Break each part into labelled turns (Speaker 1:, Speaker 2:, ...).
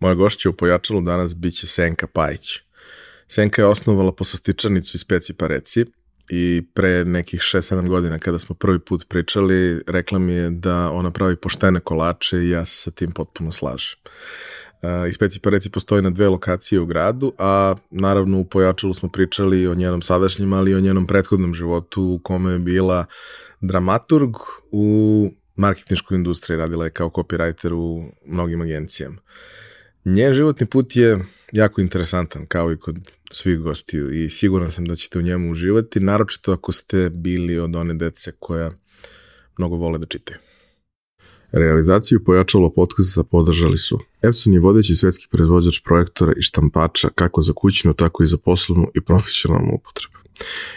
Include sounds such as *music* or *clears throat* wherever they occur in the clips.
Speaker 1: Moja gošća u Pojačalu danas biće Senka Pajić. Senka je osnovala poslastičarnicu iz Peci pa reci i pre nekih 6-7 godina kada smo prvi put pričali, rekla mi je da ona pravi poštene kolače i ja se sa tim potpuno slažem. Uh, Peci pa reci postoji na dve lokacije u gradu, a naravno u Pojačalu smo pričali o njenom sadašnjem, ali i o njenom prethodnom životu u kome je bila dramaturg u marketinškoj industriji, radila je kao copywriter u mnogim agencijama. Njen životni put je jako interesantan, kao i kod svih gostiju i siguran sam da ćete u njemu uživati, naročito ako ste bili od one dece koja mnogo vole da čitaju. Realizaciju pojačalo podcasta podržali su Epson je vodeći svetski proizvođač projektora i štampača kako za kućnu, tako i za poslovnu i profesionalnu upotrebu.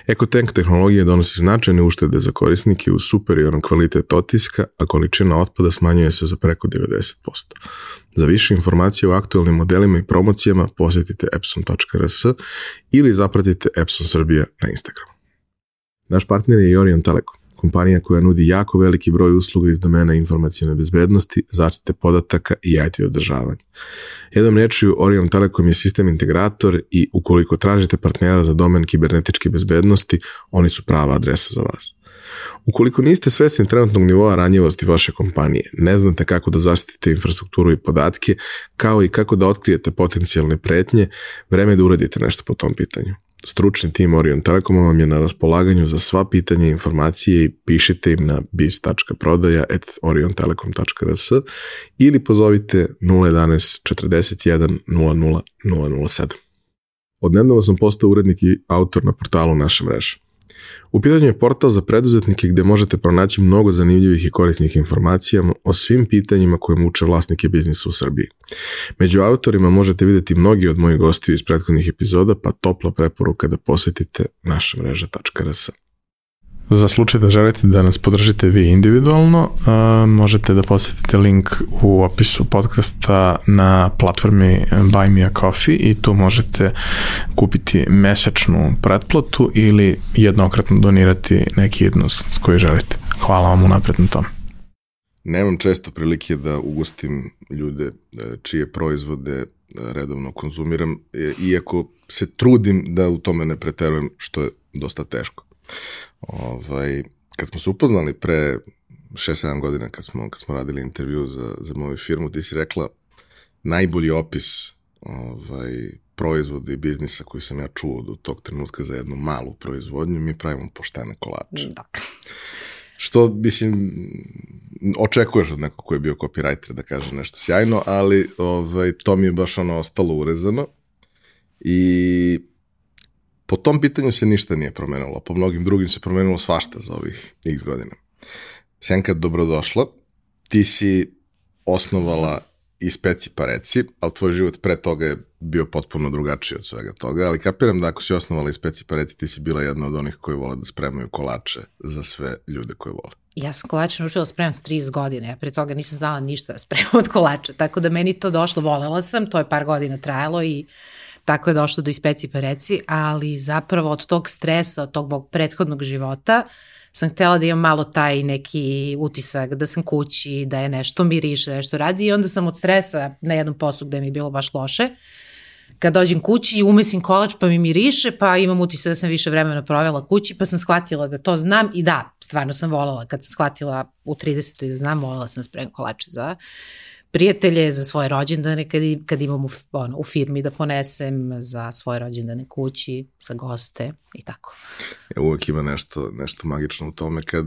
Speaker 1: EcoTank tehnologija donosi značajne uštede za korisnike uz superioran kvalitet otiska, a količina otpada smanjuje se za preko 90%. Za više informacije o aktualnim modelima i promocijama posetite epson.rs ili zapratite Epson Srbija na Instagramu. Naš partner je Orion Telekom kompanija koja nudi jako veliki broj usluga iz domena informacijne bezbednosti, zaštite podataka i IT održavanja. Jednom rečju, Orion Telekom je sistem integrator i ukoliko tražite partnera za domen kibernetičke bezbednosti, oni su prava adresa za vas. Ukoliko niste svesni trenutnog nivoa ranjivosti vaše kompanije, ne znate kako da zaštitite infrastrukturu i podatke, kao i kako da otkrijete potencijalne pretnje, vreme je da uradite nešto po tom pitanju. Stručni tim Orion Telekoma vam je na raspolaganju za sva pitanja i informacije i pišite im na biz.prodaja.oriontelekom.rs ili pozovite 011 41 00 007. Odnedavno sam postao urednik i autor na portalu naše mreže. U pitanju je portal za preduzetnike gde možete pronaći mnogo zanimljivih i korisnih informacija o svim pitanjima koje muče vlasnike biznisa u Srbiji. Među autorima možete videti mnogi od mojih gostiju iz prethodnih epizoda, pa topla preporuka da posetite naša mreža.rs. Za slučaj da želite da nas podržite vi individualno, uh, možete da posetite link u opisu podcasta na platformi Buy Me a Coffee i tu možete kupiti mesečnu pretplatu ili jednokratno donirati neki jednost koji želite. Hvala vam unapred na tom. Nemam često prilike da ugustim ljude e, čije proizvode e, redovno konzumiram, e, iako se trudim da u tome ne preterujem, što je dosta teško. Ovaj, kad smo se upoznali pre 6-7 godina, kad smo, kad smo radili intervju za, za moju firmu, ti si rekla najbolji opis ovaj, proizvoda i biznisa koji sam ja čuo do tog trenutka za jednu malu proizvodnju, mi pravimo poštene kolače. Da. *laughs* Što, mislim, očekuješ od nekog ko je bio copywriter da kaže nešto sjajno, ali ovaj, to mi je baš ono ostalo urezano i Po tom pitanju se ništa nije promenilo, po mnogim drugim se promenilo svašta za ovih x godina. Senka, dobrodošla. Ti si osnovala i speci pa reci, ali tvoj život pre toga je bio potpuno drugačiji od svega toga, ali kapiram da ako si osnovala i speci pa reci, ti si bila jedna od onih koji vole da spremaju kolače za sve ljude koje vole.
Speaker 2: Ja sam kolače naučila da spremam s 30 godina, ja pre toga nisam znala ništa da spremam od kolača, tako da meni to došlo, volela sam, to je par godina trajalo i tako je došlo do ispeci pa reci, ali zapravo od tog stresa, od tog mog prethodnog života, sam htela da imam malo taj neki utisak da sam kući, da je nešto miriše, da nešto radi i onda sam od stresa na jednom poslu gde mi je bilo baš loše, kad dođem kući i umesim kolač pa mi miriše, pa imam utisak da sam više vremena provela kući, pa sam shvatila da to znam i da, stvarno sam volala. Kad sam shvatila u 30. da znam, volala sam da spremam kolače za prijatelje, za svoje rođendane kad, kad imam u, ono, u firmi da ponesem, za svoje rođendane kući, za goste i tako.
Speaker 1: Ja, uvek ima nešto, nešto magično u tome kad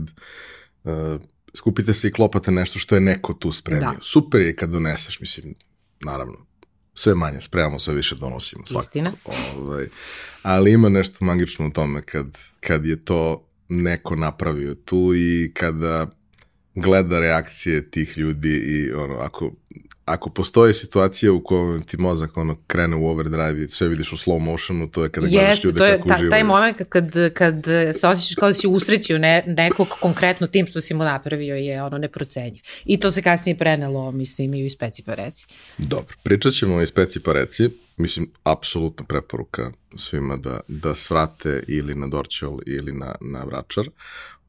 Speaker 1: uh, skupite se i klopate nešto što je neko tu spremio. Da. Super je kad doneseš, mislim, naravno, sve manje spremamo, sve više donosimo.
Speaker 2: Svakako. Istina.
Speaker 1: Ovaj, ali ima nešto magično u tome kad, kad je to neko napravio tu i kada gleda reakcije tih ljudi i ono, ako, ako postoji situacija u kojoj ti mozak ono, krene u overdrive i sve vidiš u slow motionu, to je kada gledaš ljude
Speaker 2: to
Speaker 1: je, kako
Speaker 2: ta,
Speaker 1: uživaju.
Speaker 2: Taj moment kad, kad se osjećaš kao da si usrećio ne, nekog konkretno tim što si mu napravio je ono neprocenjiv. I to se kasnije prenelo, mislim, i u Ispeci pa reci.
Speaker 1: Dobro, pričat ćemo o Ispeci pa reci. Mislim, apsolutna preporuka svima da, da svrate ili na Dorćol ili na, na Vračar.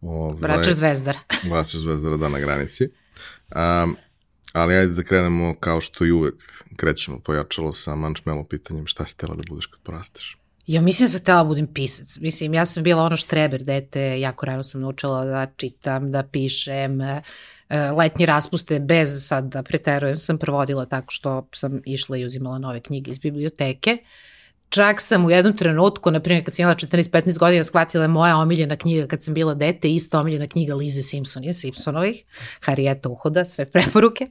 Speaker 2: Ovaj, Vračar Zvezdar.
Speaker 1: Vračar *laughs* Zvezdara, da, na granici. Um, Ali ajde da krenemo kao što i uvek krećemo pojačalo sa mančmelo pitanjem šta si tela da budeš kad porasteš?
Speaker 2: Ja mislim da sam htela da budem pisac. Mislim, ja sam bila ono štreber dete, jako rano sam naučila da čitam, da pišem, e, letnje raspuste bez sad da preterujem sam provodila tako što sam išla i uzimala nove knjige iz biblioteke. Čak sam u jednom trenutku, na primjer kad sam imala 14-15 godina, shvatila je moja omiljena knjiga kad sam bila dete, ista omiljena knjiga Lize Simpson je, Simpsonovih, Harijeta Uhoda, sve preporuke.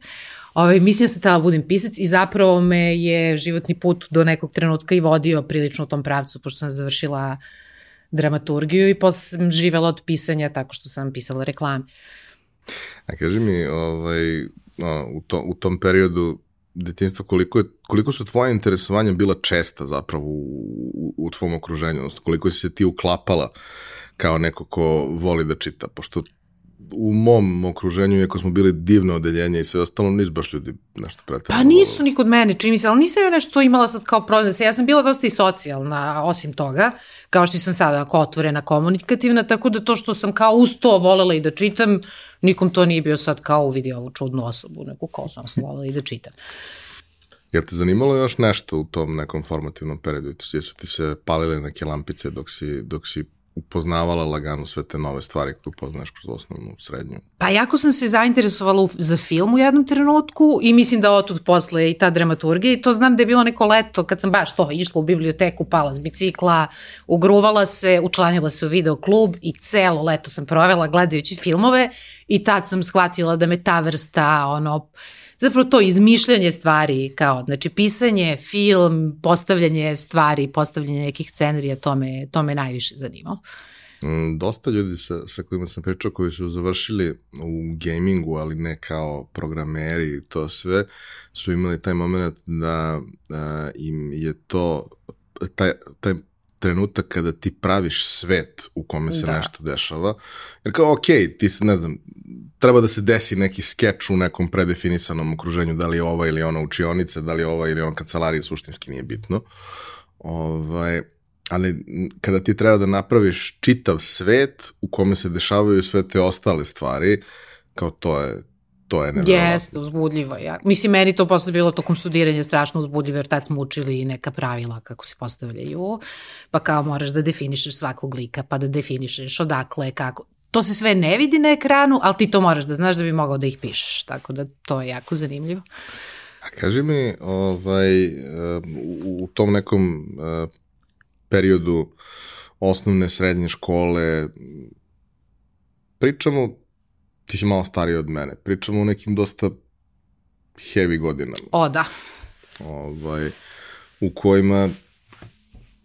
Speaker 2: Ovaj, mislim da sam tela budem pisac i zapravo me je životni put do nekog trenutka i vodio prilično u tom pravcu, pošto sam završila dramaturgiju i posle sam živela od pisanja tako što sam pisala reklame.
Speaker 1: A kaži mi, ovaj, u, to, u tom periodu detinstva, koliko, je, koliko su tvoje interesovanja bila česta zapravo u, u, u tvom okruženju, odnosno koliko si se ti uklapala kao neko ko voli da čita, pošto u mom okruženju, iako smo bili divno odeljenje i sve ostalo, nisu baš ljudi nešto pretredno.
Speaker 2: Pa nisu ni kod mene, čini mi se, ali nisam ja nešto imala sad kao problem. Ja sam bila dosta i socijalna, osim toga, kao što sam sada ako otvorena, komunikativna, tako da to što sam kao uz to volela i da čitam, nikom to nije bio sad kao uvidi ovu čudnu osobu, nego kao sam sam volela i da čitam.
Speaker 1: Jel te zanimalo još nešto u tom nekom formativnom periodu? Jesu ti se palile neke lampice dok si, dok si upoznavala lagano sve te nove stvari koje upoznaš kroz osnovnu, srednju?
Speaker 2: Pa jako sam se zainteresovala za film u jednom trenutku i mislim da otud posle i ta dramaturgija i to znam da je bilo neko leto kad sam baš to išla u biblioteku, pala s bicikla, ugruvala se, učlanila se u videoklub i celo leto sam provela gledajući filmove i tad sam shvatila da me ta vrsta ono zapravo to izmišljanje stvari, kao, znači pisanje, film, postavljanje stvari, postavljanje nekih scenarija, to me, to me najviše zanimalo.
Speaker 1: Mm, dosta ljudi sa, sa kojima sam pričao koji su završili u gamingu, ali ne kao programeri to sve, su imali taj moment da a, im je to taj, taj trenutak kada ti praviš svet u kome se da. nešto dešava. Jer kao, ok, ti se, ne znam, treba da se desi neki skeč u nekom predefinisanom okruženju, da li je ova ili ona učionica, da li je ova ili ona kancelarija, suštinski nije bitno. Ovaj, ali kada ti treba da napraviš čitav svet u kome se dešavaju sve te ostale stvari, kao to je to je nevjerovatno.
Speaker 2: Jeste, uzbudljivo. Ja. Mislim, meni to posle bilo tokom studiranja strašno uzbudljivo, jer tad smo učili neka pravila kako se postavljaju, pa kao moraš da definišeš svakog lika, pa da definišeš odakle, kako. To se sve ne vidi na ekranu, ali ti to moraš da znaš da bi mogao da ih pišeš, tako da to je jako zanimljivo.
Speaker 1: A kaži mi, ovaj, u tom nekom periodu osnovne, srednje škole, pričamo ti si malo stariji od mene. Pričamo o nekim dosta heavy godinama.
Speaker 2: O, da.
Speaker 1: Ovaj, u kojima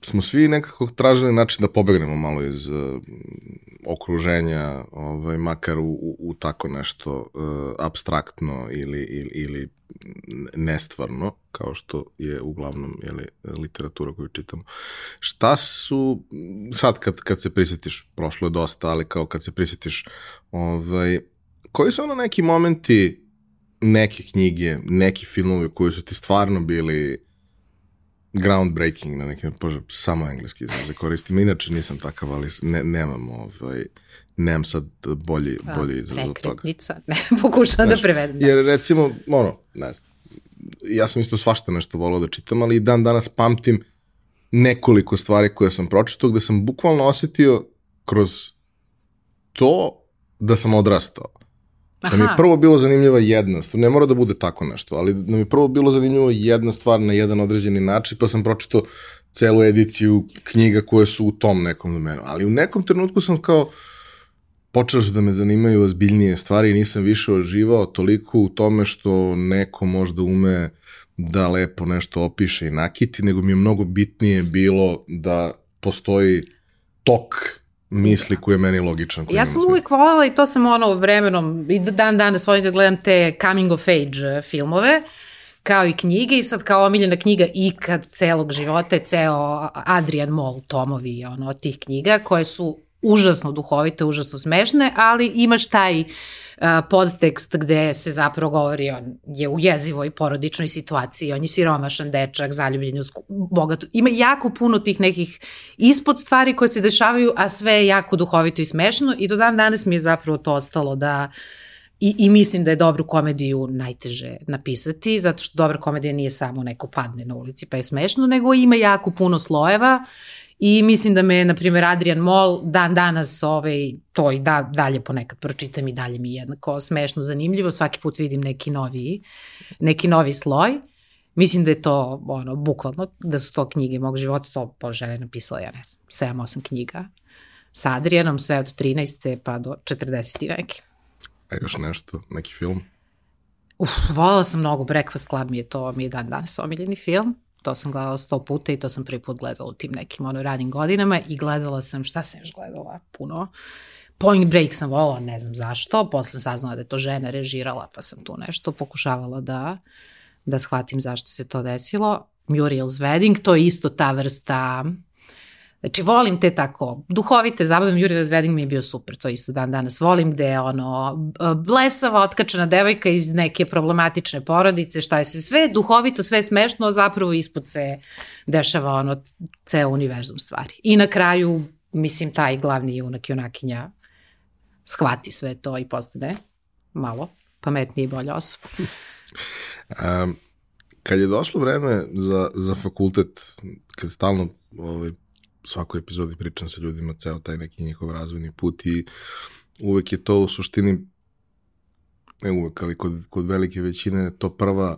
Speaker 1: smo svi nekako tražili način da pobegnemo malo iz uh, okruženja, ovaj, makar u, u, u tako nešto uh, abstraktno ili, ili, ili nestvarno, kao što je uglavnom jeli, literatura koju čitamo. Šta su, sad kad, kad se prisjetiš, prošlo je dosta, ali kao kad se prisjetiš, ovaj, koji su ono neki momenti, neke knjige, neki filmovi koji su ti stvarno bili groundbreaking na nekim, bože, samo engleski izraze koristim, inače nisam takav, ali ne, nemam ovaj, nemam sad bolji, bolji izraz od toga. *laughs*
Speaker 2: ne, pokušam da prevedem.
Speaker 1: Da. Jer recimo, ono, ne znam, ja sam isto svašta nešto volao da čitam, ali i dan danas pamtim nekoliko stvari koje sam pročitao, gde sam bukvalno osetio kroz to da sam odrastao. Aha. Da mi je prvo bilo zanimljiva jedna stvar, ne mora da bude tako nešto, ali da mi je prvo bilo zanimljivo jedna stvar na jedan određeni način, pa sam pročitao celu ediciju knjiga koje su u tom nekom domenu. Ali u nekom trenutku sam kao, počeo su da me zanimaju ozbiljnije stvari i nisam više oživao toliko u tome što neko možda ume da lepo nešto opiše i nakiti, nego mi je mnogo bitnije bilo da postoji tok misli koji je meni logičan.
Speaker 2: Ja sam uvijek voljela i to sam ono vremenom, i dan danas volim da gledam te coming of age eh, filmove, kao i knjige i sad kao omiljena knjiga ikad celog života je ceo Adrian Moll tomovi ono, od tih knjiga koje su užasno duhovite, užasno smešne, ali imaš taj uh, podtekst gde se zapravo govori on je u jezivoj porodičnoj situaciji, on je siromašan dečak, zaljubljen u bogatu. Ima jako puno tih nekih ispod stvari koje se dešavaju, a sve je jako duhovito i smešno i do dan danas mi je zapravo to ostalo da I, I mislim da je dobru komediju najteže napisati, zato što dobra komedija nije samo neko padne na ulici pa je smešno, nego ima jako puno slojeva I mislim da me, na primjer, Adrian Moll dan danas ovaj, to i da, dalje ponekad pročitam i dalje mi je jednako smešno, zanimljivo. Svaki put vidim neki novi, neki novi sloj. Mislim da je to, ono, bukvalno, da su to knjige mog života, to Božena je napisala, ja ne znam, 7-8 knjiga sa Adrianom, sve od 13. pa do 40. veke.
Speaker 1: A još nešto, neki film?
Speaker 2: Uf, volala sam mnogo, Breakfast Club mi je to, mi je dan danas omiljeni film. To sam gledala sto puta i to sam prvi put gledala u tim nekim ono ranim godinama i gledala sam, šta sam još gledala puno, Point Break sam volala, ne znam zašto, posle sam saznala da je to žena režirala, pa sam tu nešto pokušavala da, da shvatim zašto se to desilo. Muriel's Wedding, to je isto ta vrsta Znači, volim te tako, duhovite zabave, Juri Wedding mi je bio super, to isto dan danas volim, gde je ono, blesava, otkačena devojka iz neke problematične porodice, šta je se sve duhovito, sve smešno, zapravo ispod se dešava ono, ceo univerzum stvari. I na kraju, mislim, taj glavni junak, junakinja, shvati sve to i postane malo pametnije i bolja osoba.
Speaker 1: um, kad je došlo vreme za, za fakultet, kad stalno ovaj, svakoj epizodi pričam sa ljudima ceo taj neki njihov razvojni put i uvek je to u suštini ne uvek, ali kod, kod velike većine to prva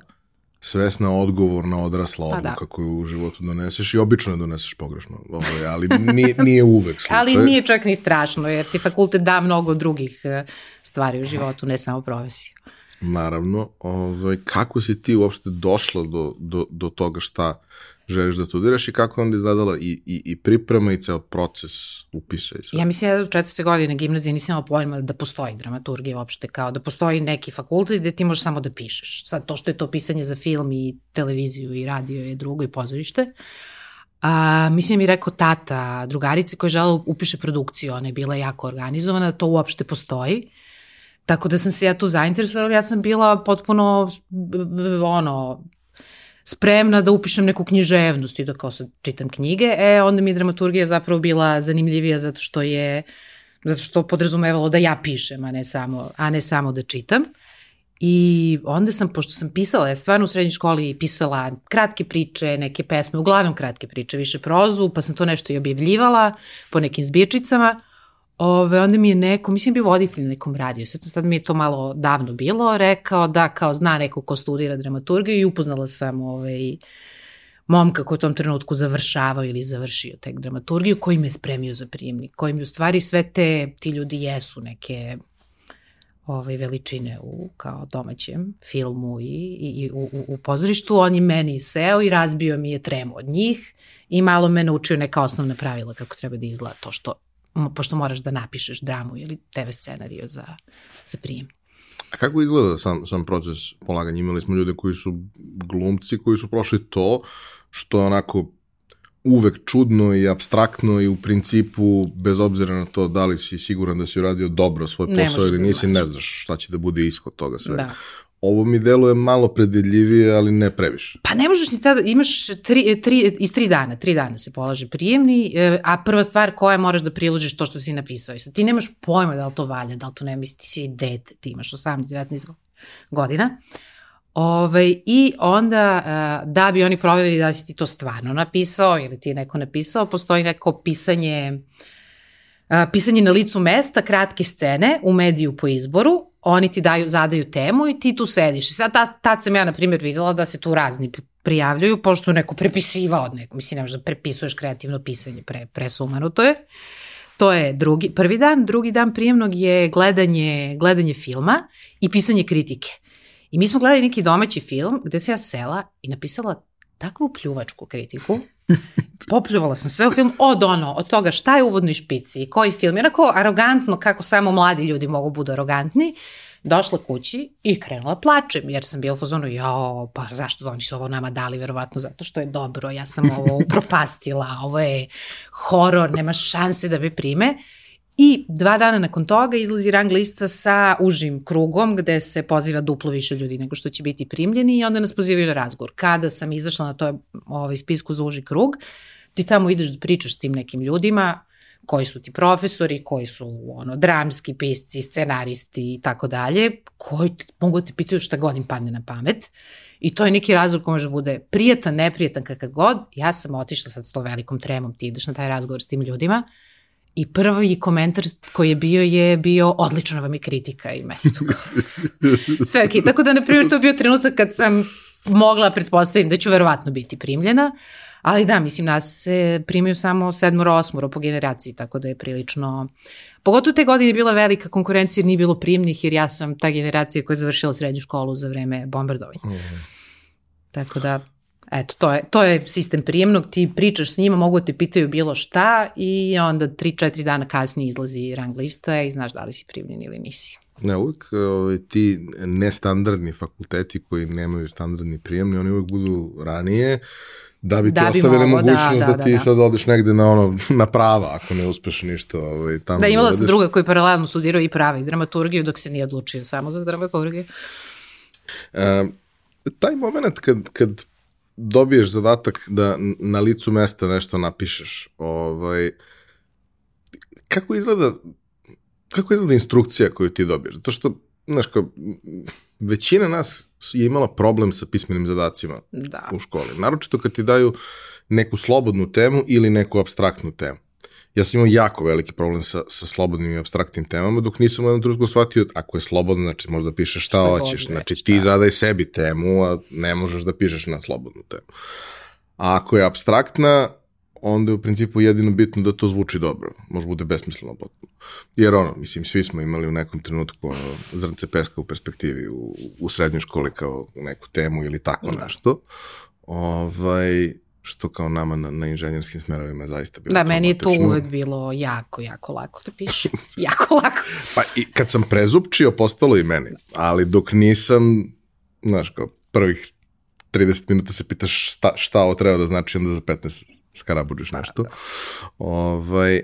Speaker 1: svesna odgovorna odrasla pa odluka da. koju u životu doneseš i obično je doneseš pogrešno, ovaj, ali nije, *laughs* nije uvek slučaj.
Speaker 2: ali nije čak ni strašno, jer ti fakultet da mnogo drugih eh, stvari u životu, ne samo profesiju.
Speaker 1: Naravno, ovaj, kako si ti uopšte došla do, do, do toga šta želiš da studiraš i kako je onda izgledala i, i, i priprema i ceo proces upisa i sve?
Speaker 2: Ja mislim da u četvrte godine gimnazije nisam imala pojma da postoji dramaturgija uopšte, kao da postoji neki fakultet gde ti možeš samo da pišeš. Sad to što je to pisanje za film i televiziju i radio je drugo i pozorište. A, mislim mi rekao tata drugarice koja je žela upiše produkciju, ona je bila jako organizovana, da to uopšte postoji. Tako da sam se ja tu zainteresovala, ja sam bila potpuno ono, spremna da upišem neku književnost i da kao sad čitam knjige, e, onda mi je dramaturgija zapravo bila zanimljivija zato što je, zato što podrazumevalo da ja pišem, a ne samo, a ne samo da čitam. I onda sam, pošto sam pisala, ja stvarno u srednjoj školi pisala kratke priče, neke pesme, uglavnom kratke priče, više prozu, pa sam to nešto i objavljivala po nekim zbirčicama, Ove, onda mi je neko, mislim bi voditelj na nekom radiju, sad, sad mi je to malo davno bilo, rekao da kao zna neko ko studira dramaturgiju i upoznala sam ovaj, momka koji u tom trenutku završavao ili završio tek dramaturgiju, koji me spremio za prijemnik, koji mi u stvari sve te, ti ljudi jesu neke ovaj, veličine u kao domaćem filmu i, i, i u, u, u pozorištu, on je meni seo i razbio mi je tremu od njih i malo me naučio neka osnovna pravila kako treba da izgleda to što pošto moraš da napišeš dramu ili TV scenariju za, za prijem.
Speaker 1: A kako izgleda sam, sam proces polaganja? Imali smo ljude koji su glumci, koji su prošli to, što je onako uvek čudno i abstraktno i u principu, bez obzira na to da li si siguran da si uradio dobro svoj posao ili da nisi, ne znaš šta će da bude ishod toga sve. Da. Ovo mi deluje malo predvidljivije, ali ne previše.
Speaker 2: Pa ne možeš ni tada, imaš tri, tri, iz tri dana, tri dana se polaže prijemni, e, a prva stvar koja moraš da priložiš to što si napisao. Ti nemaš pojma da li to valja, da li to ne misli, ti si dete, ti imaš 18-19 godina. Ove, I onda, e, da bi oni provjerili da si ti to stvarno napisao ili ti je neko napisao, postoji neko pisanje, e, pisanje na licu mesta, kratke scene u mediju po izboru, oni ti daju, zadaju temu i ti tu sediš. I sad tad, tad sam ja, na primjer, videla da se tu razni prijavljuju, pošto neko prepisivao od nekog. Mislim, nemaš da prepisuješ kreativno pisanje, pre, presumano to je. To je drugi, prvi dan. Drugi dan prijemnog je gledanje, gledanje filma i pisanje kritike. I mi smo gledali neki domaći film gde se ja sela i napisala takvu pljuvačku kritiku *laughs* Popljuvala sam sve u film od ono, od toga šta je u uvodnoj špici, koji film, jednako arogantno kako samo mladi ljudi mogu budu arogantni, došla kući i krenula plačem, jer sam bila u fazonu, jao, pa zašto oni su ovo nama dali, verovatno zato što je dobro, ja sam ovo upropastila, *laughs* ovo je horor, nema šanse da me prime. I dva dana nakon toga izlazi rang lista sa užim krugom gde se poziva duplo više ljudi nego što će biti primljeni i onda nas pozivaju na razgovor. Kada sam izašla na to ovaj spisku za uži krug, ti tamo ideš da pričaš s tim nekim ljudima koji su ti profesori, koji su ono, dramski pisci, scenaristi i tako dalje, koji mogu da te pitaju šta god im padne na pamet. I to je neki razgovor koji može da bude prijatan, neprijatan, kakav god. Ja sam otišla sad s to velikom tremom, ti ideš na taj razgovor s tim ljudima I prvi komentar koji je bio je bio odlična vam je kritika i meni tu *laughs* sve ok. Tako da, na primjer, to je bio trenutak kad sam mogla pretpostavim da ću verovatno biti primljena, ali da, mislim, nas se primaju samo sedmoro, osmoro po generaciji, tako da je prilično... Pogotovo te godine je bila velika konkurencija jer nije bilo primnih, jer ja sam ta generacija koja je završila srednju školu za vreme bombardovanja. Mm. Tako da, Eto, to je, to je sistem prijemnog, ti pričaš s njima, mogu da te pitaju bilo šta i onda 3-4 dana kasnije izlazi rang lista i znaš da li si primljen ili nisi.
Speaker 1: Ne, uvijek ovaj, ti nestandardni fakulteti koji nemaju standardni prijemni, oni uvijek budu ranije, da bi ti da bi ostavili mogo, da, mogućnost da, da, da ti da, sad odeš negde na ono na prava ako ne uspeš ništa ovaj tamo.
Speaker 2: Da imala da sam druga koji paralelno studirao i prava i dramaturgiju dok se nije odlučio samo za dramaturgiju.
Speaker 1: E, taj moment kad, kad dobiješ zadatak da na licu mesta nešto napišeš, ovaj, kako izgleda kako izgleda instrukcija koju ti dobiješ? Zato što, znaš, kao, većina nas je imala problem sa pismenim zadacima da. u školi. Naročito kad ti daju neku slobodnu temu ili neku abstraktnu temu ja sam imao jako veliki problem sa, sa slobodnim i abstraktnim temama, dok nisam u jednom trenutku shvatio, ako je slobodno, znači možda pišeš šta, šta hoćeš, znači ti zadaj sebi temu, a ne možeš da pišeš na slobodnu temu. A ako je abstraktna, onda je u principu jedino bitno da to zvuči dobro. Može bude besmisleno potpuno. Jer ono, mislim, svi smo imali u nekom trenutku ono, zrnce peska u perspektivi u, u srednjoj školi kao neku temu ili tako da. nešto. Ovaj, što kao nama na, na inženjerskim smerovima zaista bilo
Speaker 2: Da, meni je to uvek bilo jako, jako lako da pišem. *laughs* jako lako.
Speaker 1: pa i kad sam prezupčio, postalo i meni. Ali dok nisam, znaš, kao prvih 30 minuta se pitaš šta, šta ovo treba da znači, onda za 15 skarabuđeš pa, nešto. Da, da. Ovaj, uh,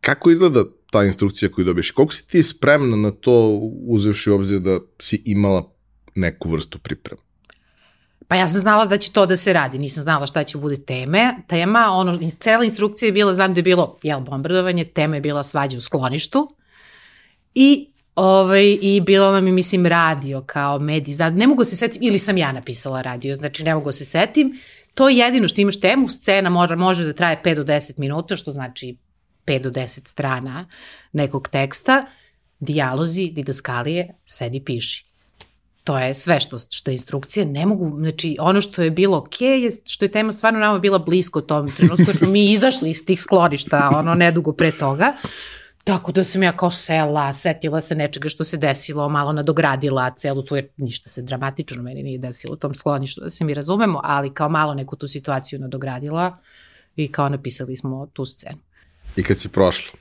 Speaker 1: kako izgleda ta instrukcija koju dobiješ? Koliko si ti spremna na to uzevši u obzir da si imala neku vrstu priprema?
Speaker 2: Pa ja sam znala da će to da se radi, nisam znala šta će bude teme. Tema, ono, cela instrukcija je bila, znam da je bilo, jel, bombardovanje, tema je bila svađa u skloništu i Ovaj, I bilo nam je, mislim, radio kao medij. Zad, ne mogu se setim, ili sam ja napisala radio, znači ne mogu se setim. To je jedino što imaš temu, scena može, može da traje 5 do 10 minuta, što znači 5 do 10 strana nekog teksta, dijalozi, didaskalije, sedi, piši to je sve što, što je instrukcija, ne mogu, znači ono što je bilo ok je što je tema stvarno nama bila blisko u tom trenutku, jer smo mi izašli iz tih skloništa, ono, nedugo pre toga, Tako da sam ja kao sela, setila se nečega što se desilo, malo nadogradila celu tu, jer ništa se dramatično meni nije desilo u tom skloništu, da se mi razumemo, ali kao malo neku tu situaciju nadogradila i kao napisali smo tu scenu.
Speaker 1: I kad si prošla,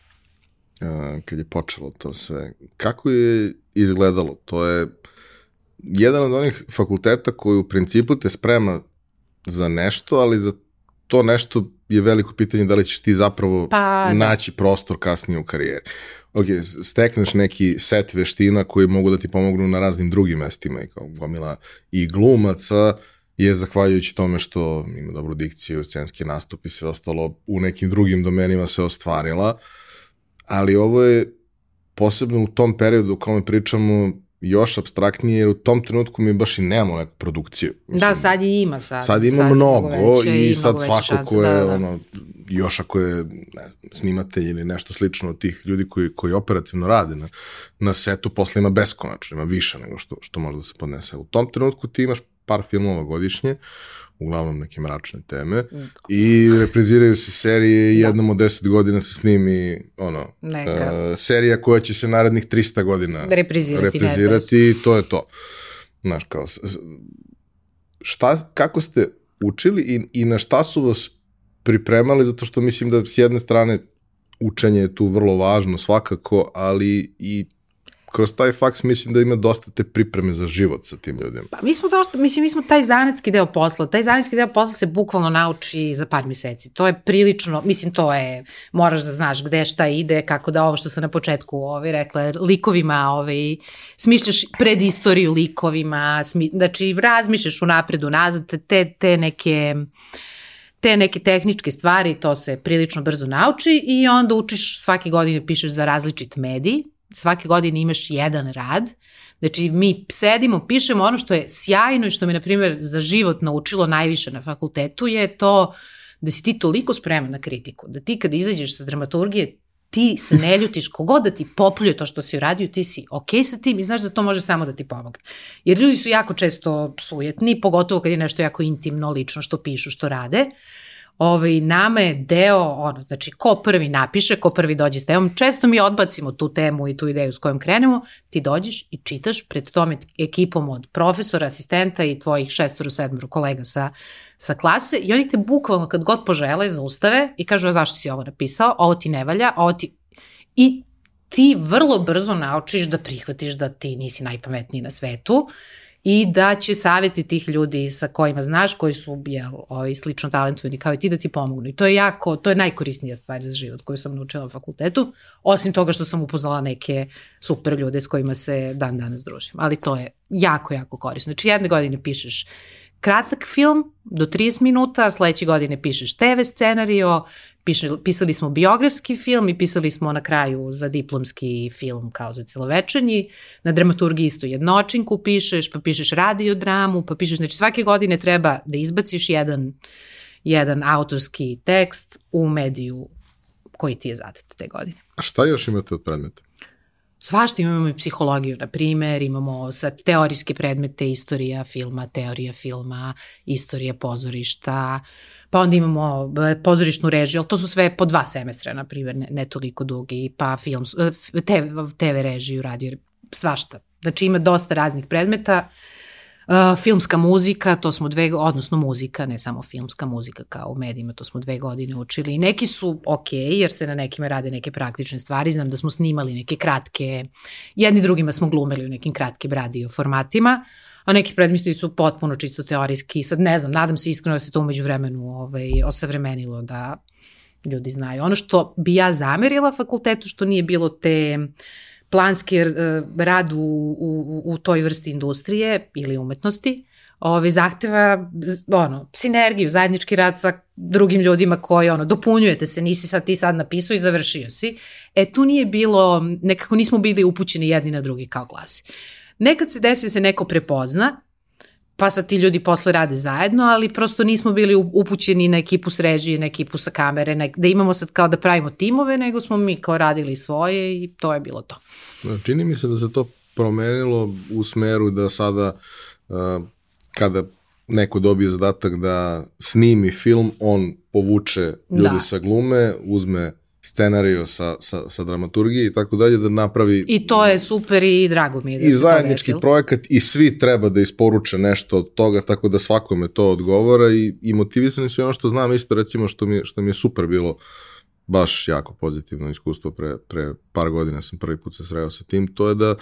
Speaker 1: kad je počelo to sve, kako je izgledalo? To je jedan od onih fakulteta koji u principu te sprema za nešto, ali za to nešto je veliko pitanje da li ćeš ti zapravo pa, da. naći prostor kasnije u karijeri. Ok, stekneš neki set veština koji mogu da ti pomognu na raznim drugim mestima i kao gomila i glumaca je zahvaljujući tome što ima dobru dikciju, scenski nastup i sve ostalo u nekim drugim domenima se ostvarila, ali ovo je posebno u tom periodu u kome pričamo još abstraktnije, jer u tom trenutku mi baš i nemamo neku produkciju.
Speaker 2: Mislim, da, sad i ima sad.
Speaker 1: Sad ima sad mnogo veće, i sad svako ko je, da, da. ono, još ako je ne znam, snimatelj ili nešto slično od tih ljudi koji, koji operativno rade na, na setu, posle ima beskonačno, ima više nego što, što može da se podnese. U tom trenutku ti imaš par filmova godišnje, uglavnom neke mračne teme, mm. i repriziraju se serije i da. jednom od deset godina se snimi ono, uh, serija koja će se narednih 300 godina reprizirati, reprizirati i to je to. Znaš, kao, šta, kako ste učili i, i na šta su vas pripremali, zato što mislim da s jedne strane učenje je tu vrlo važno svakako, ali i kroz taj faks mislim da ima dosta te pripreme za život sa tim ljudima.
Speaker 2: Pa mi smo dosta, mislim, mi smo taj zanetski deo posla, taj zanetski deo posla se bukvalno nauči za par meseci. To je prilično, mislim, to je, moraš da znaš gde šta ide, kako da ovo što sam na početku ovaj, rekla, likovima, ovaj, smišljaš pred istoriju likovima, smi, znači razmišljaš u napredu, nazad, te, te neke te neke tehničke stvari, to se prilično brzo nauči i onda učiš svake godine pišeš za različit medij, svake godine imaš jedan rad, znači mi sedimo, pišemo ono što je sjajno i što mi, na primjer, za život naučilo najviše na fakultetu je to da si ti toliko spreman na kritiku, da ti kada izađeš sa dramaturgije, ti se ne ljutiš, kogod da ti popljuje to što si uradio, ti si ok sa tim i znaš da to može samo da ti pomogne. Jer ljudi su jako često sujetni, pogotovo kad je nešto jako intimno, lično, što pišu, što rade. Ovaj, nama je deo, ono, znači, ko prvi napiše, ko prvi dođe s temom, često mi odbacimo tu temu i tu ideju s kojom krenemo, ti dođeš i čitaš pred tom ekipom od profesora, asistenta i tvojih šestoru, sedmoru kolega sa, sa klase i oni te bukvalno kad god požele zaustave i kažu, a zašto si ovo napisao, ovo ti ne valja, ovo ti... I ti vrlo brzo naučiš da prihvatiš da ti nisi najpametniji na svetu i da će savjeti tih ljudi sa kojima znaš, koji su jel, ovaj, slično talentovani kao i ti da ti pomognu. I to je jako, to je najkorisnija stvar za život koju sam naučila na fakultetu, osim toga što sam upoznala neke super ljude s kojima se dan danas družim. Ali to je jako, jako korisno. Znači jedne godine pišeš kratak film do 30 minuta, sledeće godine pišeš TV scenario, piše, pisali smo biografski film i pisali smo na kraju za diplomski film kao za celovečernji. Na dramaturgiji isto jednočinku pišeš, pa pišeš radiodramu, pa pišeš, znači svake godine treba da izbaciš jedan, jedan autorski tekst u mediju koji ti je zadat te godine.
Speaker 1: A šta još imate od predmeta?
Speaker 2: Svašta imamo i psihologiju, na primer, imamo sad teorijske predmete, istorija filma, teorija filma, istorija pozorišta, pa onda imamo e, pozorišnu režiju, ali to su sve po dva semestra, na primjer, ne, ne toliko dugi, pa film, TV, TV režiju, radio, svašta. Znači ima dosta raznih predmeta, Uh, filmska muzika, to smo dve, odnosno muzika, ne samo filmska muzika kao u medijima, to smo dve godine učili. I neki su ok, jer se na nekima rade neke praktične stvari. Znam da smo snimali neke kratke, jedni drugima smo glumeli u nekim kratkim radio formatima, a neki predmisli su potpuno čisto teorijski. Sad ne znam, nadam se iskreno da se to umeđu vremenu ovaj, osavremenilo da ljudi znaju. Ono što bi ja zamerila fakultetu, što nije bilo te planski uh, rad u, u, u toj vrsti industrije ili umetnosti, ove, zahteva ono, sinergiju, zajednički rad sa drugim ljudima koji ono, dopunjujete se, nisi sad ti sad napisao i završio si. E tu nije bilo, nekako nismo bili upućeni jedni na drugi kao klasi. Nekad se desi da se neko prepozna pa sad ti ljudi posle rade zajedno, ali prosto nismo bili upućeni na ekipu s režije, na ekipu sa kamere, ne, da imamo sad kao da pravimo timove, nego smo mi kao radili svoje i to je bilo to.
Speaker 1: Čini mi se da se to promenilo u smeru da sada uh, kada neko dobije zadatak da snimi film, on povuče ljude da. sa glume, uzme scenario sa, sa, sa dramaturgije i tako dalje da napravi...
Speaker 2: I to je super i drago mi je da
Speaker 1: I zajednički projekat i svi treba da isporuče nešto od toga tako da svakome to odgovara i, i motivisani su i ono što znam isto recimo što mi, što mi je super bilo baš jako pozitivno iskustvo pre, pre par godina sam prvi put se sreo sa tim, to je da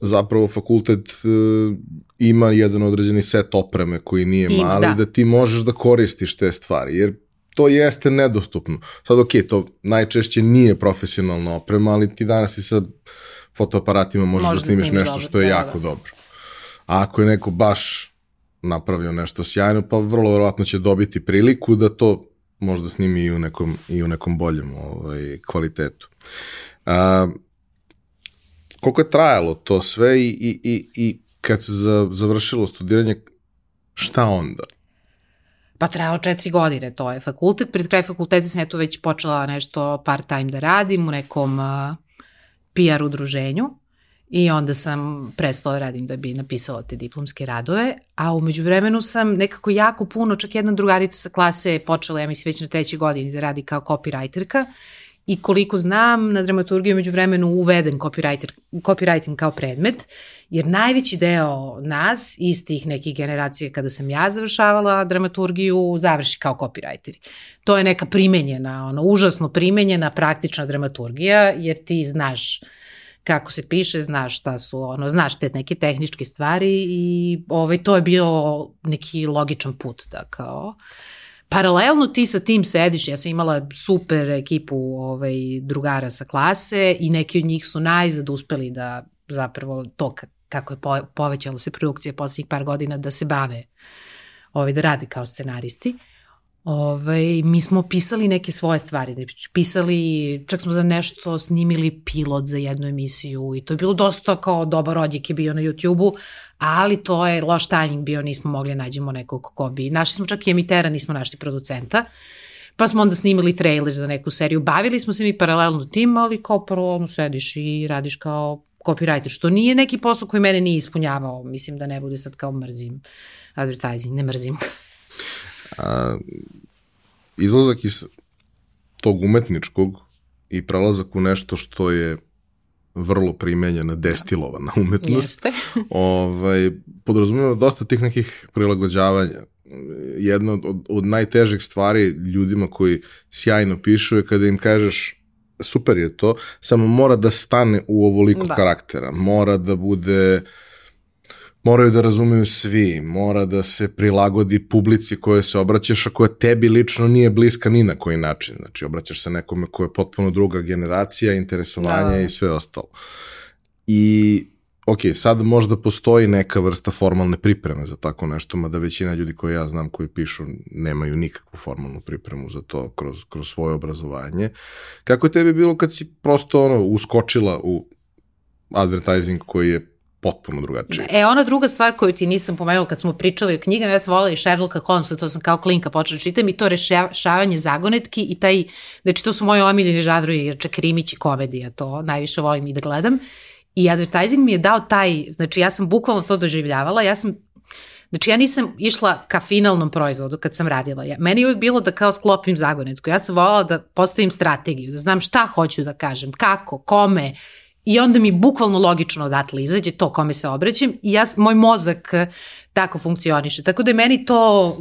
Speaker 1: zapravo fakultet uh, ima jedan određeni set opreme koji nije mali, da. da ti možeš da koristiš te stvari, jer to jeste nedostupno. Sad, ok, to najčešće nije profesionalna oprema, ali ti danas i sa fotoaparatima možeš Može da snimiš nešto dobro, što je da, jako da. dobro. A ako je neko baš napravio nešto sjajno, pa vrlo verovatno će dobiti priliku da to možda snimi i u nekom, i u nekom boljem ovaj, kvalitetu. A, koliko je trajalo to sve i, i, i, i kad se završilo studiranje, šta onda?
Speaker 2: Pa trajalo četiri godine, to je fakultet. Pred kraj fakulteta sam eto već počela nešto part time da radim u nekom PR udruženju i onda sam prestala da radim da bi napisala te diplomske radove, a umeđu vremenu sam nekako jako puno, čak jedna drugarica sa klase počela, ja mislim, već na trećoj godini da radi kao copywriterka i koliko znam, na dramaturgiju među vremenu uveden copywriter, copywriting kao predmet, jer najveći deo nas, iz tih nekih generacija kada sam ja završavala dramaturgiju, završi kao copywriteri. To je neka primenjena, ono, užasno primenjena praktična dramaturgija, jer ti znaš kako se piše, znaš šta su, ono, znaš te neke tehničke stvari i ovaj, to je bio neki logičan put da kao Paralelno ti sa tim sediš, ja sam imala super ekipu ovaj, drugara sa klase i neki od njih su najzad uspeli da zapravo to kako je povećala se produkcija poslednjih par godina da se bave ovaj, da rade kao scenaristi. Ove, mi smo pisali neke svoje stvari, znači pisali, čak smo za nešto snimili pilot za jednu emisiju i to je bilo dosta kao dobar odjek je bio na YouTube-u, ali to je loš timing bio, nismo mogli da nađemo nekog ko bi. Našli smo čak i emitera, nismo našli producenta. Pa smo onda snimili trailer za neku seriju. Bavili smo se mi paralelno tim, ali kao prvo ono, sediš i radiš kao copywriter, što nije neki posao koji mene nije ispunjavao. Mislim da ne bude sad kao mrzim advertising, ne mrzim.
Speaker 1: A, izlazak iz tog umetničkog i prelazak u nešto što je vrlo primenjena, destilovana umetnost.
Speaker 2: Jeste. *laughs*
Speaker 1: ovaj, podrazumijeva dosta tih nekih prilagođavanja. Jedna od, od, od najtežih stvari ljudima koji sjajno pišu je kada im kažeš super je to, samo mora da stane u ovoliko da. karaktera. Mora da bude moraju da razumeju svi, mora da se prilagodi publici koje se obraćaš, a koja tebi lično nije bliska ni na koji način. Znači, obraćaš se nekome ko je potpuno druga generacija, interesovanja da. i sve ostalo. I ok, sad možda postoji neka vrsta formalne pripreme za tako nešto, mada većina ljudi koje ja znam koji pišu nemaju nikakvu formalnu pripremu za to kroz, kroz svoje obrazovanje. Kako je tebi bilo kad si prosto ono, uskočila u advertising koji je potpuno drugačije.
Speaker 2: E, ona druga stvar koju ti nisam pomenula kad smo pričali o knjigama, ja sam volila i Sherlocka Holmesa, to sam kao klinka počela da čitam i to rešavanje zagonetki i taj, znači to su moji omiljeni žadrovi, jer čak krimić i komedija, to najviše volim i da gledam. I advertising mi je dao taj, znači ja sam bukvalno to doživljavala, ja sam Znači ja nisam išla ka finalnom proizvodu kad sam radila. Ja, meni je uvijek bilo da kao sklopim zagonetku. Ja sam volala da postavim strategiju, da znam šta hoću da kažem, kako, kome, I onda mi bukvalno logično odatle izađe to kome se obraćam i ja, moj mozak tako funkcioniše. Tako da je meni to,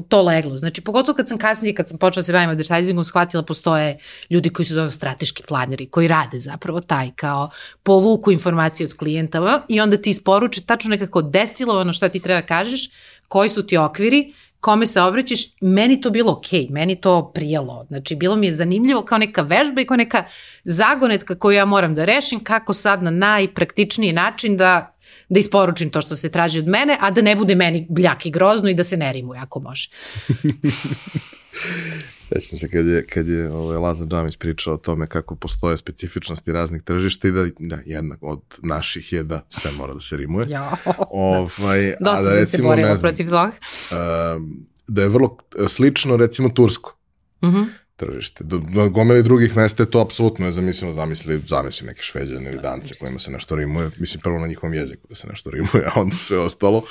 Speaker 2: to leglo. Znači, pogotovo kad sam kasnije, kad sam počela da se bavim advertisingom, shvatila postoje ljudi koji se zove strateški planeri, koji rade zapravo taj kao povuku informacije od klijenta i onda ti isporuče tačno nekako destilovano šta ti treba kažeš, koji su ti okviri, kome se obraćaš, meni to bilo okej, okay, meni to prijelo. Znači, bilo mi je zanimljivo kao neka vežba i kao neka zagonetka koju ja moram da rešim, kako sad na najpraktičniji način da da isporučim to što se traži od mene, a da ne bude meni bljak i grozno i da se ne rimuje ako može. *laughs*
Speaker 1: Sećam se kad je, kad je ovaj, Lazar Džamić pričao o tome kako postoje specifičnosti raznih tržišta i da, da jedna od naših je da sve mora da se rimuje.
Speaker 2: Ja,
Speaker 1: ovaj,
Speaker 2: da. *laughs* Dosta a da, recimo, se borimo ne znam, protiv toga.
Speaker 1: Uh, da je vrlo slično recimo Tursko. Mhm. -huh tržište. Do, do gomeli drugih mesta je to apsolutno nezamislimo, zamisli, zamisli neke šveđane ili dance kojima se nešto rimuje, mislim prvo na njihovom jeziku da se nešto rimuje, a onda sve ostalo.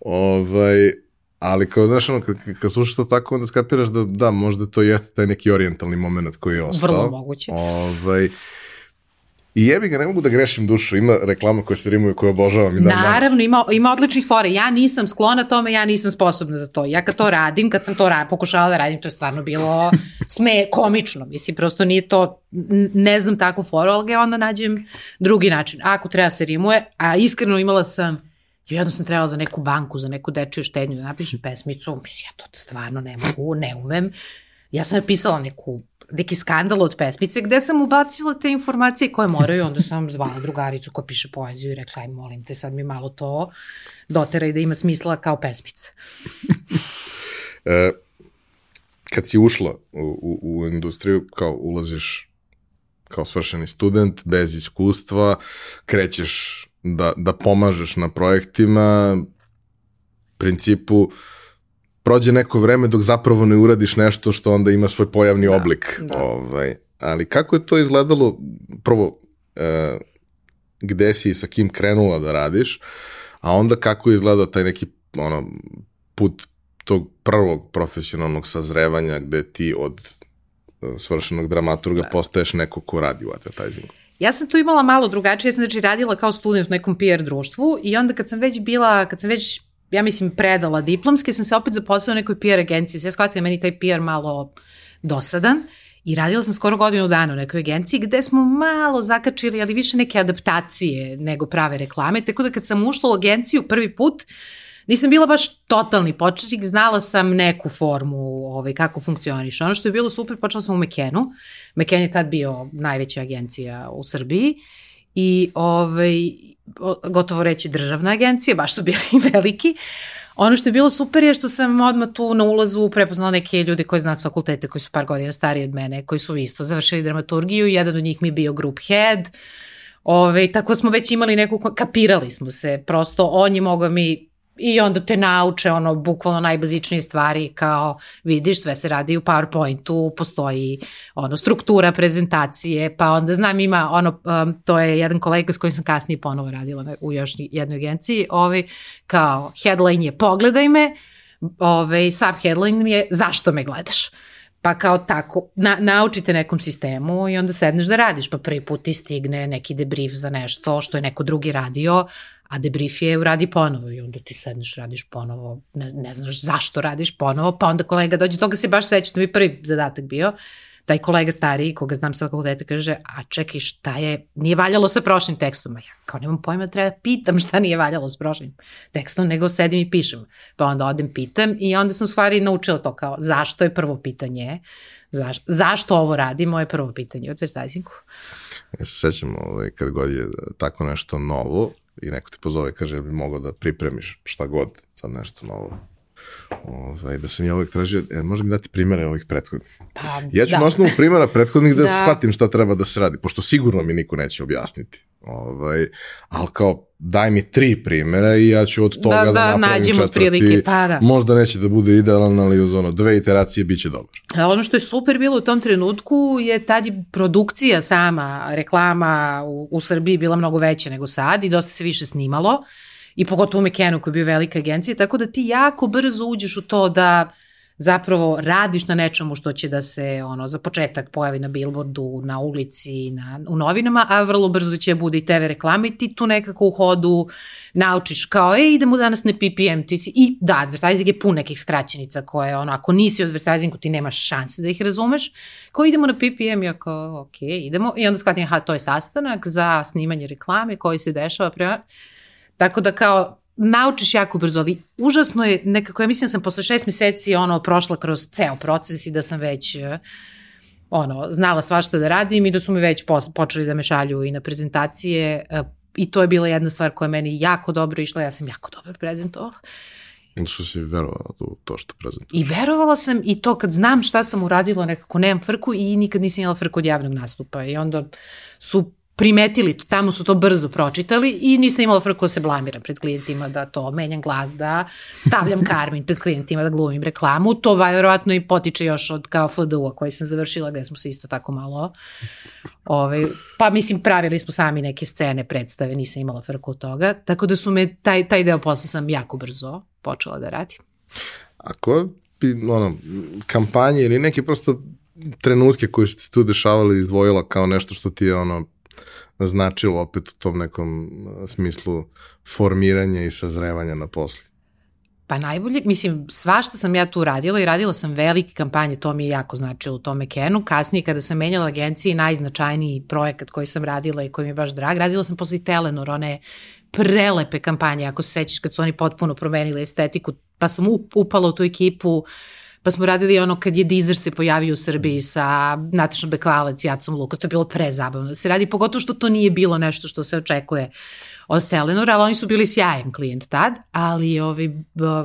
Speaker 1: Ovaj, Ali kao, znaš, ono, kad, kad slušaš to tako, onda skapiraš da, da, možda to jeste taj neki orijentalni moment koji je ostao.
Speaker 2: Vrlo moguće.
Speaker 1: Ovaj, I jebi ga, ne mogu da grešim dušu, ima reklama koje se rimuju koje obožavam i dan
Speaker 2: Naravno, ima, ima odličnih fora. Ja nisam sklona tome, ja nisam sposobna za to. Ja kad to radim, kad sam to ra pokušala da radim, to je stvarno bilo *laughs* sme komično. Mislim, prosto nije to, ne znam takvu foru, ali ga onda nađem drugi način. Ako treba se rimuje, a iskreno imala sam jedno sam trebala za neku banku, za neku dečiju štednju da napišem pesmicu, mislim, ja to stvarno ne mogu, ne umem. Ja sam napisala neku, neki skandal od pesmice gde sam ubacila te informacije koje moraju, onda sam zvala drugaricu koja piše poeziju i rekla, aj molim te, sad mi malo to doteraj da ima smisla kao pesmica. *laughs*
Speaker 1: e, kad si ušla u, u, u industriju, kao ulaziš kao svršeni student, bez iskustva, krećeš da, da pomažeš na projektima, principu prođe neko vreme dok zapravo ne uradiš nešto što onda ima svoj pojavni da, oblik. Da. Ovaj, ali kako je to izgledalo, prvo, e, gde si i sa kim krenula da radiš, a onda kako je izgledao taj neki ono, put tog prvog profesionalnog sazrevanja gde ti od e, svršenog dramaturga da. postaješ neko ko radi u advertisingu?
Speaker 2: Ja sam tu imala malo drugačije, ja sam znači radila kao student u nekom PR društvu i onda kad sam već bila, kad sam već, ja mislim, predala diplomske, sam se opet zaposlila u nekoj PR agenciji. Ja shvatila meni taj PR malo dosadan i radila sam skoro godinu dana u nekoj agenciji gde smo malo zakačili, ali više neke adaptacije nego prave reklame, tako da kad sam ušla u agenciju prvi put, uh, nisam bila baš totalni početnik, znala sam neku formu ovaj, kako funkcioniše. Ono što je bilo super, počela sam u Mekenu. Meken je tad bio najveća agencija u Srbiji i ovaj, gotovo reći državna agencija, baš su bili *laughs* veliki. Ono što je bilo super je što sam odmah tu na ulazu prepoznala neke ljude koji znam s fakultete, koji su par godina stariji od mene, koji su isto završili dramaturgiju, jedan od njih mi je bio group head, Ove, tako smo već imali neku, kapirali smo se, prosto on je mogao mi i onda te nauče ono bukvalno najbazičnije stvari kao vidiš sve se radi u PowerPointu, postoji ono struktura prezentacije, pa onda znam ima ono um, to je jedan kolega s kojim sam kasnije ponovo radila na, u još jednoj agenciji, ovaj kao headline je pogledaj me, ovaj sub headline je zašto me gledaš. Pa kao tako, na, naučite nekom sistemu i onda sedneš da radiš, pa prvi put ti stigne neki debrief za nešto što je neko drugi radio, a debrief je uradi ponovo i onda ti sedneš, radiš ponovo, ne, ne znaš zašto radiš ponovo, pa onda kolega dođe, toga se baš seća, to mi prvi zadatak bio, taj kolega stariji, koga znam sa fakulteta, kaže, a čekaj, šta je, nije valjalo sa prošlim tekstom. A ja kao nemam pojma, treba pitam šta nije valjalo sa prošlim tekstom, nego sedim i pišem. Pa onda odem pitam i onda sam u stvari naučila to kao, zašto je prvo pitanje, zaš, zašto ovo radimo je prvo pitanje u advertisingu.
Speaker 1: Ja se sećam ovaj, kad god je tako nešto novo i neko te pozove kaže bi mogao da pripremiš šta god za nešto novo Ovaj, da sam ja uvek tražio, e, može mi dati primere ovih prethodnih? Pa, ja ću da. na osnovu primera prethodnih da, da shvatim šta treba da se radi, pošto sigurno mi niko neće objasniti. Ovaj, ali kao, daj mi tri primera i ja ću od toga da, da, da napravim četvrti. Prilike, pa da. Možda neće da bude idealan, ali uz ono, dve iteracije bit će dobro.
Speaker 2: A ono što je super bilo u tom trenutku je tad je produkcija sama, reklama u, u Srbiji bila mnogo veća nego sad i dosta se više snimalo i pogotovo u Mekenu koji je bio velika agencija, tako da ti jako brzo uđeš u to da zapravo radiš na nečemu što će da se ono za početak pojavi na billboardu, na ulici, na, u novinama, a vrlo brzo će bude i TV reklame i ti tu nekako u hodu naučiš kao, e, idemo danas na PPM, ti si, i da, advertising je pun nekih skraćenica koje, ono, ako nisi u advertisingu ti nemaš šanse da ih razumeš, kao idemo na PPM, ja kao, ok, idemo, i onda shvatim, aha, to je sastanak za snimanje reklame koji se dešava prema, Tako da kao naučiš jako brzo, ali užasno je nekako, ja mislim da sam posle šest meseci ono prošla kroz ceo proces i da sam već eh, ono, znala svašta da radim i da su mi već počeli da me šalju i na prezentacije eh, i to je bila jedna stvar koja meni jako dobro išla, ja sam jako dobro prezentovala.
Speaker 1: Da što si verovala u to što prezentuješ?
Speaker 2: I verovala sam i to kad znam šta sam uradila, nekako nemam frku i nikad nisam imala frku od javnog nastupa i onda su primetili tamo su to brzo pročitali i nisam imala frko da se blamiram pred klijentima da to menjam glas, da stavljam karmin pred klijentima, da glumim reklamu. To verovatno i potiče još od kao FDU-a koji sam završila, gde smo se isto tako malo ovaj, pa mislim, pravili smo sami neke scene, predstave, nisam imala frku od toga, tako da su me, taj, taj deo posla sam jako brzo počela da radim.
Speaker 1: Ako bi, ono, kampanje ili neke prosto trenutke koje su tu dešavali izdvojila kao nešto što ti je ono značilo opet u tom nekom smislu formiranja i sazrevanja na posli?
Speaker 2: Pa najbolje, mislim, sva što sam ja tu radila i radila sam velike kampanje, to mi je jako značilo u tom Ekenu. Kasnije kada sam menjala agencije, najznačajniji projekat koji sam radila i koji mi je baš drag, radila sam posle Telenor, one prelepe kampanje, ako se sećaš kad su oni potpuno promenili estetiku, pa sam upala u tu ekipu uh, Pa smo radili ono kad je Deezer se pojavio u Srbiji sa Natašom Bekvalac i Jacom Luka, to je bilo prezabavno da se radi, pogotovo što to nije bilo nešto što se očekuje od Telenora, ali oni su bili sjajan klijent tad, ali ovaj,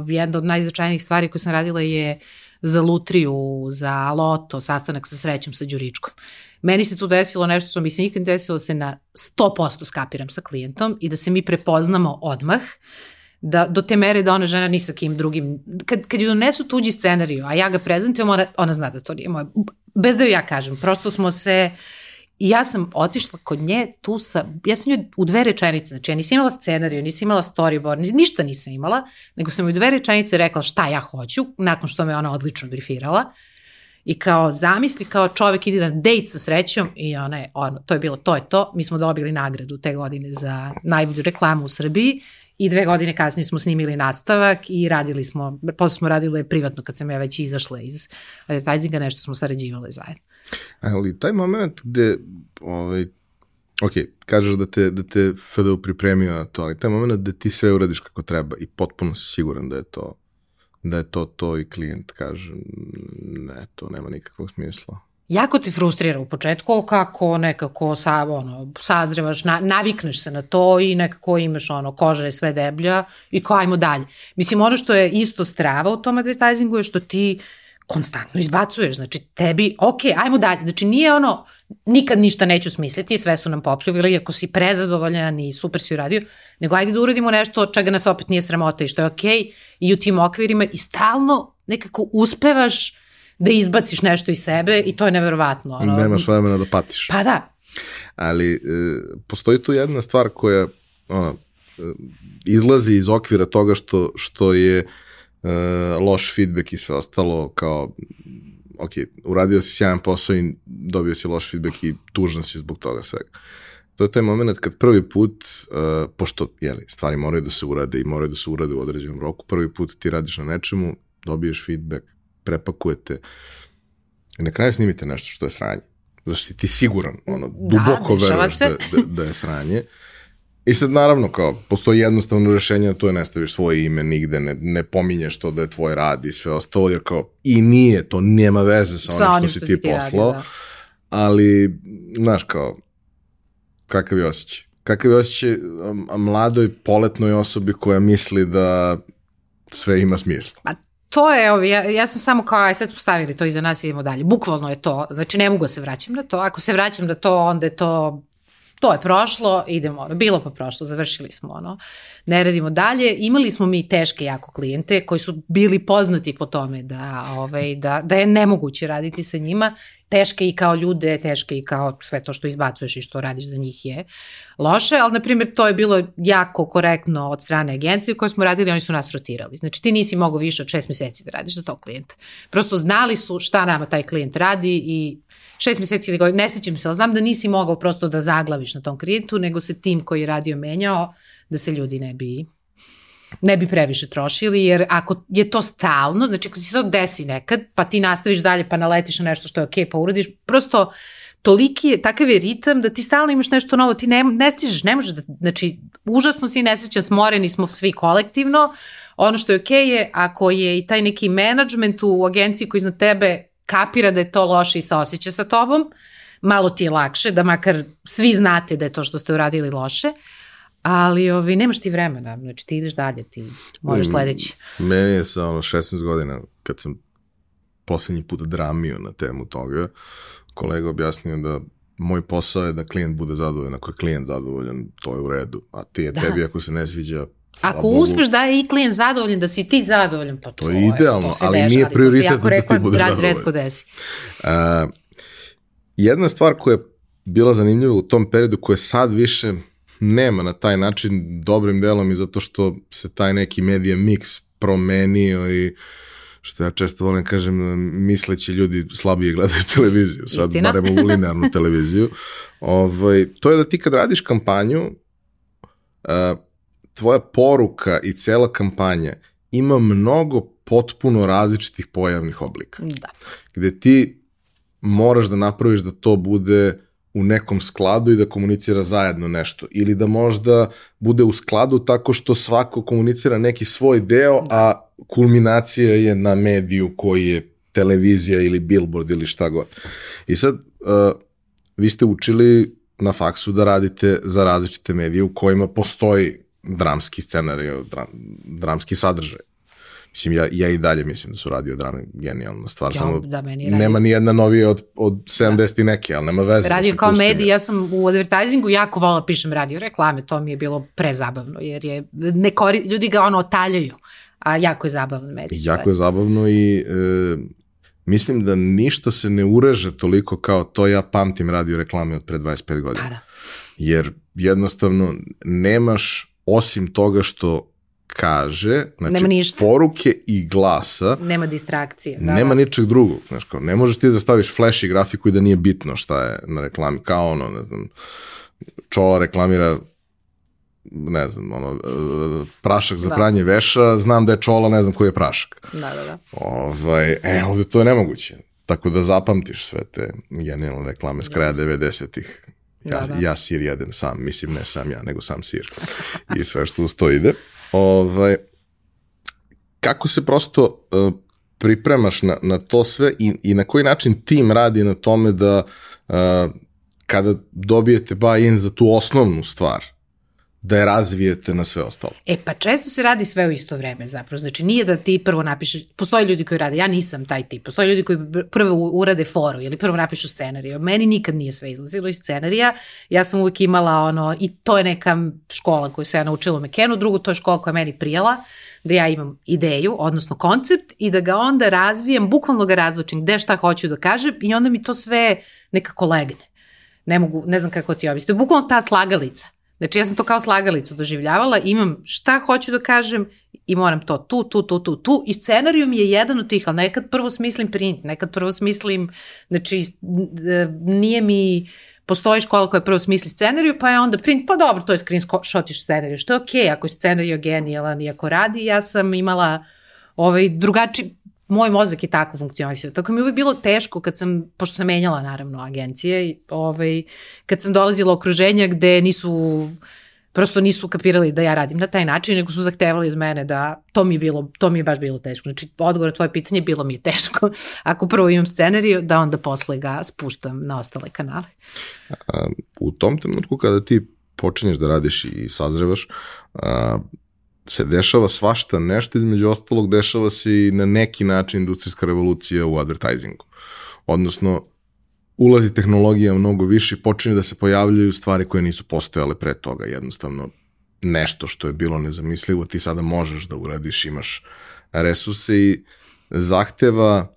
Speaker 2: jedna od najznačajnijih stvari koje sam radila je za Lutriju, za Loto, sastanak sa srećom sa Đuričkom. Meni se tu desilo nešto što mi se nikad desilo se na 100% skapiram sa klijentom i da se mi prepoznamo odmah da, do te mere da ona žena ni sa kim drugim, kad, kad ju donesu tuđi scenariju, a ja ga prezentujem, ona, ona zna da to nije moje, bez da ju ja kažem, prosto smo se, I ja sam otišla kod nje tu sa, ja sam nju u dve rečenice, znači ja nisam imala scenariju, nisam imala storyboard, ništa nisam imala, nego sam u dve rečenice rekla šta ja hoću, nakon što me ona odlično brifirala. I kao zamisli, kao čovek ide na dejt sa srećom i ona je, ono, to je bilo, to je to. Mi smo dobili nagradu te godine za najbolju reklamu u Srbiji i dve godine kasnije smo snimili nastavak i radili smo, posle smo radili privatno kad sam ja već izašla iz advertisinga, nešto smo sarađivali zajedno.
Speaker 1: Ali taj moment gde, ovaj, ok, kažeš da te, da te FDU pripremio na to, ali taj moment gde ti sve uradiš kako treba i potpuno si siguran da je to da je to to i klijent kaže ne, to nema nikakvog smisla.
Speaker 2: Jako te frustrira u početku, ali kako nekako sa, ono, sazrevaš, na, navikneš se na to i nekako imaš ono, koža je sve deblja i kao ajmo dalje. Mislim, ono što je isto strava u tom advertisingu je što ti konstantno izbacuješ, znači tebi, ok, ajmo dalje, znači nije ono, nikad ništa neću smisliti, sve su nam popljuvili, ako si prezadovoljan i super si uradio, nego ajde da uradimo nešto od čega nas opet nije sramota i što je ok i u tim okvirima i stalno nekako uspevaš da izbaciš nešto iz sebe i to je neverovatno. Ono.
Speaker 1: Nemaš vremena da patiš.
Speaker 2: Pa da.
Speaker 1: Ali e, postoji tu jedna stvar koja ono, e, izlazi iz okvira toga što, što je e, loš feedback i sve ostalo kao ok, uradio si sjajan posao i dobio si loš feedback i tužan si zbog toga svega. To je taj moment kad prvi put, uh, pošto jeli, stvari moraju da se urade i moraju da se urade u određenom roku, prvi put ti radiš na nečemu, dobiješ feedback, prepakujete i na kraju snimite nešto što je sranje. Zašto si ti siguran, ono, da, duboko da, veruješ da, da, da je sranje. I sad naravno kao, postoji jednostavno rešenje, to je ne staviš svoje ime nigde, ne, ne pominješ to da je tvoj rad i sve ostalo, jer kao, i nije, to nema veze sa, sa onim što, što si ti, ti poslao, radi, da. ali, znaš kao, kakav je osjećaj? Kakav je osjećaj mladoj, poletnoj osobi koja misli da sve ima smisla?
Speaker 2: Pa to je, evo, ja, ja sam samo kao, aj sad smo stavili to iza nas i idemo dalje. Bukvalno je to, znači ne mogu da se vraćam na to. Ako se vraćam na to, onda je to to je prošlo, idemo, ono, bilo pa prošlo, završili smo, ono, ne radimo dalje. Imali smo mi teške jako klijente koji su bili poznati po tome da, ovaj, da, da je nemoguće raditi sa njima, teške i kao ljude, teške i kao sve to što izbacuješ i što radiš za njih je loše, ali na primjer to je bilo jako korektno od strane agencije koje smo radili, oni su nas rotirali. Znači ti nisi mogao više od šest meseci da radiš za tog klijenta. Prosto znali su šta nama taj klijent radi i šest meseci ili godinu, ne sećam se, ali znam da nisi mogao prosto da zaglaviš na tom klijentu, nego se tim koji je radio menjao, da se ljudi ne bi ne bi previše trošili, jer ako je to stalno, znači ako ti se to desi nekad, pa ti nastaviš dalje, pa naletiš na nešto što je okej, okay, pa uradiš, prosto toliki je, takav je ritam da ti stalno imaš nešto novo, ti ne, ne stižeš, ne možeš da, znači, užasno si nesrećan, smoreni smo svi kolektivno, ono što je okej okay je, ako je i taj neki management u agenciji koji iznad tebe kapira da je to loše i saosjeća sa tobom, malo ti je lakše, da makar svi znate da je to što ste uradili loše, ali ovi, nemaš ti vremena, znači ti ideš dalje, ti možeš mm, sledeći.
Speaker 1: Meni je sa ono 16 godina, kad sam poslednji put dramio na temu toga, kolega objasnio da moj posao je da klijent bude zadovoljan, ako je klijent zadovoljan, to je u redu, a ti je da. tebi ako se ne sviđa,
Speaker 2: Ako Bogu. uspeš da je i klijent zadovoljan, da si ti zadovoljan, pa to,
Speaker 1: to je idealno, to ali deša, nije prioritet da ti bude zadovoljan.
Speaker 2: Redko desi.
Speaker 1: Uh, jedna stvar koja je bila zanimljiva u tom periodu, koja sad više nema na taj način dobrim delom i zato što se taj neki medija mix promenio i što ja često volim kažem, misleći ljudi slabije gledaju *laughs* televiziju, sad Istina. barem u linearnu *laughs* televiziju. Ovaj, to je da ti kad radiš kampanju, uh, tvoja poruka i cela kampanja ima mnogo potpuno različitih pojavnih oblika.
Speaker 2: Da.
Speaker 1: Gde ti moraš da napraviš da to bude u nekom skladu i da komunicira zajedno nešto. Ili da možda bude u skladu tako što svako komunicira neki svoj deo, da. a kulminacija je na mediju koji je televizija ili billboard ili šta god. I sad, uh, vi ste učili na faksu da radite za različite medije u kojima postoji dramski scenarij, dram, dramski sadržaj. Mislim, ja, ja i dalje mislim da su radio drame genijalna stvar, ja, samo da, meni radio... nema ni jedna novija od, od 70 da. i neke, ali nema veze.
Speaker 2: Radio kao medij, ja sam u advertisingu jako vola pišem radio reklame, to mi je bilo prezabavno, jer je, ne kori, ljudi ga ono otaljaju, a jako je zabavno medij.
Speaker 1: Jako je zabavno i e, mislim da ništa se ne ureže toliko kao to ja pamtim radio reklame od pre 25 godina.
Speaker 2: Pa da.
Speaker 1: Jer jednostavno nemaš osim toga što kaže, znači nema ništa. poruke i glasa.
Speaker 2: Nema distrakcije.
Speaker 1: Da, nema da. ničeg drugog. Znači, kao, ne možeš ti da staviš flash i grafiku i da nije bitno šta je na reklami. Kao ono, ne znam, Čola reklamira ne znam, ono, prašak za da. pranje veša, znam da je čola, ne znam koji je prašak.
Speaker 2: Da, da, da.
Speaker 1: Ovaj, e, ovde to je nemoguće. Tako da zapamtiš sve te genijalne reklame s kraja 90-ih. Ja, da, da. ja sir jedem sam, mislim ne sam ja, nego sam sir. I sve što uz to ide. Ovaj, kako se prosto uh, pripremaš na, na to sve i, i na koji način tim radi na tome da uh, kada dobijete buy-in za tu osnovnu stvar, da je razvijete na sve ostalo.
Speaker 2: E pa često se radi sve u isto vreme zapravo. Znači nije da ti prvo napišeš, postoje ljudi koji rade, ja nisam taj tip, postoje ljudi koji prvo urade foru ili prvo napišu scenariju. Meni nikad nije sve izlazilo iz scenarija, ja sam uvijek imala ono, i to je neka škola koju se ja naučila u Mekenu, drugo to je škola koja je meni prijala, da ja imam ideju, odnosno koncept i da ga onda razvijem, bukvalno ga razločim gde šta hoću da kažem i onda mi to sve nekako legne. Ne mogu, ne znam kako ti objasniti. Bukvalno ta slagalica. Znači ja sam to kao slagalicu doživljavala, imam šta hoću da kažem i moram to tu, tu, tu, tu, tu. I scenariju mi je jedan od tih, ali nekad prvo smislim print, nekad prvo smislim, znači nije mi, postoji škola koja prvo smisli scenariju, pa je onda print, pa dobro, to je screenshotiš scenariju, što je okej, okay, ako je scenariju genijalan i ako radi, ja sam imala ovaj drugačiji, moj mozak je tako funkcionisao. Tako mi je uvijek bilo teško kad sam, pošto sam menjala naravno agencije, ovaj, kad sam dolazila okruženja gde nisu prosto nisu kapirali da ja radim na taj način, nego su zahtevali od mene da to mi je bilo, to mi je baš bilo teško. Znači, odgovor na tvoje pitanje bilo mi je teško. *laughs* Ako prvo imam scenariju, da onda posle ga spuštam na ostale kanale.
Speaker 1: U tom trenutku kada ti počinješ da radiš i sazrevaš, se dešava svašta nešto, između ostalog dešava se i na neki način industrijska revolucija u advertisingu. Odnosno, ulazi tehnologija mnogo više i počinju da se pojavljaju stvari koje nisu postojale pre toga. Jednostavno, nešto što je bilo nezamislivo, ti sada možeš da uradiš, imaš resurse i zahteva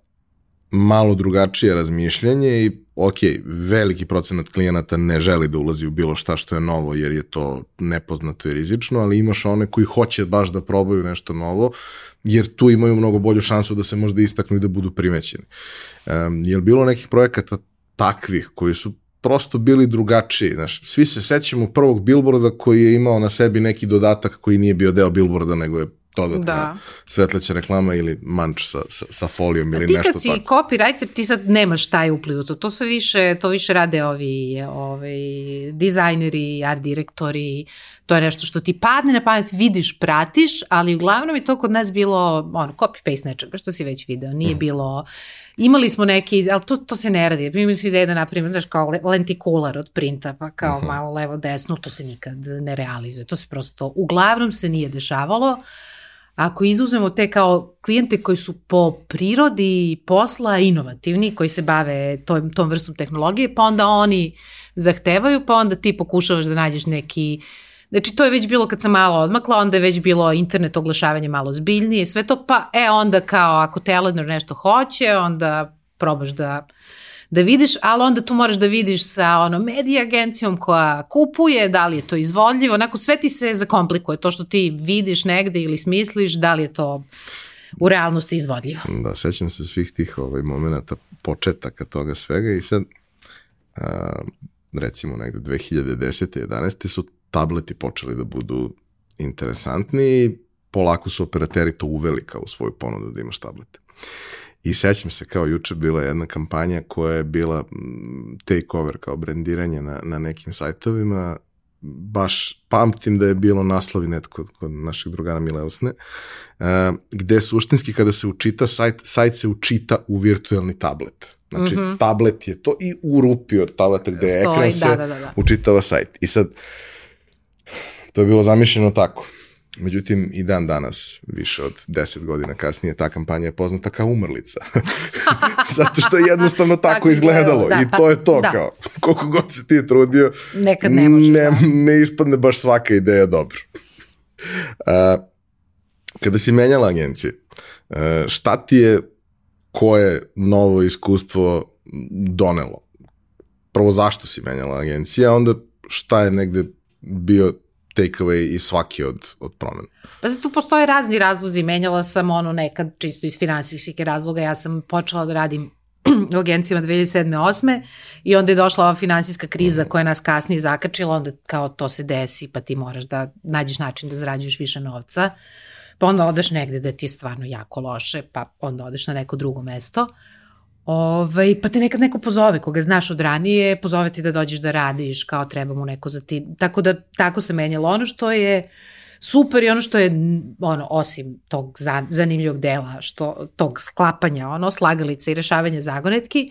Speaker 1: malo drugačije razmišljanje i ok, veliki procenat klijenata ne želi da ulazi u bilo šta što je novo jer je to nepoznato i rizično, ali imaš one koji hoće baš da probaju nešto novo jer tu imaju mnogo bolju šansu da se možda istaknu i da budu primećeni. Um, je li bilo nekih projekata takvih koji su prosto bili drugačiji. Znaš, svi se sećamo prvog billboarda koji je imao na sebi neki dodatak koji nije bio deo billboarda, nego je dodatna da. svetleća reklama ili manč sa, sa, sa folijom ili nešto tako.
Speaker 2: Ti kad si tako. copywriter, ti sad nemaš taj upliv to. To, sve više, to više rade ovi, ovi dizajneri, art direktori, to je nešto što ti padne na pamet, vidiš, pratiš, ali uglavnom je to kod nas bilo ono, copy-paste nečega što si već video. Nije mm. bilo imali smo neki, ali to, to se ne radi. Imali smo ideje da napravimo, znaš, kao lentikular od printa, pa kao uh mhm. -huh. malo levo desno, to se nikad ne realizuje. To se prosto, uglavnom se nije dešavalo. Ako izuzmemo te kao klijente koji su po prirodi posla inovativni, koji se bave tom, tom vrstom tehnologije, pa onda oni zahtevaju, pa onda ti pokušavaš da nađeš neki Znači to je već bilo kad sam malo odmakla, onda je već bilo internet oglašavanje malo zbiljnije, sve to, pa e onda kao ako Telenor nešto hoće, onda probaš da da vidiš, ali onda tu moraš da vidiš sa ono medija agencijom koja kupuje, da li je to izvodljivo, onako sve ti se zakomplikuje, to što ti vidiš negde ili smisliš, da li je to u realnosti izvodljivo.
Speaker 1: Da, sećam se svih tih ovaj, momenta, početaka toga svega i sad a, recimo negde 2010. 11. su tableti počeli da budu interesantni polako su operateri to uveli kao u svoju ponudu da imaš tablete. I sećam se kao juče bila jedna kampanja koja je bila takeover kao brendiranje na, na nekim sajtovima baš pamtim da je bilo naslovi net kod, kod našeg drugara Mileusne, uh, gde suštinski kada se učita sajt, sajt se učita u virtualni tablet. Znači, mm -hmm. tablet je to i u rupi od tableta gde Stoji, ekran se da, da, da, da. učitava sajt. I sad, to je bilo zamišljeno tako. Međutim, i dan danas, više od 10 godina kasnije, ta kampanja je poznata kao umrlica. *laughs* *laughs* Zato što je jednostavno tako, tako izgledalo. Da, I to je to, da. kao, *laughs* koliko god se ti je trudio,
Speaker 2: Nekad ne, može,
Speaker 1: ne, da. ne ispadne baš svaka ideja dobro. Uh, kada si menjala agencije, uh, šta ti je koje novo iskustvo donelo? Prvo, zašto si menjala agencija, a onda šta je negde bio takeaway i svaki od, od promena.
Speaker 2: Pa zato postoje razni razlozi, menjala sam ono nekad čisto iz finansijske razloga, ja sam počela da radim *clears throat* u agencijama 2007. 8. i onda je došla ova finansijska kriza mhm. koja nas kasnije zakačila, onda kao to se desi pa ti moraš da nađeš način da zarađuješ više novca, pa onda odeš negde da ti je stvarno jako loše, pa onda odeš na neko drugo mesto. Uh, ovaj, pa te nekad neko pozove, koga znaš od ranije, pozove ti da dođeš da radiš, kao treba mu neko za ti. Tako da, tako se menjalo. Ono što je super i ono što je, ono, osim tog zanimljivog dela, što, tog sklapanja, ono, slagalice i rešavanja zagonetki,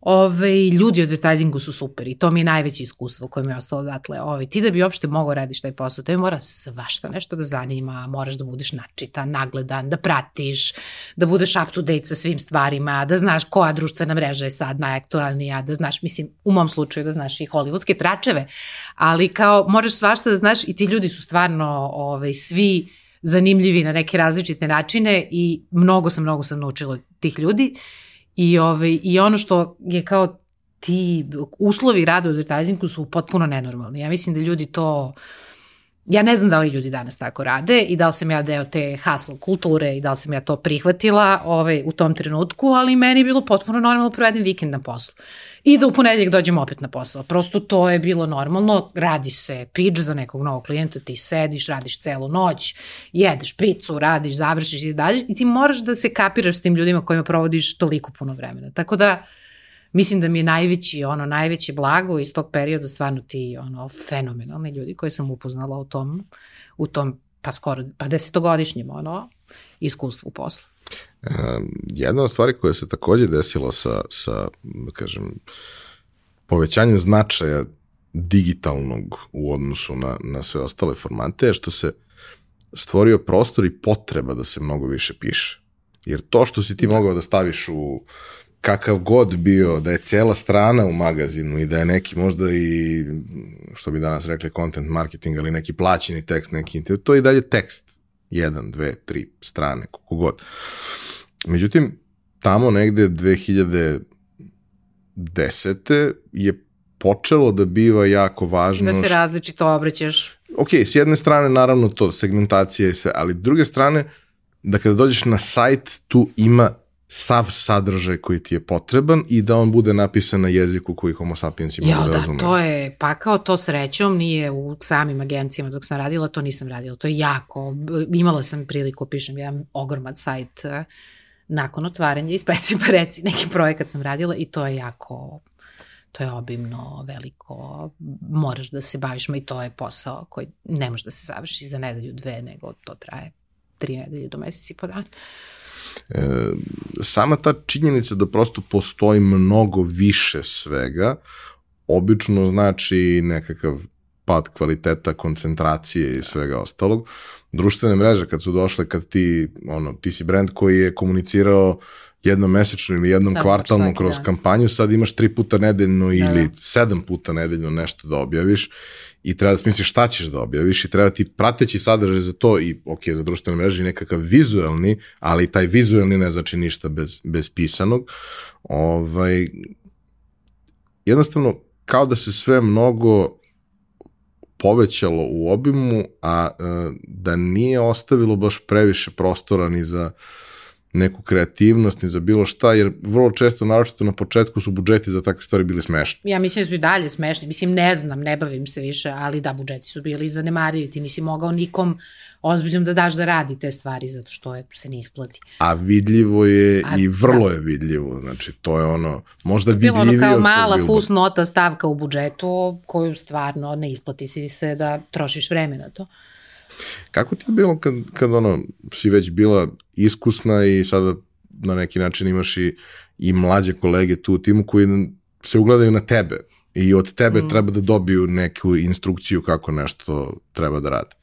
Speaker 2: Ove, ljudi u advertisingu su super i to mi je najveće iskustvo koje mi je ostalo odatle. Ove, ti da bi uopšte mogao radiš taj posao, tebi mora svašta nešto da zanima, moraš da budeš načitan, nagledan, da pratiš, da budeš up to date sa svim stvarima, da znaš koja društvena mreža je sad najaktualnija, da znaš, mislim, u mom slučaju da znaš i hollywoodske tračeve, ali kao moraš svašta da znaš i ti ljudi su stvarno ove, svi zanimljivi na neke različite načine i mnogo sam, mnogo sam naučila tih ljudi. I, ovaj, I ono što je kao ti uslovi rada u advertisingu su potpuno nenormalni. Ja mislim da ljudi to ja ne znam da li ljudi danas tako rade i da li sam ja deo te hustle kulture i da li sam ja to prihvatila ovaj, u tom trenutku, ali meni je bilo potpuno normalno da provedem vikend na poslu. I da u ponedeljak dođem opet na posao. Prosto to je bilo normalno, radi se pitch za nekog novog klijenta, ti sediš, radiš celu noć, jedeš picu, radiš, završiš i dalje i ti moraš da se kapiraš s tim ljudima kojima provodiš toliko puno vremena. Tako da, mislim da mi je najveći, ono, najveće blago iz tog perioda stvarno ti, ono, fenomenalni ljudi koje sam upoznala u tom, u tom, pa skoro, pa desetogodišnjem, ono, iskustvu poslu.
Speaker 1: Jedna od stvari koja se takođe desila sa, sa da kažem, povećanjem značaja digitalnog u odnosu na, na sve ostale formate je što se stvorio prostor i potreba da se mnogo više piše. Jer to što si ti da. mogao da staviš u kakav god bio, da je cela strana u magazinu i da je neki možda i, što bi danas rekli, content marketing, ali neki plaćeni tekst, neki intervju, to je i dalje tekst. Jedan, dve, tri strane, koliko god. Međutim, tamo negde 2010. je počelo da biva jako važno...
Speaker 2: Da se različito obraćaš.
Speaker 1: Ok, s jedne strane naravno to, segmentacija i sve, ali s druge strane, da kada dođeš na sajt, tu ima sav sadržaj koji ti je potreban i da on bude napisan na jeziku koji homo sapiens ima
Speaker 2: ja, da razume. da, to je, pa kao to srećom nije u samim agencijama dok sam radila, to nisam radila, to je jako, imala sam priliku, pišem jedan ogroman sajt uh, nakon otvaranja i speci pa reci neki projekat sam radila i to je jako to je obimno, veliko, moraš da se baviš, ma i to je posao koji ne može da se završi za nedelju, dve, nego to traje tri nedelje do meseci i po dana.
Speaker 1: E, sama ta činjenica da prosto postoji mnogo više svega, obično znači nekakav pad kvaliteta, koncentracije i svega ostalog. Društvene mreže kad su došle, kad ti, ono, ti si brand koji je komunicirao jednom mesečno ili jednom Sad, kvartalno kroz dan. kampanju, sad imaš tri puta nedeljno da, ili da. sedam puta nedeljno nešto da objaviš i treba da smisliš šta ćeš da objaviš i treba ti prateći sadržaj za to i ok, za društvene mreže nekakav vizuelni, ali taj vizuelni ne znači ništa bez, bez pisanog. Ovaj, jednostavno, kao da se sve mnogo povećalo u obimu, a e, da nije ostavilo baš previše prostora ni za neku kreativnost, ni za bilo šta, jer vrlo često, naročito na početku, su budžeti za takve stvari bili smešni.
Speaker 2: Ja mislim da su i dalje smešni. Mislim, ne znam, ne bavim se više, ali da, budžeti su bili zanemarivi. Ti nisi mogao nikom ozbiljnom da daš da radi te stvari, zato što je, se ne isplati.
Speaker 1: A vidljivo je A, i vrlo da. je vidljivo. Znači, to je ono, možda vidljivije. Bilo ono
Speaker 2: kao mala fusnota stavka u budžetu, koju stvarno ne isplati si se da trošiš vreme na to.
Speaker 1: Kako ti je bilo kad, kad ono, si već bila iskusna i sada na neki način imaš i, i mlađe kolege tu u timu koji se ugledaju na tebe i od tebe mm. treba da dobiju neku instrukciju kako nešto treba da rade?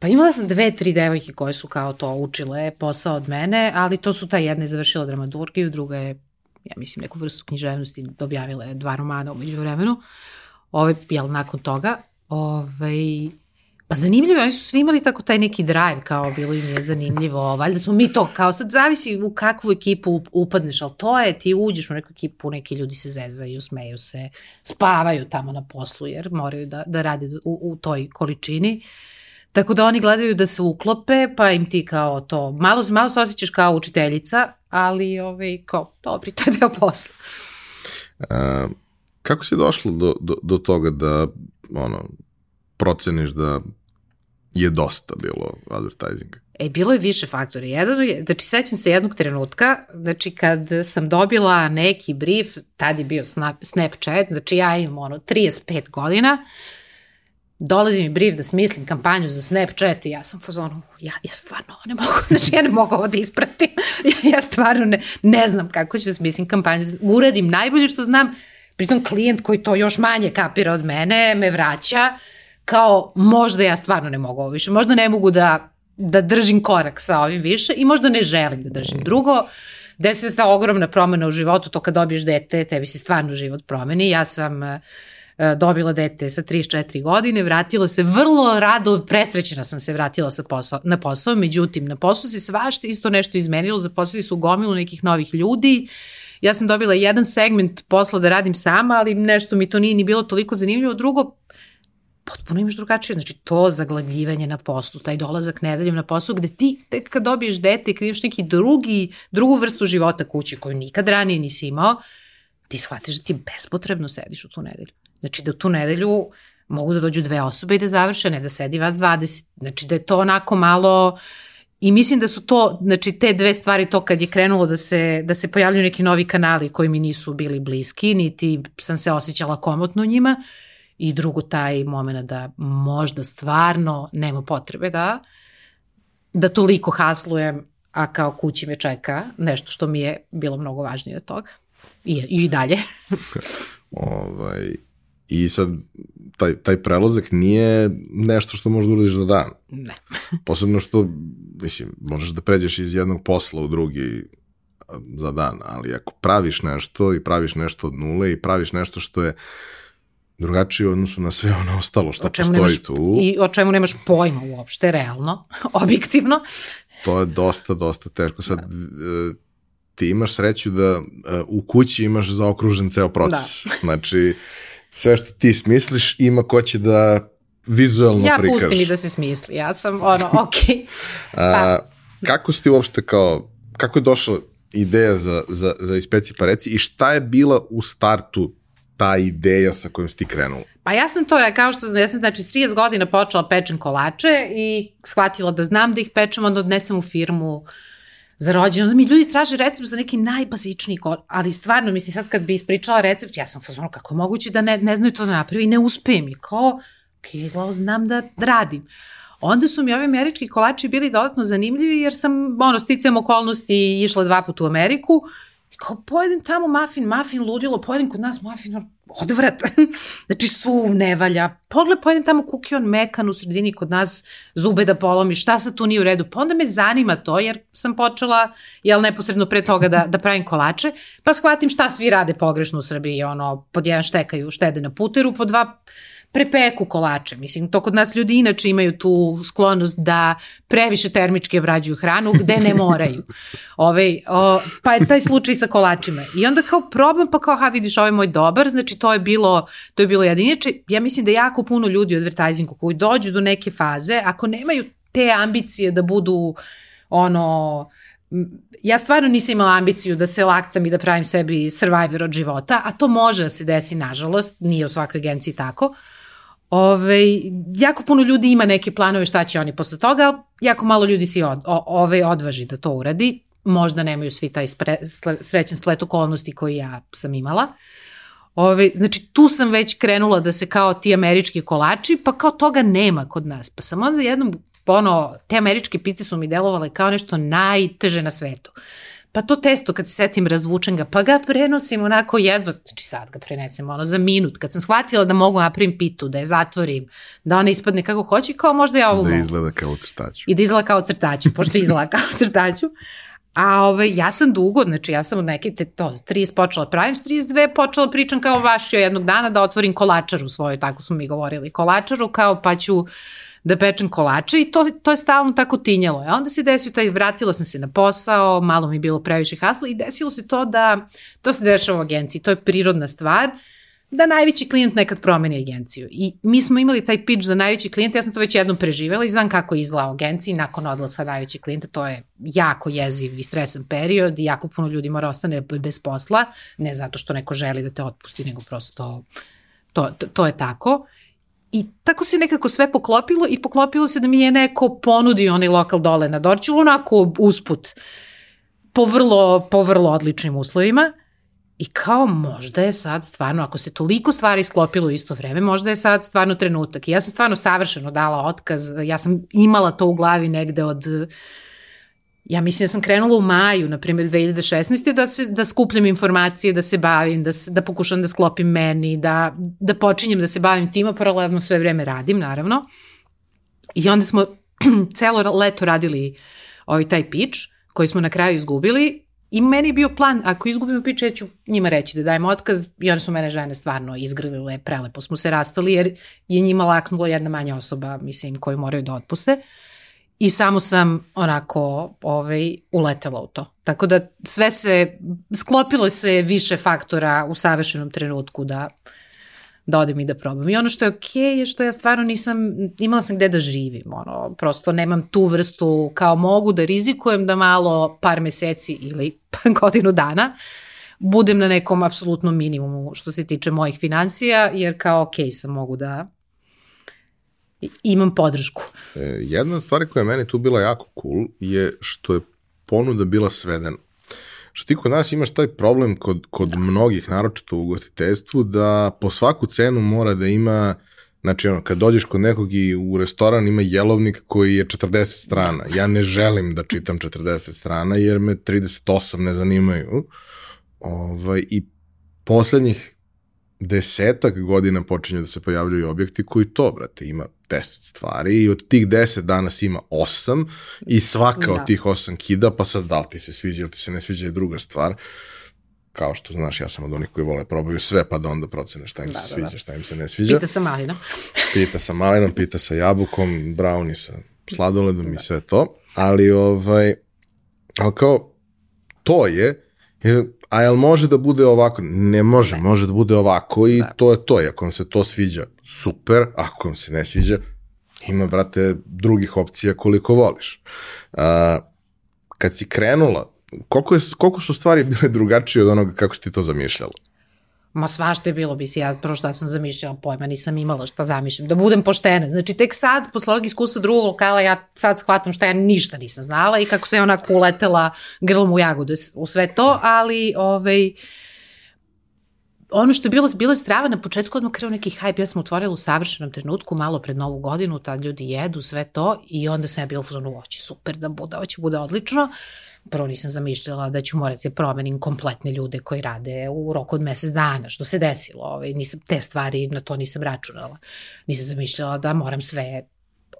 Speaker 2: Pa imala sam dve, tri devojke koje su kao to učile posao od mene, ali to su ta jedna je završila dramaturgiju, druga je, ja mislim, neku vrstu književnosti, objavila je dva romana umeđu vremenu. Ove, jel, nakon toga, ovaj, Pa zanimljivo, oni su svi imali tako taj neki drive, kao bilo im je zanimljivo, valjda smo mi to, kao sad zavisi u kakvu ekipu upadneš, ali to je, ti uđeš u neku ekipu, neki ljudi se zezaju, smeju se, spavaju tamo na poslu, jer moraju da, da rade u, u toj količini. Tako da oni gledaju da se uklope, pa im ti kao to, malo, malo se osjećaš kao učiteljica, ali ovaj, kao, dobri, *laughs* to je deo posla.
Speaker 1: A, kako si došla do, do, do toga da, ono, proceniš da je dosta bilo advertisinga?
Speaker 2: E, bilo je više faktora. Jedan je, znači, sećam se jednog trenutka, znači, kad sam dobila neki brief, tad je bio Snapchat, znači, ja imam, ono, 35 godina, dolazi mi brief da smislim kampanju za Snapchat i ja sam fazonu, ja, ja stvarno ne mogu, *laughs* znači ja ne mogu ovo da ispratim, *laughs* ja, ja stvarno ne, ne znam kako ću da smislim kampanju, uradim najbolje što znam, pritom klijent koji to još manje kapira od mene me vraća, kao možda ja stvarno ne mogu ovo više, možda ne mogu da, da držim korak sa ovim više i možda ne želim da držim. Drugo, desi se ta ogromna promena u životu, to kad dobiješ dete, tebi se stvarno život promeni. Ja sam uh, dobila dete sa 34 godine, vratila se vrlo rado, presrećena sam se vratila sa posao, na posao, međutim, na posao se svašta isto nešto izmenilo, zaposlili su gomilu nekih novih ljudi, ja sam dobila jedan segment posla da radim sama, ali nešto mi to nije ni bilo toliko zanimljivo. Drugo, potpuno imaš drugačije. Znači, to zaglavljivanje na poslu, taj dolazak nedeljom na poslu, gde ti tek kad dobiješ dete i kad imaš neki drugi, drugu vrstu života kući koju nikad ranije nisi imao, ti shvatiš da ti bespotrebno sediš u tu nedelju. Znači, da tu nedelju mogu da dođu dve osobe i da završe, ne da sedi vas 20. Znači, da je to onako malo... I mislim da su to, znači te dve stvari, to kad je krenulo da se, da se pojavljaju neki novi kanali koji mi nisu bili bliski, niti sam se osjećala komotno njima, i drugo taj moment da možda stvarno nema potrebe da da toliko haslujem, a kao kući me čeka nešto što mi je bilo mnogo važnije od toga. I, i dalje. *laughs*
Speaker 1: ovaj, I sad, taj, taj prelazak nije nešto što možeš da uradiš za dan.
Speaker 2: Ne. *laughs*
Speaker 1: Posebno što, mislim, možeš da pređeš iz jednog posla u drugi za dan, ali ako praviš nešto i praviš nešto od nule i praviš nešto što je drugačije u odnosu na sve ono ostalo što postoji
Speaker 2: nemaš,
Speaker 1: tu.
Speaker 2: I o čemu nemaš pojma uopšte, realno, *laughs* objektivno.
Speaker 1: To je dosta, dosta teško. Sad, da. ti imaš sreću da e, u kući imaš zaokružen ceo proces. Da. Znači, sve što ti smisliš ima ko će da vizualno
Speaker 2: ja
Speaker 1: prikaže.
Speaker 2: Ja pustim i da se smisli, ja sam ono, *laughs* okej. Okay.
Speaker 1: A, kako si ti uopšte kao, kako je došla ideja za, za, za ispeci pa reci i šta je bila u startu ta ideja sa kojom si ti krenula?
Speaker 2: Pa ja sam to, kao što ja sam znači s 30 godina počela pečem kolače i shvatila da znam da ih pečem, onda odnesem u firmu za rođenje, onda mi ljudi traže recept za neki najbazičniji kolač, ali stvarno, mislim, sad kad bi ispričala recept, ja sam fazonu kako je moguće da ne, ne znaju to da napravi i ne uspe mi, kao, ok, izlavo znam da radim. Onda su mi ovi američki kolači bili dodatno zanimljivi jer sam, ono, sticam okolnosti išla dva puta u Ameriku kao pojedem tamo mafin, mafin ludilo, pojedem kod nas mafin odvrat. *laughs* znači suv, ne valja. Pogled, pojedem tamo kukion mekan u sredini kod nas, zube da polomi, šta sa tu nije u redu. Pa onda me zanima to, jer sam počela, jel, neposredno pre toga da, da pravim kolače, pa shvatim šta svi rade pogrešno u Srbiji, ono, pod jedan štekaju, štede na puteru, pod dva prepeku kolače. Mislim, to kod nas ljudi inače imaju tu sklonost da previše termički obrađuju hranu gde ne moraju. *laughs* Ove, o, pa je taj slučaj sa kolačima. I onda kao problem, pa kao, ha, vidiš, ovo je moj dobar, znači to je bilo, to je bilo jediniče. Ja mislim da jako puno ljudi u advertisingu koji dođu do neke faze, ako nemaju te ambicije da budu ono, ja stvarno nisam imala ambiciju da se laktam i da pravim sebi survivor od života, a to može da se desi, nažalost, nije u svakoj agenciji tako. Ove, jako puno ljudi ima neke planove šta će oni posle toga, jako malo ljudi si od, o, ove, odvaži da to uradi, možda nemaju svi taj spre, srećen splet okolnosti koji ja sam imala. Ove, znači tu sam već krenula da se kao ti američki kolači, pa kao toga nema kod nas. Pa sam onda jednom, ono, te američke pite su mi delovale kao nešto najteže na svetu. Pa to testo kad se setim razvučem ga, pa ga prenosim onako jedva, znači sad ga prenesem ono za minut, kad sam shvatila da mogu napravim pitu, da je zatvorim, da ona ispadne kako hoće, kao možda ja ovo
Speaker 1: da
Speaker 2: mogu.
Speaker 1: Da izgleda kao crtaću.
Speaker 2: I da izgleda kao crtaću, pošto izgleda kao crtaću. A ove, ja sam dugo, znači ja sam od neke, te, to, 30 počela pravim, s 32 počela pričam kao vašio jednog dana da otvorim kolačaru svoju, tako smo mi govorili, kolačaru kao pa ću da pečem kolače i to, to je stalno tako tinjalo. A onda se desio taj, vratila sam se na posao, malo mi je bilo previše hasla i desilo se to da, to se dešava u agenciji, to je prirodna stvar, da najveći klijent nekad promeni agenciju. I mi smo imali taj pitch za najveći klijent, ja sam to već jednom preživela i znam kako je izgleda u agenciji nakon odlaska najveći klijenta, to je jako jeziv i stresan period i jako puno ljudi mora ostane bez posla, ne zato što neko želi da te otpusti, nego prosto to, to, to je tako. I tako se nekako sve poklopilo i poklopilo se da mi je neko ponudio onaj lokal dole na Dorčulu, onako usput, po vrlo, po vrlo odličnim uslovima. I kao možda je sad stvarno, ako se toliko stvari sklopilo u isto vreme, možda je sad stvarno trenutak. I ja sam stvarno savršeno dala otkaz, ja sam imala to u glavi negde od ja mislim da sam krenula u maju, na primjer 2016. da, se, da skupljam informacije, da se bavim, da, da pokušam da sklopim meni, da, da počinjem da se bavim tima, paralelno sve vreme radim, naravno. I onda smo *clears throat* celo leto radili ovaj taj pitch, koji smo na kraju izgubili I meni je bio plan, ako izgubimo pitch, ja ću njima reći da dajem otkaz i one su mene žene stvarno izgrlile, prelepo smo se rastali jer je njima laknulo jedna manja osoba, mislim, koju moraju da otpuste. I samo sam onako ovaj, uletela u to. Tako da sve se, sklopilo se više faktora u savršenom trenutku da da odem i da probam. I ono što je okej okay je što ja stvarno nisam, imala sam gde da živim, ono, prosto nemam tu vrstu, kao mogu da rizikujem da malo par meseci ili *laughs* godinu dana budem na nekom apsolutnom minimumu što se tiče mojih financija, jer kao okej okay sam mogu da imam podršku.
Speaker 1: E, jedna od stvari koja je meni tu bila jako cool je što je ponuda bila svedena. Što ti kod nas imaš taj problem kod, kod mnogih, naročito u ugostiteljstvu, da po svaku cenu mora da ima Znači, ono, kad dođeš kod nekog i u restoran ima jelovnik koji je 40 strana. Ja ne želim da čitam 40 strana jer me 38 ne zanimaju. Ovaj, I poslednjih desetak godina počinju da se pojavljaju objekti koji to, brate, ima 10 stvari i od tih 10 danas ima 8 i svaka da. od tih 8 kida, pa sad da li ti se sviđa ili ti se ne sviđa je druga stvar. Kao što znaš, ja sam od onih koji vole probaju sve, pa da onda procene šta im da, se da, sviđa, da. šta im se ne sviđa.
Speaker 2: Pita sa malinom. *laughs*
Speaker 1: pita sa malinom, pita sa jabukom, brownie sa sladoledom da. i sve to. Ali, ovaj, ali kao, to je, a jel može da bude ovako? Ne može, ne. može da bude ovako i da. to je to. I ako vam se to sviđa, super, ako vam se ne sviđa, ima, brate, drugih opcija koliko voliš. A, kad si krenula, koliko, je, koliko su stvari bile drugačije od onoga kako si ti to zamišljala?
Speaker 2: Ma svašta je bilo, bi si ja prvo šta sam zamišljala, pojma nisam imala šta zamišljam, da budem poštena. Znači tek sad, posle ovog iskustva drugog lokala, ja sad shvatam šta ja ništa nisam znala i kako se ja onako uletela grlom u jagodu u sve to, ali ovaj, ono što je bilo, bilo je strava na početku, odmah kreo neki hype, ja sam otvorila u savršenom trenutku, malo pred novu godinu, tad ljudi jedu sve to i onda sam ja bila u fuzonu, oći super da bude, oće bude odlično. Uh, prvo nisam zamišljala da ću morati da promenim kompletne ljude koji rade u roku od mesec dana, što se desilo. Ovaj, nisam, te stvari, na to nisam računala. Nisam zamišljala da moram sve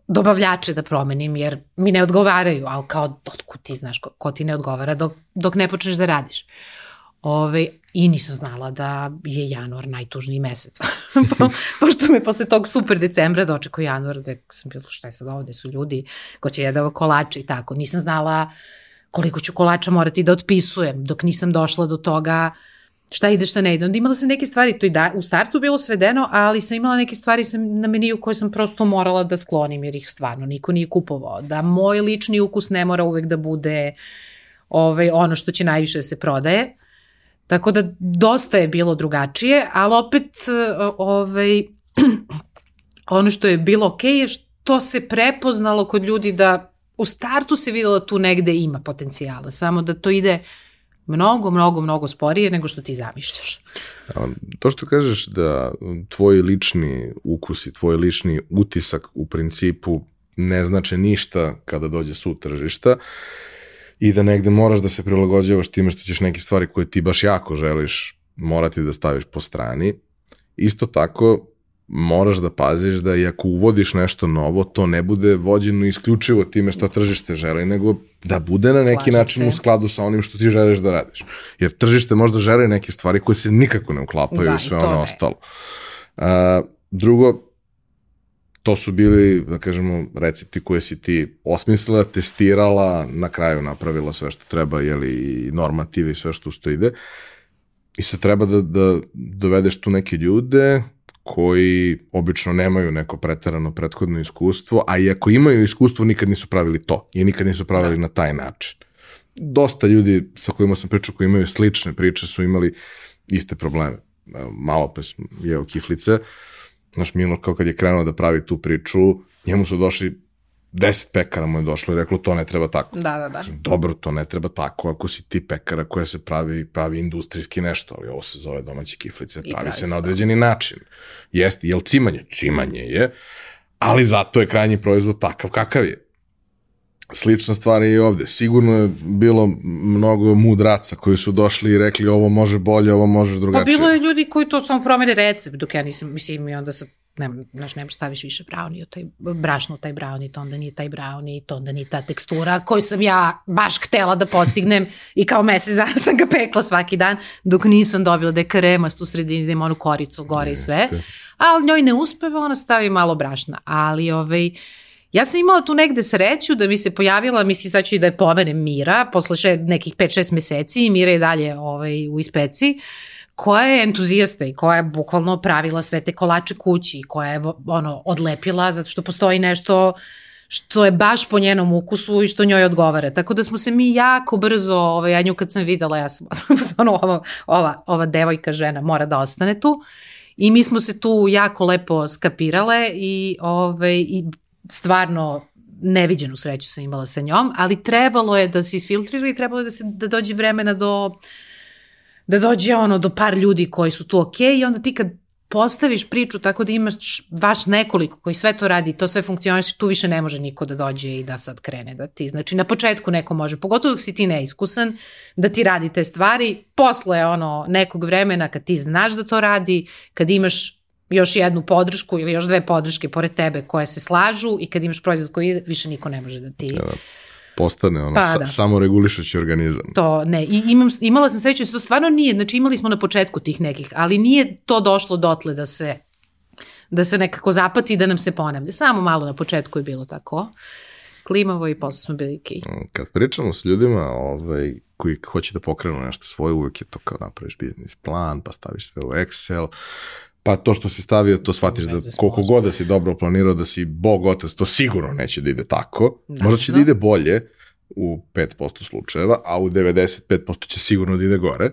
Speaker 2: dobavljače da promenim, jer mi ne odgovaraju, ali kao, otkud ti znaš ko, ko ti ne odgovara dok, dok ne počneš da radiš. Ove, I nisam znala da je januar najtužniji mesec. *laughs* po, pošto me posle tog super decembra dočekao januar, gde sam bila, šta je sad ovde su ljudi, ko će jedava kolače i tako. Nisam znala uh, koliko ću kolača morati da otpisujem dok nisam došla do toga šta ide, šta ne ide. Onda imala sam neke stvari, to i da, u startu bilo svedeno, ali sam imala neke stvari sam, na meniju koje sam prosto morala da sklonim, jer ih stvarno niko nije kupovao. Da moj lični ukus ne mora uvek da bude ovaj, ono što će najviše da se prodaje. Tako da dosta je bilo drugačije, ali opet ovaj, *clears throat* ono što je bilo okej okay je što se prepoznalo kod ljudi da u startu se videlo da tu negde ima potencijala, samo da to ide mnogo, mnogo, mnogo sporije nego što ti zamišljaš.
Speaker 1: To što kažeš da tvoj lični ukus i tvoj lični utisak u principu ne znače ništa kada dođe su tržišta i da negde moraš da se prilagođavaš time što ćeš neke stvari koje ti baš jako želiš morati da staviš po strani. Isto tako, moraš da paziš da i ako uvodiš nešto novo, to ne bude vođeno isključivo time šta tržište želi, nego da bude na neki Slažem način se. u skladu sa onim što ti želiš da radiš. Jer tržište možda želi neke stvari koje se nikako ne uklapaju da, i sve ono ne. ostalo. A, drugo, to su bili, da kažemo, recepti koje si ti osmislila, testirala, na kraju napravila sve što treba, jeli, i normative i sve što usto ide. I sad treba da, da dovedeš tu neke ljude koji obično nemaju neko preterano prethodno iskustvo, a i ako imaju iskustvo nikad nisu pravili to i nikad nisu pravili da. na taj način. Dosta ljudi sa kojima sam pričao koji imaju slične priče su imali iste probleme. Malo pe jeo kiflice, naš Milo kao kad je krenuo da pravi tu priču, njemu su došli deset pekara mu je došlo i reklo to ne treba tako.
Speaker 2: Da, da, da.
Speaker 1: Dobro, to ne treba tako ako si ti pekara koja se pravi, pravi industrijski nešto, ali ovo se zove domaće kiflice, pravi,
Speaker 2: pravi
Speaker 1: se na određeni način. Jeste, jel cimanje? Cimanje je, ali zato je krajnji proizvod takav kakav je. Slična stvar je i ovde. Sigurno je bilo mnogo mudraca koji su došli i rekli ovo može bolje, ovo može
Speaker 2: Pa
Speaker 1: drugačije.
Speaker 2: bilo je ljudi koji to samo promene recept, dok ja nisam, mislim, i onda se ne, znaš, ne možeš staviš više brownie, taj, brašno u taj brownie, to onda nije taj brownie, to onda nije ta tekstura koju sam ja baš htela da postignem i kao mesec dana sam ga pekla svaki dan, dok nisam dobila da je kremast u sredini, da ima onu koricu gore i sve. Ali njoj ne uspeva, ona stavi malo brašna. Ali, ovaj, ja sam imala tu negde sreću da mi se pojavila, mislim sad ću i da je pomenem Mira, posle še, nekih 5-6 meseci i Mira je dalje ovaj, u ispeci, koja je entuzijasta i koja je bukvalno pravila sve te kolače kući i koja je ono, odlepila zato što postoji nešto što je baš po njenom ukusu i što njoj odgovara. Tako da smo se mi jako brzo, ovaj, ja nju kad sam videla, ja sam *laughs* ono, ova, ova, ova devojka žena mora da ostane tu. I mi smo se tu jako lepo skapirale i, ovaj, i stvarno neviđenu sreću sam imala sa njom, ali trebalo je da se isfiltrira i trebalo je da, se, da dođe vremena do da dođe ono do par ljudi koji su tu okej i onda ti kad postaviš priču tako da imaš vaš nekoliko koji sve to radi, to sve funkcioniše, tu više ne može niko da dođe i da sad krene da ti, znači na početku neko može, pogotovo dok si ti neiskusan, da ti radi te stvari, posle ono nekog vremena kad ti znaš da to radi, kad imaš još jednu podršku ili još dve podrške pored tebe koje se slažu i kad imaš proizvod koji više niko ne može da ti...
Speaker 1: Da, postane ono,
Speaker 2: Pa,
Speaker 1: sa,
Speaker 2: da.
Speaker 1: samo regulišući organizam.
Speaker 2: To ne, i imam, imala sam sreću da to stvarno nije, znači imali smo na početku tih nekih, ali nije to došlo dotle da se da se nekako zapati i da nam se ponavlja. Samo malo na početku je bilo tako klimavo i posle smo bili okej.
Speaker 1: Kad pričamo s ljudima ovaj, koji hoće da pokrenu nešto svoje, uvijek je to kao napraviš biznis plan, pa staviš sve u Excel, pa to što si stavio, to shvatiš da koliko god da si dobro planirao, da si bog otac, to sigurno neće da ide tako. Možda će
Speaker 2: Jasno.
Speaker 1: da ide bolje u 5% slučajeva, a u 95% će sigurno da ide gore.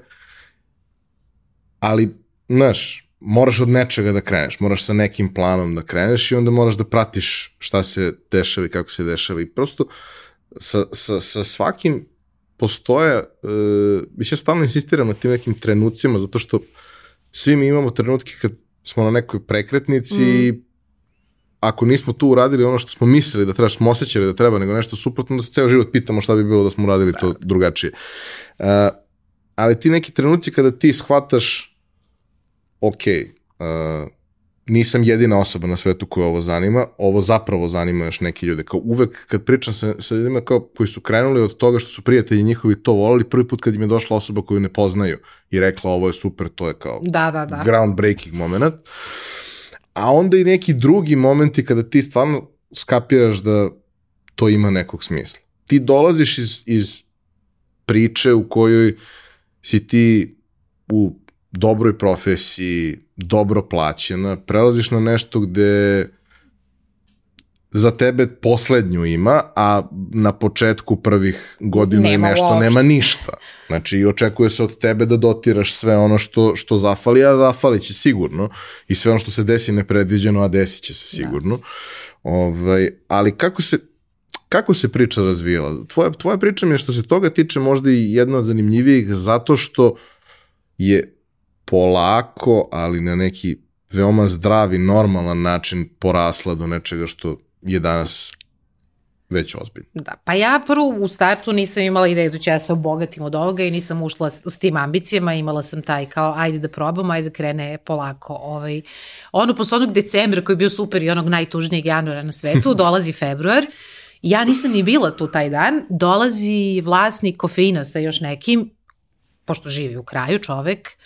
Speaker 1: Ali, znaš, moraš od nečega da kreneš, moraš sa nekim planom da kreneš i onda moraš da pratiš šta se dešava i kako se dešava i prosto sa, sa, sa svakim postoje, uh, više stalno insistiram na tim nekim trenucima, zato što svi mi imamo trenutke kad smo na nekoj prekretnici mm. ako nismo tu uradili ono što smo mislili da treba, što smo osjećali da treba, nego nešto suprotno, da se ceo život pitamo šta bi bilo da smo uradili to drugačije. Uh, ali ti neki trenuci kada ti shvataš ok, uh, nisam jedina osoba na svetu koja ovo zanima, ovo zapravo zanima još neki ljude. Kao uvek kad pričam sa, sa ljudima kao, koji su krenuli od toga što su prijatelji njihovi to volali, prvi put kad im je došla osoba koju ne poznaju i rekla ovo je super, to je kao
Speaker 2: Da, da, da.
Speaker 1: groundbreaking moment. A onda i neki drugi momenti kada ti stvarno skapiraš da to ima nekog smisla. Ti dolaziš iz, iz priče u kojoj si ti u dobroj profesiji, dobro plaćena, prelaziš na nešto gde za tebe poslednju ima, a na početku prvih godina i
Speaker 2: Nema
Speaker 1: nešto
Speaker 2: uopšte.
Speaker 1: nema ništa. Znači, i očekuje se od tebe da dotiraš sve ono što, što zafali, a zafali će sigurno. I sve ono što se desi nepredviđeno, a desit će se sigurno. Ovaj, ali kako se, kako se priča razvijala? Tvoja, tvoja priča mi je što se toga tiče možda i jedna od zanimljivijih zato što je polako, ali na neki veoma zdravi, normalan način porasla do nečega što je danas već ozbiljno.
Speaker 2: Da, pa ja prvo u startu nisam imala ideju da ću ja se obogatim od ovoga i nisam ušla s, s tim ambicijama, imala sam taj kao ajde da probam, ajde da krene polako. Ovaj. Ono posle onog decembra koji je bio super i onog najtužnijeg januara na svetu, *laughs* dolazi februar, ja nisam ni bila tu taj dan, dolazi vlasnik kofeina sa još nekim, pošto živi u kraju čovek,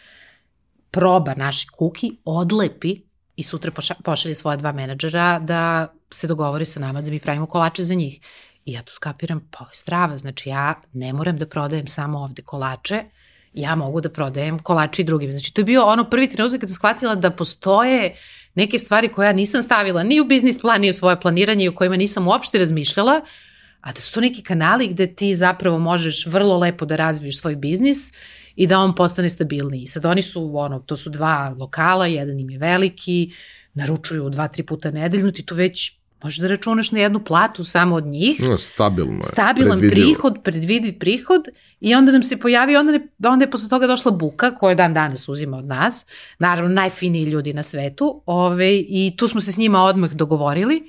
Speaker 2: proba naši kuki, odlepi i sutra poša, pošalje svoja dva menadžera da se dogovori sa nama da mi pravimo kolače za njih. I ja tu skapiram, pa ovo je strava, znači ja ne moram da prodajem samo ovde kolače, ja mogu da prodajem kolače i drugim. Znači to je bio ono prvi trenutak kad sam shvatila da postoje neke stvari koje ja nisam stavila ni u biznis plan, ni u svoje planiranje i o kojima nisam uopšte razmišljala, a da su to neki kanali gde ti zapravo možeš vrlo lepo da razviješ svoj biznis i da on postane stabilniji. Sad oni su, ono, to su dva lokala, jedan im je veliki, naručuju dva, tri puta nedeljno, ti tu već možeš da računaš na jednu platu samo od njih.
Speaker 1: No, stabilno je.
Speaker 2: Stabilan
Speaker 1: predvidljivo.
Speaker 2: prihod, predvidiv prihod i onda nam se pojavi, onda, ne, onda je posle toga došla buka koja dan danas uzima od nas, naravno najfiniji ljudi na svetu ove, i tu smo se s njima odmah dogovorili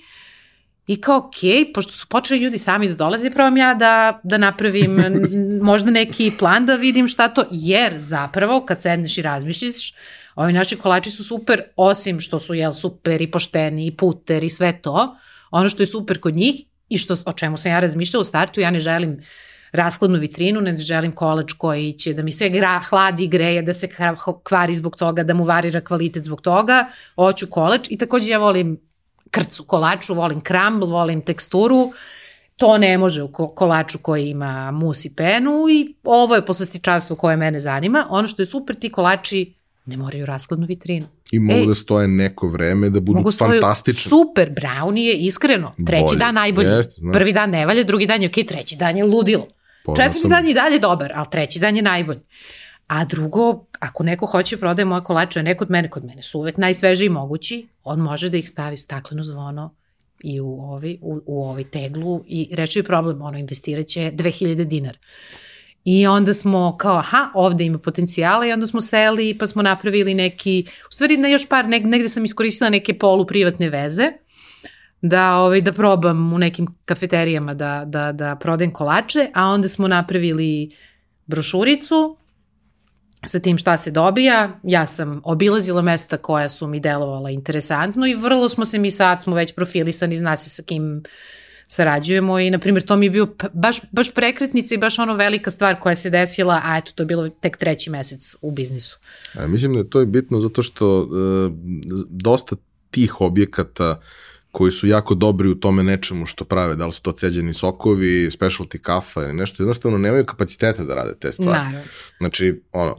Speaker 2: I kao, ok, pošto su počeli ljudi sami da dolaze, probam ja da, da napravim *laughs* možda neki plan da vidim šta to, jer zapravo kad sedneš i razmišljaš, ovi naši kolači su super, osim što su jel, super i pošteni i puter i sve to, ono što je super kod njih i što, o čemu sam ja razmišljala u startu, ja ne želim raskladnu vitrinu, ne želim kolač koji će da mi se gra, hladi, greje, da se kvari zbog toga, da mu varira kvalitet zbog toga, hoću kolač i takođe ja volim krcu kolaču, volim krambl, volim teksturu, to ne može u ko- kolaču koji ima mus i penu i ovo je poslastičarstvo koje mene zanima. Ono što je super, ti kolači ne moraju raskladnu vitrinu.
Speaker 1: I mogu
Speaker 2: Ej.
Speaker 1: da stoje neko vreme, da budu
Speaker 2: Mogu
Speaker 1: fantastični.
Speaker 2: super brownie je iskreno. Treći
Speaker 1: Bolji.
Speaker 2: dan najbolji.
Speaker 1: Znam.
Speaker 2: Prvi dan ne valja, drugi dan je okej, treći dan je ludilo. Četvrti dan je dalje dobar, ali treći dan je najbolji. A drugo, ako neko hoće da prodaje moje kolače, ne kod mene, kod mene su uvek najsvežiji mogući, on može da ih stavi u stakleno zvono i u, ovi, u, u ovaj teglu i reći je problem, ono, investirat će 2000 dinara. I onda smo kao, aha, ovde ima potencijala i onda smo seli pa smo napravili neki, u stvari na još par, neg, negde sam iskoristila neke polu privatne veze, da, ovaj, da probam u nekim kafeterijama da, da, da prodajem kolače, a onda smo napravili brošuricu sa tim šta se dobija. Ja sam obilazila mesta koja su mi delovala interesantno i vrlo smo se mi sad, smo već profilisani, zna se sa kim sarađujemo i, na primjer, to mi je bio baš, baš prekretnica i baš ono velika stvar koja se desila, a eto, to je bilo tek treći mesec u biznisu.
Speaker 1: A, mislim da je to je bitno zato što e, dosta tih objekata koji su jako dobri u tome nečemu što prave, da li su to ceđeni sokovi, specialty kafa ili nešto, jednostavno nemaju kapaciteta da rade te stvari.
Speaker 2: Naravno.
Speaker 1: Znači, ono,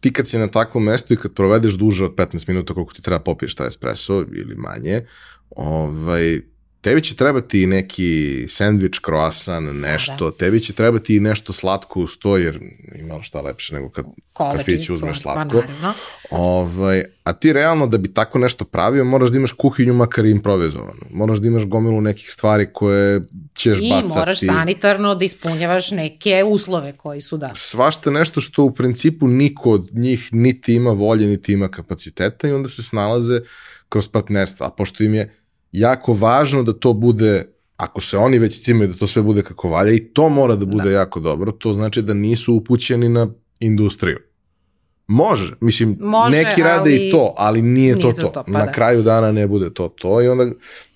Speaker 1: ti kad si na takvom mestu i kad provedeš duže od 15 minuta koliko ti treba popiješ taj espresso ili manje, ovaj, tebi će trebati neki sandvič, croissant, nešto, tebi će trebati i nešto slatko uz to, jer ima šta lepše nego kad
Speaker 2: Koleči,
Speaker 1: kafić uzmeš slatko.
Speaker 2: Pa naravno.
Speaker 1: Ovaj, a ti realno da bi tako nešto pravio, moraš da imaš kuhinju makar improvizovanu. Moraš da imaš gomilu nekih stvari koje ćeš
Speaker 2: I
Speaker 1: bacati.
Speaker 2: moraš sanitarno da ispunjavaš neke uslove koji su da.
Speaker 1: Svašta nešto što u principu niko od njih niti ima volje, niti ima kapaciteta i onda se snalaze kroz partnerstva. A pošto im je jako važno da to bude ako se oni već cimaju da to sve bude kako valja i to mora da bude da. jako dobro, to znači da nisu upućeni na industriju. Može, mislim,
Speaker 2: Može,
Speaker 1: neki rade
Speaker 2: ali
Speaker 1: i to, ali nije,
Speaker 2: nije
Speaker 1: to
Speaker 2: to
Speaker 1: to.
Speaker 2: to, pa
Speaker 1: na
Speaker 2: da.
Speaker 1: kraju dana ne bude to to i onda,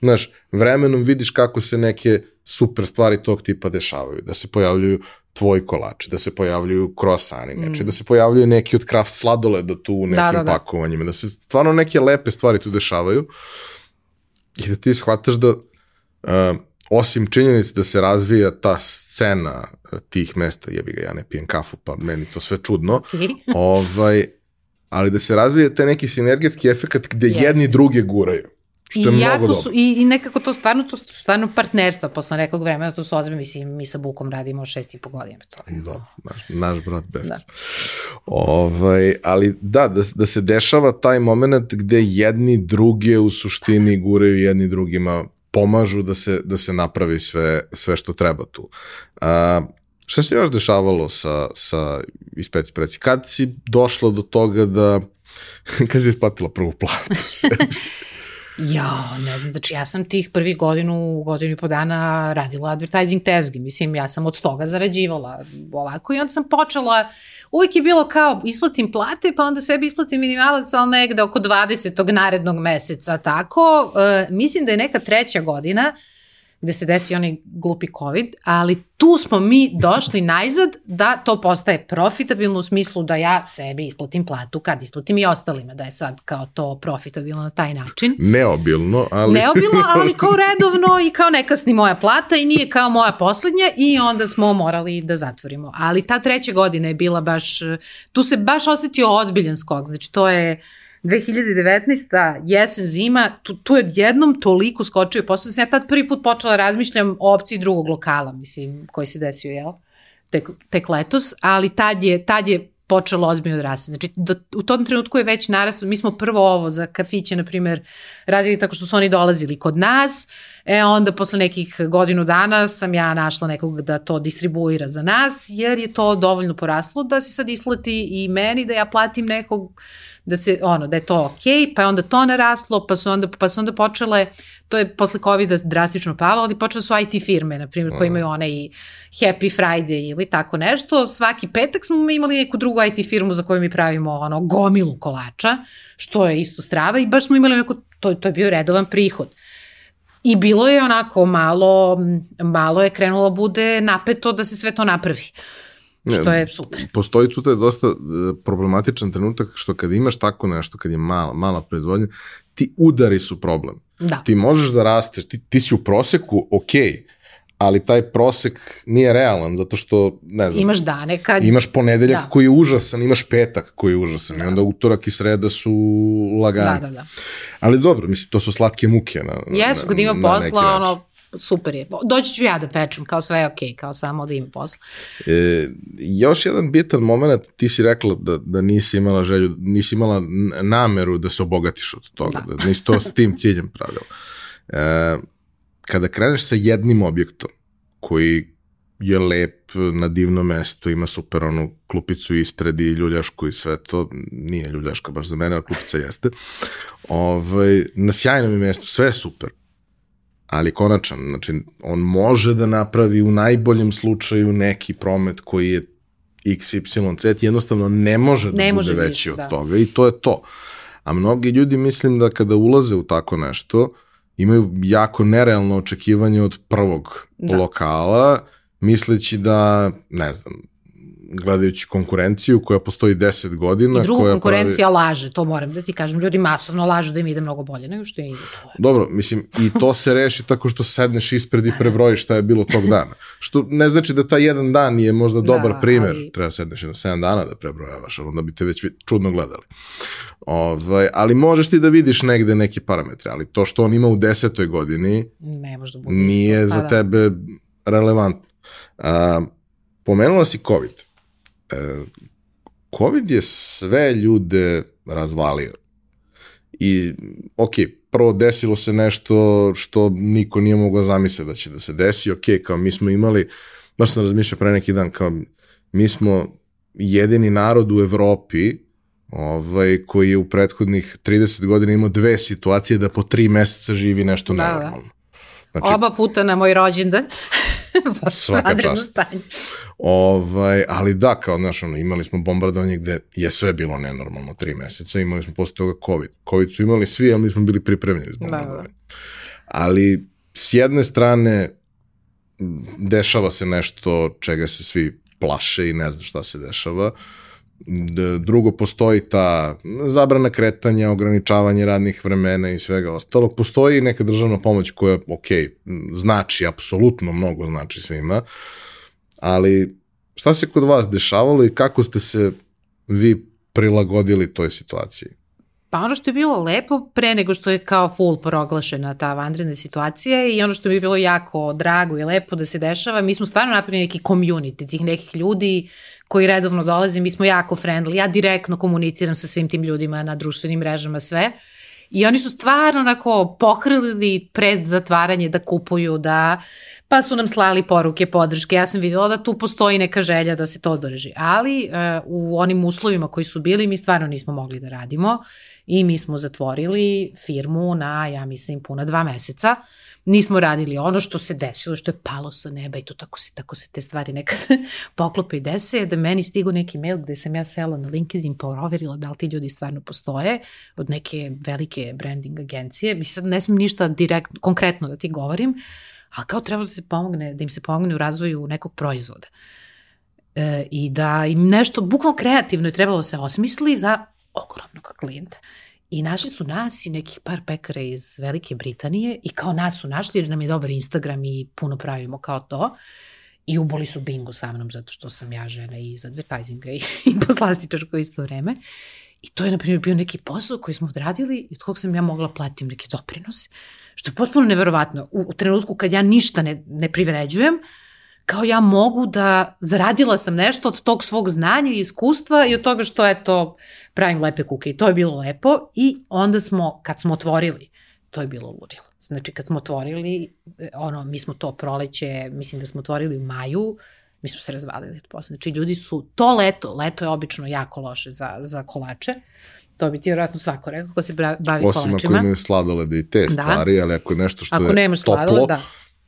Speaker 1: znaš, vremenom vidiš kako se neke super stvari tog tipa dešavaju, da se pojavljuju tvoji kolači, da se pojavljuju krosani, neče,
Speaker 2: Mm.
Speaker 1: da se pojavljuju neki od kraft sladoleda tu u nekim
Speaker 2: Da, da, da.
Speaker 1: pakovanjima, da se stvarno neke lepe stvari tu dešavaju i da ti shvataš da uh, osim činjenice da se razvija ta scena uh, tih mesta, jebi ga, ja ne pijem kafu, pa meni to sve čudno, *laughs*
Speaker 2: Okay.
Speaker 1: ovaj, ali da se razvija taj neki sinergetski efekt gde
Speaker 2: Jeste.
Speaker 1: jedni druge guraju. Što je
Speaker 2: I,
Speaker 1: mnogo
Speaker 2: jako
Speaker 1: dobro.
Speaker 2: su, i, I nekako to stvarno, to stvarno partnerstva posle nekog vremena, to su ozbiljno, mislim, mi sa Bukom radimo šest i po godina. To. je-
Speaker 1: Da, naš, naš brat Bevc.
Speaker 2: Da.
Speaker 1: Ovaj, ali da, da, da se dešava taj moment gde jedni druge u suštini guraju jedni drugima pomažu da se, da se napravi sve, sve što treba tu. A, šta se još dešavalo sa, sa ispeci preci? Kad si došla do toga da *laughs* kad si isplatila prvu platu sebi? *laughs*
Speaker 2: Ja, ne znam, znači ja sam tih prvih godinu, godinu i po dana radila advertising tezgi, mislim, ja sam od toga zarađivala ovako i onda sam počela, uvijek je bilo kao isplatim plate, pa onda sebi isplatim minimalac, ali negde oko 20. narednog meseca, tako. E, mislim da je neka treća godina gde se desi onaj glupi COVID, ali tu smo mi došli najzad da to postaje profitabilno u smislu da ja sebi isplatim platu kad isplatim i ostalima, da je sad kao to profitabilno na taj način.
Speaker 1: Neobilno, ali...
Speaker 2: Neobilno, ali *laughs* kao redovno i kao ne kasni moja plata i nije kao moja poslednja i onda smo morali da zatvorimo. Ali ta treća godina je bila baš, tu se baš osetio ozbiljan skok, znači to je 2019. jesen, zima, tu, tu je jednom toliko skočio i posle sam ja tad prvi put počela da razmišljam o opciji drugog lokala, mislim, koji se desio, jel? Tek, tek letos, ali tad je, tad je počelo ozbiljno da raste. Znači, do, u tom trenutku je već narastao, mi smo prvo ovo za kafiće, na primjer, radili tako što su oni dolazili kod nas, E onda posle nekih godinu dana sam ja našla nekog da to distribuira za nas, jer je to dovoljno poraslo da se sad isplati i meni da ja platim nekog da se ono da je to okay, pa je onda to naraslo, pa su onda pa su onda počele to je posle covida drastično palo, ali počele su IT firme na primjer koje imaju one i Happy Friday ili tako nešto. Svaki petak smo imali neku drugu IT firmu za koju mi pravimo ono gomilu kolača, što je isto strava i baš smo imali neko to to je bio redovan prihod. I bilo je onako malo, malo je krenulo da bude napeto da se sve to napravi. Ne, što je super.
Speaker 1: Postoji tu taj dosta e, problematičan trenutak što kad imaš tako nešto, kad je mala, mala proizvodnja, ti udari su problem.
Speaker 2: Da.
Speaker 1: Ti možeš da rasteš, ti, ti si u proseku ok, ali taj prosek nije realan, zato što, ne znam...
Speaker 2: Imaš dane kad...
Speaker 1: Imaš ponedeljak da. koji je užasan, imaš petak koji je užasan, da. i onda utorak i sreda su lagani.
Speaker 2: Da, da, da.
Speaker 1: Ali dobro, mislim, to su slatke muke. Na,
Speaker 2: Jesu, kad ima posla, ono, super je. Doći ću ja da pečem, kao sve je okej, okay, kao samo da ima posla.
Speaker 1: E, još jedan bitan moment, ti si rekla da, da nisi imala želju, nisi imala nameru da se obogatiš od toga, da, da nisi to s tim ciljem pravila. E, kada kreneš sa jednim objektom koji je lep na divnom mestu, ima super onu klupicu ispred i ljuljašku i sve to, nije ljuljaška baš za mene, ali klupica jeste. Ovaj, na sjajnom je mestu, sve je super ali konačan, znači on može da napravi u najboljem slučaju neki promet koji je x, y, z, jednostavno ne može da ne bude može veći od da. toga i to je to. A mnogi ljudi mislim da kada ulaze u tako nešto, imaju jako nerealno očekivanje od prvog da. lokala, misleći da, ne znam, gledajući konkurenciju koja postoji 10 godina.
Speaker 2: I druga
Speaker 1: koja
Speaker 2: konkurencija pravi... laže, to moram da ti kažem. Ljudi masovno lažu da im ide mnogo bolje nego što im ide.
Speaker 1: Dobro, mislim, i to se reši tako što sedneš ispred i *laughs* prebrojiš šta je bilo tog dana. Što ne znači da taj jedan dan je možda da, dobar da, primer. Ali... Treba sedneš na 7 dana da prebrojavaš, onda bi te već čudno gledali. Ovaj, ali možeš ti da vidiš negde neki parametre, ali to što on ima u desetoj godini
Speaker 2: ne može da bude
Speaker 1: nije isto, pa za da. tebe relevantno. A, pomenula si COVID. E, COVID je sve ljude razvalio. I, ok, prvo desilo se nešto što niko nije mogao zamisliti da će da se desi. Ok, kao mi smo imali, baš sam razmišljao pre neki dan, kao mi smo jedini narod u Evropi ovaj, koji je u prethodnih 30 godina imao dve situacije da po tri meseca živi nešto da, da.
Speaker 2: Znači, Oba puta na moj rođendan. *laughs*
Speaker 1: Svaka čast. Ovaj, ali da, kao, znaš, ono, imali smo bombardovanje gde je sve bilo nenormalno tri meseca, imali smo posle toga COVID. COVID su imali svi, ali mi smo bili pripremljeni zbog da, da. Ali, s jedne strane, dešava se nešto čega se svi plaše i ne zna šta se dešava. Drugo, postoji ta zabrana kretanja, ograničavanje radnih vremena i svega ostalog. Postoji neka državna pomoć koja, ok, znači, apsolutno mnogo znači svima, ali šta se kod vas dešavalo i kako ste se vi prilagodili toj situaciji?
Speaker 2: Pa ono što je bilo lepo pre nego što je kao full proglašena ta vanredna situacija i ono što mi bilo jako drago i lepo da se dešava, mi smo stvarno napravili neki community tih nekih ljudi koji redovno dolaze, mi smo jako friendly, ja direktno komuniciram sa svim tim ljudima na društvenim mrežama sve i oni su stvarno onako pohrlili pred zatvaranje da kupuju, da pa su nam slali poruke, podrške. Ja sam videla da tu postoji neka želja da se to održi. Ali uh, u onim uslovima koji su bili mi stvarno nismo mogli da radimo i mi smo zatvorili firmu na, ja mislim, puna dva meseca. Nismo radili ono što se desilo, što je palo sa neba i to tako se, tako se te stvari nekad *laughs* poklope i dese, da meni stigu neki mail gde sam ja sela na LinkedIn proverila da li ti ljudi stvarno postoje od neke velike branding agencije. Mi sad ne smijem ništa direkt, konkretno da ti govorim, ali kao treba da se pomogne, da im se pomogne u razvoju nekog proizvoda. E, I da im nešto bukvalno kreativno je trebalo da se osmisli za ogromnog klijenta. I našli su nas i nekih par pekara iz Velike Britanije i kao nas su našli jer nam je dobar Instagram i puno pravimo kao to. I uboli su bingo sa mnom zato što sam ja žena i iz advertisinga i, *laughs* i poslastičarka u isto vreme. I to je, na primjer, bio neki posao koji smo odradili i od kog sam ja mogla platim neke doprinose. Što je potpuno neverovatno. U, u trenutku kad ja ništa ne, ne privređujem, kao ja mogu da zaradila sam nešto od tog svog znanja i iskustva i od toga što je to pravim lepe kuke i to je bilo lepo i onda smo, kad smo otvorili, to je bilo ludilo. Znači kad smo otvorili, e, ono, mi smo to proleće, mislim da smo otvorili u maju, mi smo se razvalili od posle. Znači ljudi su, to leto, leto je obično jako loše za, za kolače, to bi ti vjerojatno svako rekao ko se bavi
Speaker 1: Osim kolačima. Osim ako imaju sladolede i te da. stvari, ali ako je nešto što ako je toplo, da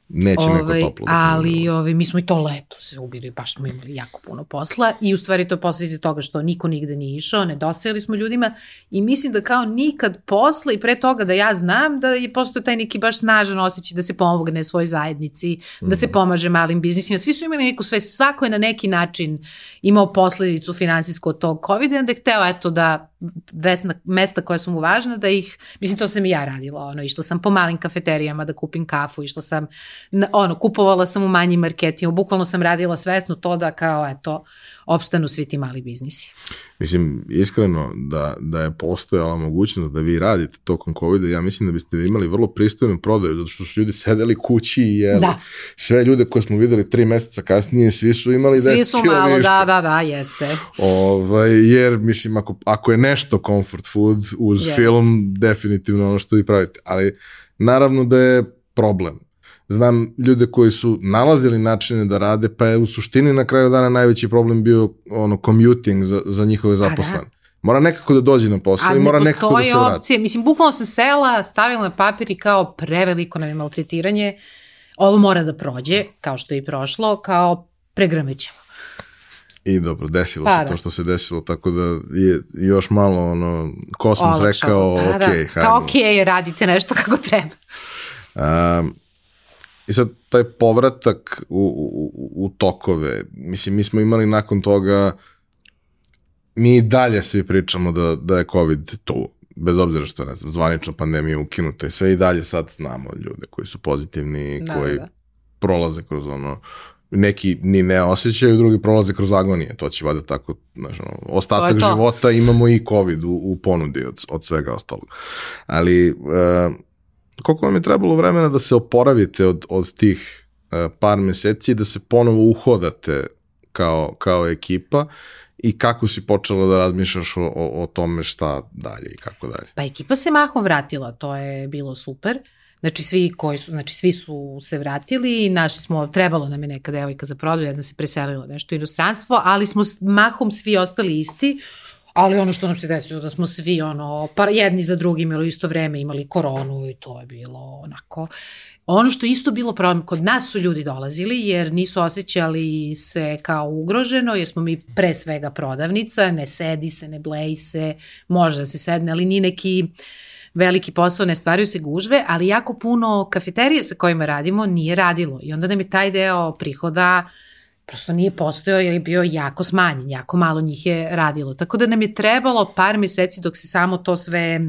Speaker 1: Neće neko ovaj, toplo. Da
Speaker 2: ali ovaj, mi smo i to leto se ubili, baš smo imali jako puno posla i u stvari to je posljedice toga što niko nigde nije išao, nedostajali smo ljudima i mislim da kao nikad posle i pre toga da ja znam da je postoje taj neki baš snažan osjećaj da se pomogne svoj zajednici, mm. da se mhm. pomaže malim biznisima. Svi su imali neku sve, svako je na neki način imao posledicu finansijsku od tog COVID i onda je hteo eto da vesna, mesta koja su mu važna, da ih, mislim to sam i ja radila, ono, išla sam po malim kafeterijama da kupim kafu, išla sam, ono, kupovala sam u manjim marketima, bukvalno sam radila svesno to da kao, eto, opstanu svi ti mali biznisi.
Speaker 1: Mislim, iskreno, da, da je postojala mogućnost da vi radite tokom COVID-a, ja mislim da biste imali vrlo pristojnu prodaju, zato što su ljudi sedeli kući i jeli. Da. Sve ljude koje smo videli tri meseca kasnije, svi su imali 10 kila
Speaker 2: Svi su malo, da, da, da, jeste.
Speaker 1: Ovaj, jer, mislim, ako, ako je nešto comfort food uz jeste. film, definitivno ono što vi pravite. Ali, naravno da je problem znam ljude koji su nalazili načine da rade, pa je u suštini na kraju dana najveći problem bio ono commuting za, za njihove zaposlene. Da. Mora nekako da dođe na posao i mora nekako da se vrati. opcije.
Speaker 2: Mislim, bukvalno sam sela, stavila na papir i kao preveliko nam je maltretiranje. Ovo mora da prođe, kao što je i prošlo, kao pregrmećemo.
Speaker 1: I dobro, desilo pa, se da. to što se desilo, tako da je još malo ono, kosmos Olakšao, rekao, da, ok, da. hajde.
Speaker 2: Kao ok, radite nešto kako treba.
Speaker 1: Um, I sad taj povratak u, u, u tokove, mislim, mi smo imali nakon toga, mi i dalje svi pričamo da, da je COVID tu, bez obzira što je, ne znam, zvanično pandemija ukinuta i sve i dalje sad znamo ljude koji su pozitivni, da, koji da. prolaze kroz ono, neki ni ne osjećaju, drugi prolaze kroz agonije, to će vada tako, znaš, ono, ostatak života imamo i COVID u, u ponudi od, od svega ostalog. Ali, uh, koliko vam je trebalo vremena da se oporavite od, od tih uh, par meseci i da se ponovo uhodate kao, kao ekipa i kako si počela da razmišljaš o, o, o tome šta dalje i kako dalje?
Speaker 2: Pa ekipa se mahom vratila, to je bilo super. Znači svi koji su, znači svi su se vratili i naši smo, trebalo nam je neka devojka za prodaju, jedna se preselila nešto u inostranstvo, ali smo mahom svi ostali isti. Ali ono što nam se desilo da smo svi ono, pa jedni za drugim ili isto vreme imali koronu i to je bilo onako. Ono što isto bilo problem, kod nas su ljudi dolazili jer nisu osjećali se kao ugroženo, jer smo mi pre svega prodavnica, ne sedi se, ne bleji se, može da se sedne, ali ni neki veliki posao, ne stvaraju se gužve, ali jako puno kafeterije sa kojima radimo nije radilo i onda nam je taj deo prihoda uh, prosto nije postojao je bio jako smanjen, jako malo njih je radilo. Tako da nam je trebalo par meseci dok se samo to sve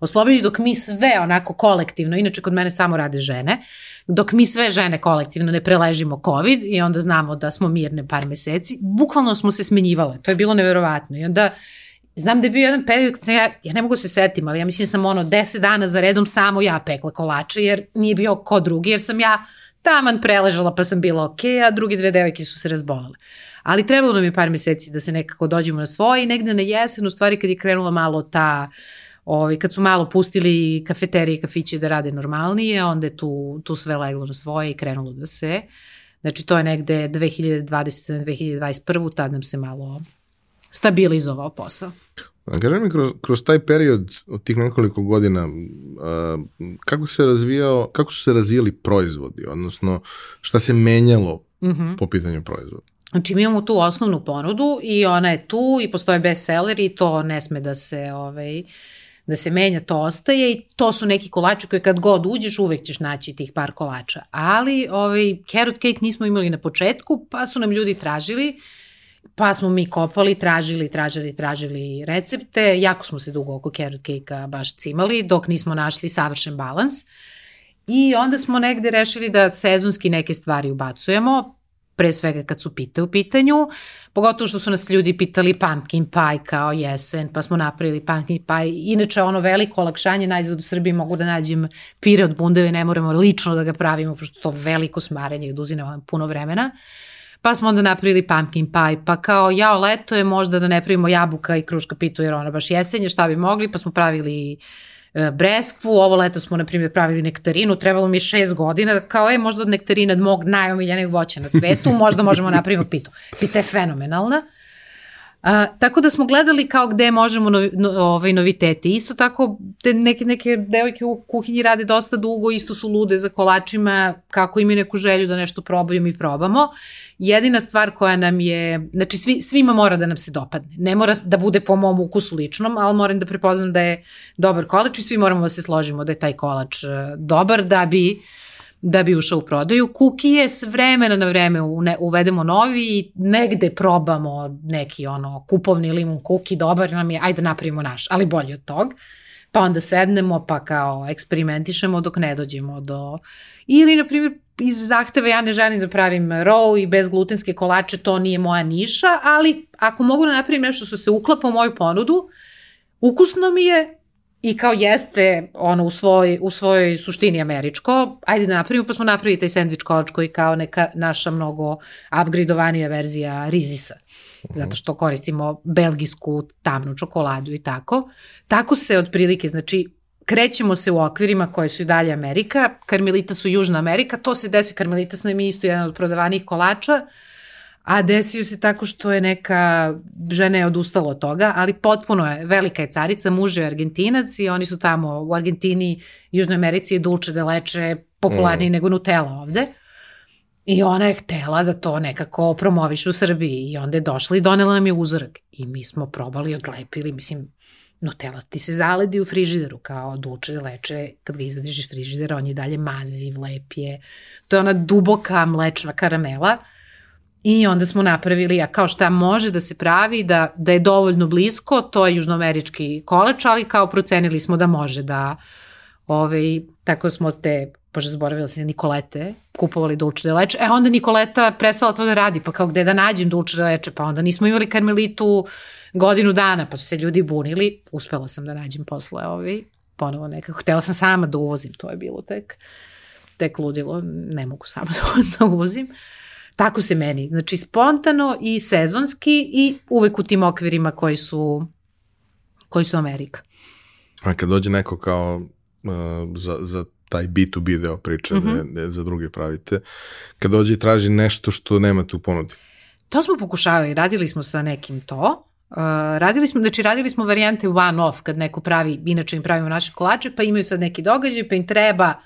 Speaker 2: oslobodi, dok mi sve onako kolektivno, inače kod mene samo rade žene, dok mi sve žene kolektivno ne preležimo COVID i onda znamo da smo mirne par meseci, bukvalno smo se smenjivale, to je bilo neverovatno i onda Znam da je bio jedan period kad ja, ja ne mogu se setim, ali ja mislim da sam ono 10 dana za redom samo ja pekla kolače, jer nije bio ko drugi, jer sam ja taman preležala pa sam bila ok, a drugi dve devojke su se razbolale. Ali trebalo nam je par meseci da se nekako dođemo na svoje i negde na jesen, u stvari kad je krenula malo ta, ovaj, kad su malo pustili kafeterije i kafiće da rade normalnije, onda je tu, tu sve leglo na svoje i krenulo da se. Znači to je negde 2020. na 2021. tad nam se malo stabilizovao posao.
Speaker 1: A kaži mi, kroz, kroz taj period od tih nekoliko godina, uh, kako, se razvijao, kako su se razvijali proizvodi, odnosno šta se menjalo mm -hmm. po pitanju proizvoda?
Speaker 2: Znači mi imamo tu osnovnu ponudu i ona je tu i postoje bestseller i to ne sme da se ovaj, da se menja, to ostaje i to su neki kolači koje kad god uđeš uvek ćeš naći tih par kolača. Ali ovaj, carrot cake nismo imali na početku pa su nam ljudi tražili uh, Pa smo mi kopali, tražili, tražili, tražili recepte. Jako smo se dugo oko carrot cake-a baš cimali, dok nismo našli savršen balans. I onda smo negde rešili da sezonski neke stvari ubacujemo, pre svega kad su pite u pitanju, pogotovo što su nas ljudi pitali pumpkin pie kao jesen, pa smo napravili pumpkin pie. Inače, ono veliko olakšanje najzad u Srbiji mogu da nađem pire od bundeve, ne moramo lično da ga pravimo, pošto to veliko smarenje da uzine puno vremena. Uh, Pa smo onda napravili pumpkin pie, pa kao jao leto je možda da ne pravimo jabuka i kruška pitu jer ona baš jesenje, šta bi mogli, pa smo pravili e, breskvu, ovo leto smo, na primjer, pravili nektarinu, trebalo mi je šest godina, kao je možda nektarina od mog najomiljenijeg voća na svetu, možda možemo napraviti pitu. Pita je fenomenalna. A, tako da smo gledali kao gde možemo novi, no, ovaj, noviteti. Isto tako, te neke, neke devojke u kuhinji rade dosta dugo, isto su lude za kolačima, kako imaju neku želju da nešto probaju, mi probamo. Jedina stvar koja nam je, znači svi, svima mora da nam se dopadne. Ne mora da bude po mom ukusu ličnom, ali moram da prepoznam da je dobar kolač i svi moramo da se složimo da je taj kolač e, dobar da bi uh, da bi ušao u prodaju. Kukije s vremena na vreme uvedemo novi i negde probamo neki ono kupovni limun kuki, dobar nam je, ajde napravimo naš, ali bolji od tog. Pa onda sednemo pa kao eksperimentišemo dok ne dođemo do... Ili, na primjer, iz zahteva ja ne želim da pravim row i bezglutenske kolače, to nije moja niša, ali ako mogu da napravim nešto što se uklapa u moju ponudu, ukusno mi je, i kao jeste ono u, svoj, u svojoj suštini američko, ajde da napravimo, pa smo napravili taj sandvič kolač koji kao neka naša mnogo upgradeovanija verzija rizisa. Mhm. Zato što koristimo belgijsku tamnu čokoladu i tako. Tako se otprilike, znači, krećemo se u okvirima koje su i dalje Amerika, karmelita su Južna Amerika, to se desi, karmelitas nam je isto jedan od prodavanijih kolača, uh, a desio se tako što je neka žena je odustala od toga, ali potpuno je, velika je carica, muž je argentinac i oni su tamo u Argentini, Južnoj Americi je dulče de leče popularniji mm. nego Nutella ovde. I ona je htela da to nekako promoviš u Srbiji i onda je došla i donela nam je uzorak. I mi smo probali, odlepili, mislim, Nutella ti se zaledi u frižideru kao duče, leče, kad ga izvadiš iz frižidera, on je dalje maziv, lep je. To je ona duboka mlečna karamela I onda smo napravili, a kao šta može da se pravi, da, da je dovoljno blisko, to je južnoamerički kolač, ali kao procenili smo da može da, ovaj, tako smo te, bože zaboravila sam, Nikolete, kupovali Dulce de Leche, e onda Nikoleta prestala to da radi, pa kao gde da nađem Dulce de Leche, pa onda nismo imali karmelitu godinu dana, pa su se ljudi bunili, uspela sam da nađem posle ovaj, ponovo nekako, htela sam sama da uvozim, to je bilo tek, tek ludilo, ne mogu sama *laughs* da uvozim. Tako se meni. Znači spontano i sezonski i uvek u tim okvirima koji su, koji su Amerika.
Speaker 1: A kad dođe neko kao uh, za, za taj B2B deo priče, mm -hmm. da, da za druge pravite, kad dođe i traži nešto što nemate u ponudi?
Speaker 2: To smo pokušavali, radili smo sa nekim to, Uh, radili smo, znači radili smo varijante one off kad neko pravi, inače im pravimo naše kolače, pa imaju sad neki događaj, pa im treba uh,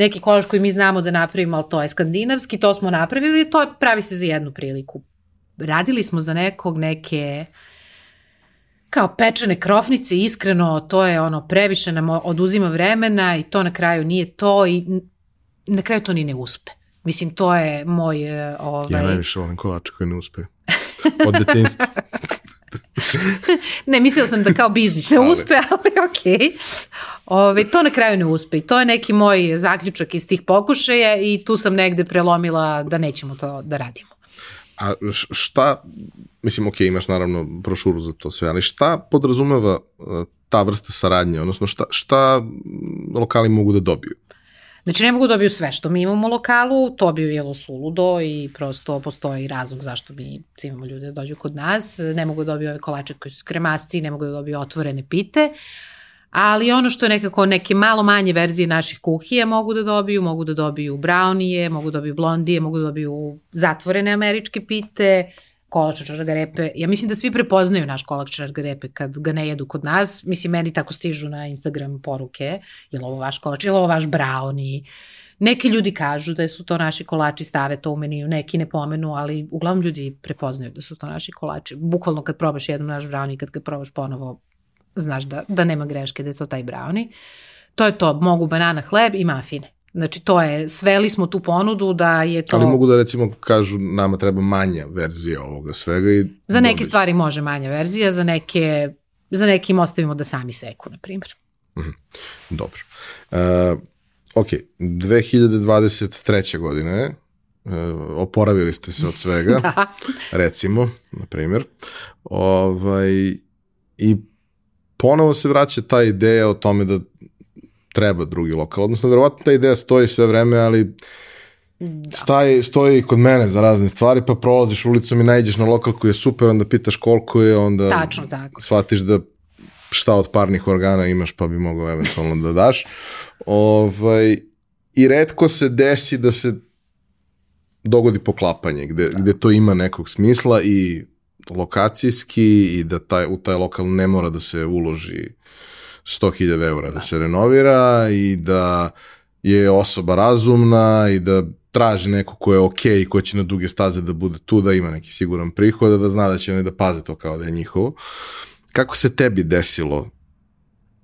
Speaker 2: neki kolač koji mi znamo da napravimo, ali to je skandinavski, to smo napravili, to pravi se za jednu priliku. Radili smo za nekog neke kao pečene krofnice, iskreno, to je ono, previše nam oduzima vremena i to na kraju nije to i na kraju to ni ne uspe. Mislim, to je moj... Ovaj...
Speaker 1: Ja najviše volim kolače koji ne uspe. Od detinstva. *laughs* *laughs*
Speaker 2: ne, mislila sam da kao biznis ne uspe, *laughs* ali. Okay. Ove, to na kraju ne uspe i to je neki moj zaključak iz tih pokušaja i tu sam negde prelomila da nećemo to da radimo.
Speaker 1: A šta, mislim, ok, imaš naravno brošuru za to sve, ali šta podrazumeva e, ta vrsta saradnje, odnosno šta, šta lokali mogu da dobiju?
Speaker 2: Znači ne mogu da dobiju sve što mi imamo u lokalu, to bi bilo suludo i prosto postoji razlog zašto mi imamo ljude da dođu kod nas. Ne mogu da dobiju ove kolače koji su kremasti, ne mogu da dobiju otvorene pite, ali ono što je nekako neke malo manje verzije naših kuhije mogu da dobiju, mogu da dobiju brownije, mogu da dobiju blondije, mogu da dobiju zatvorene američke pite, kolač čargarepe. Ja mislim da svi prepoznaju naš kolač čargarepe kad ga ne jedu kod nas. Mislim, meni tako stižu na Instagram poruke, je li ovo vaš kolač, je li ovo vaš brownie. Neki ljudi kažu da su to naši kolači, stave to u meniju, neki ne pomenu, ali uglavnom ljudi prepoznaju da su to naši kolači. Bukvalno kad probaš jednom naš brownie, kad ga probaš ponovo, znaš da, da nema greške, da je to taj brownie. To je to, mogu banana hleb i mafine. Znači to je, sveli smo tu ponudu da je to...
Speaker 1: Ali mogu da recimo kažu nama treba manja verzija ovoga svega i...
Speaker 2: Za neke stvari može manja verzija, za neke, za neke im ostavimo da sami seku, na primjer.
Speaker 1: Mm -hmm. Dobro. Uh, ok, 2023. godine uh, oporavili ste se od svega, *laughs* da. recimo, na primjer, ovaj, i ponovo se vraća ta ideja o tome da treba drugi lokal. Odnosno, verovatno ta ideja stoji sve vreme, ali da. Staje, stoji kod mene za razne stvari, pa prolaziš ulicom i najđeš na lokal koji je super, onda pitaš koliko je, onda
Speaker 2: Tačno tako.
Speaker 1: shvatiš da šta od parnih organa imaš pa bi mogao eventualno da daš. Ovaj, I redko se desi da se dogodi poklapanje, gde, gde to ima nekog smisla i lokacijski i da taj, u taj lokal ne mora da se uloži 100.000 eura da se renovira i da je osoba razumna i da traži neko ko je okej okay, i ko će na duge staze da bude tu, da ima neki siguran prihod, da zna da će oni da paze to kao da je njihovo. Kako se tebi desilo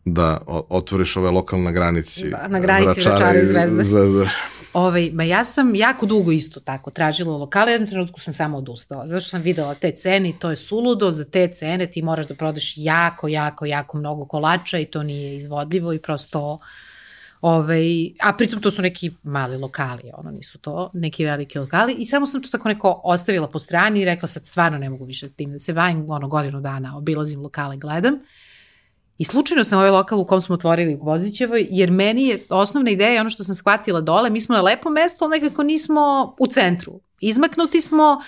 Speaker 1: da otvoriš ove lokal na granici?
Speaker 2: Da, na granici Vračara i Zvezda. Zvezda. Ovaj, ma ja sam jako dugo isto tako tražila lokale, jednom trenutku sam samo odustala, zato što sam videla te cene i to je suludo, za te cene ti moraš da prodaš jako, jako, jako mnogo kolača i to nije izvodljivo i prosto Ovaj, a pritom to su neki mali lokali, ono nisu to neki veliki lokali i samo sam to tako neko ostavila po strani i rekla sad stvarno ne mogu više s tim da se bavim, ono godinu dana obilazim lokale, gledam I slučajno sam ovaj lokal u kom smo otvorili u Gvozićevoj, jer meni je osnovna ideja ono što sam shvatila dole, mi smo na lepom mestu, ali nekako nismo u centru. Izmaknuti smo,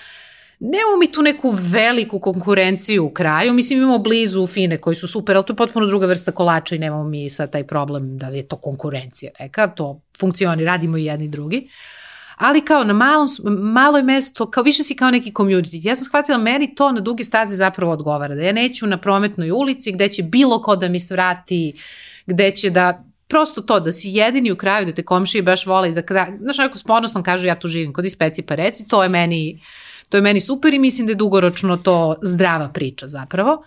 Speaker 2: nemamo mi tu neku veliku konkurenciju u kraju, mislim imamo blizu Fine koji su super, ali to je potpuno druga vrsta kolača i nemamo mi sad taj problem da je to konkurencija neka, to funkcioni, radimo i jedni i drugi. Uh, ali kao na malom, maloj mesto, kao više si kao neki community. Ja sam shvatila, meni to na duge staze zapravo odgovara, da ja neću na prometnoj ulici gde će bilo ko da mi svrati, gde će da prosto to da si jedini u kraju, da te komšije baš vole i da, znaš, neko s ponosnom kažu ja tu živim kod ispeci pa reci, to je meni, to je meni super i mislim da je dugoročno to zdrava priča zapravo.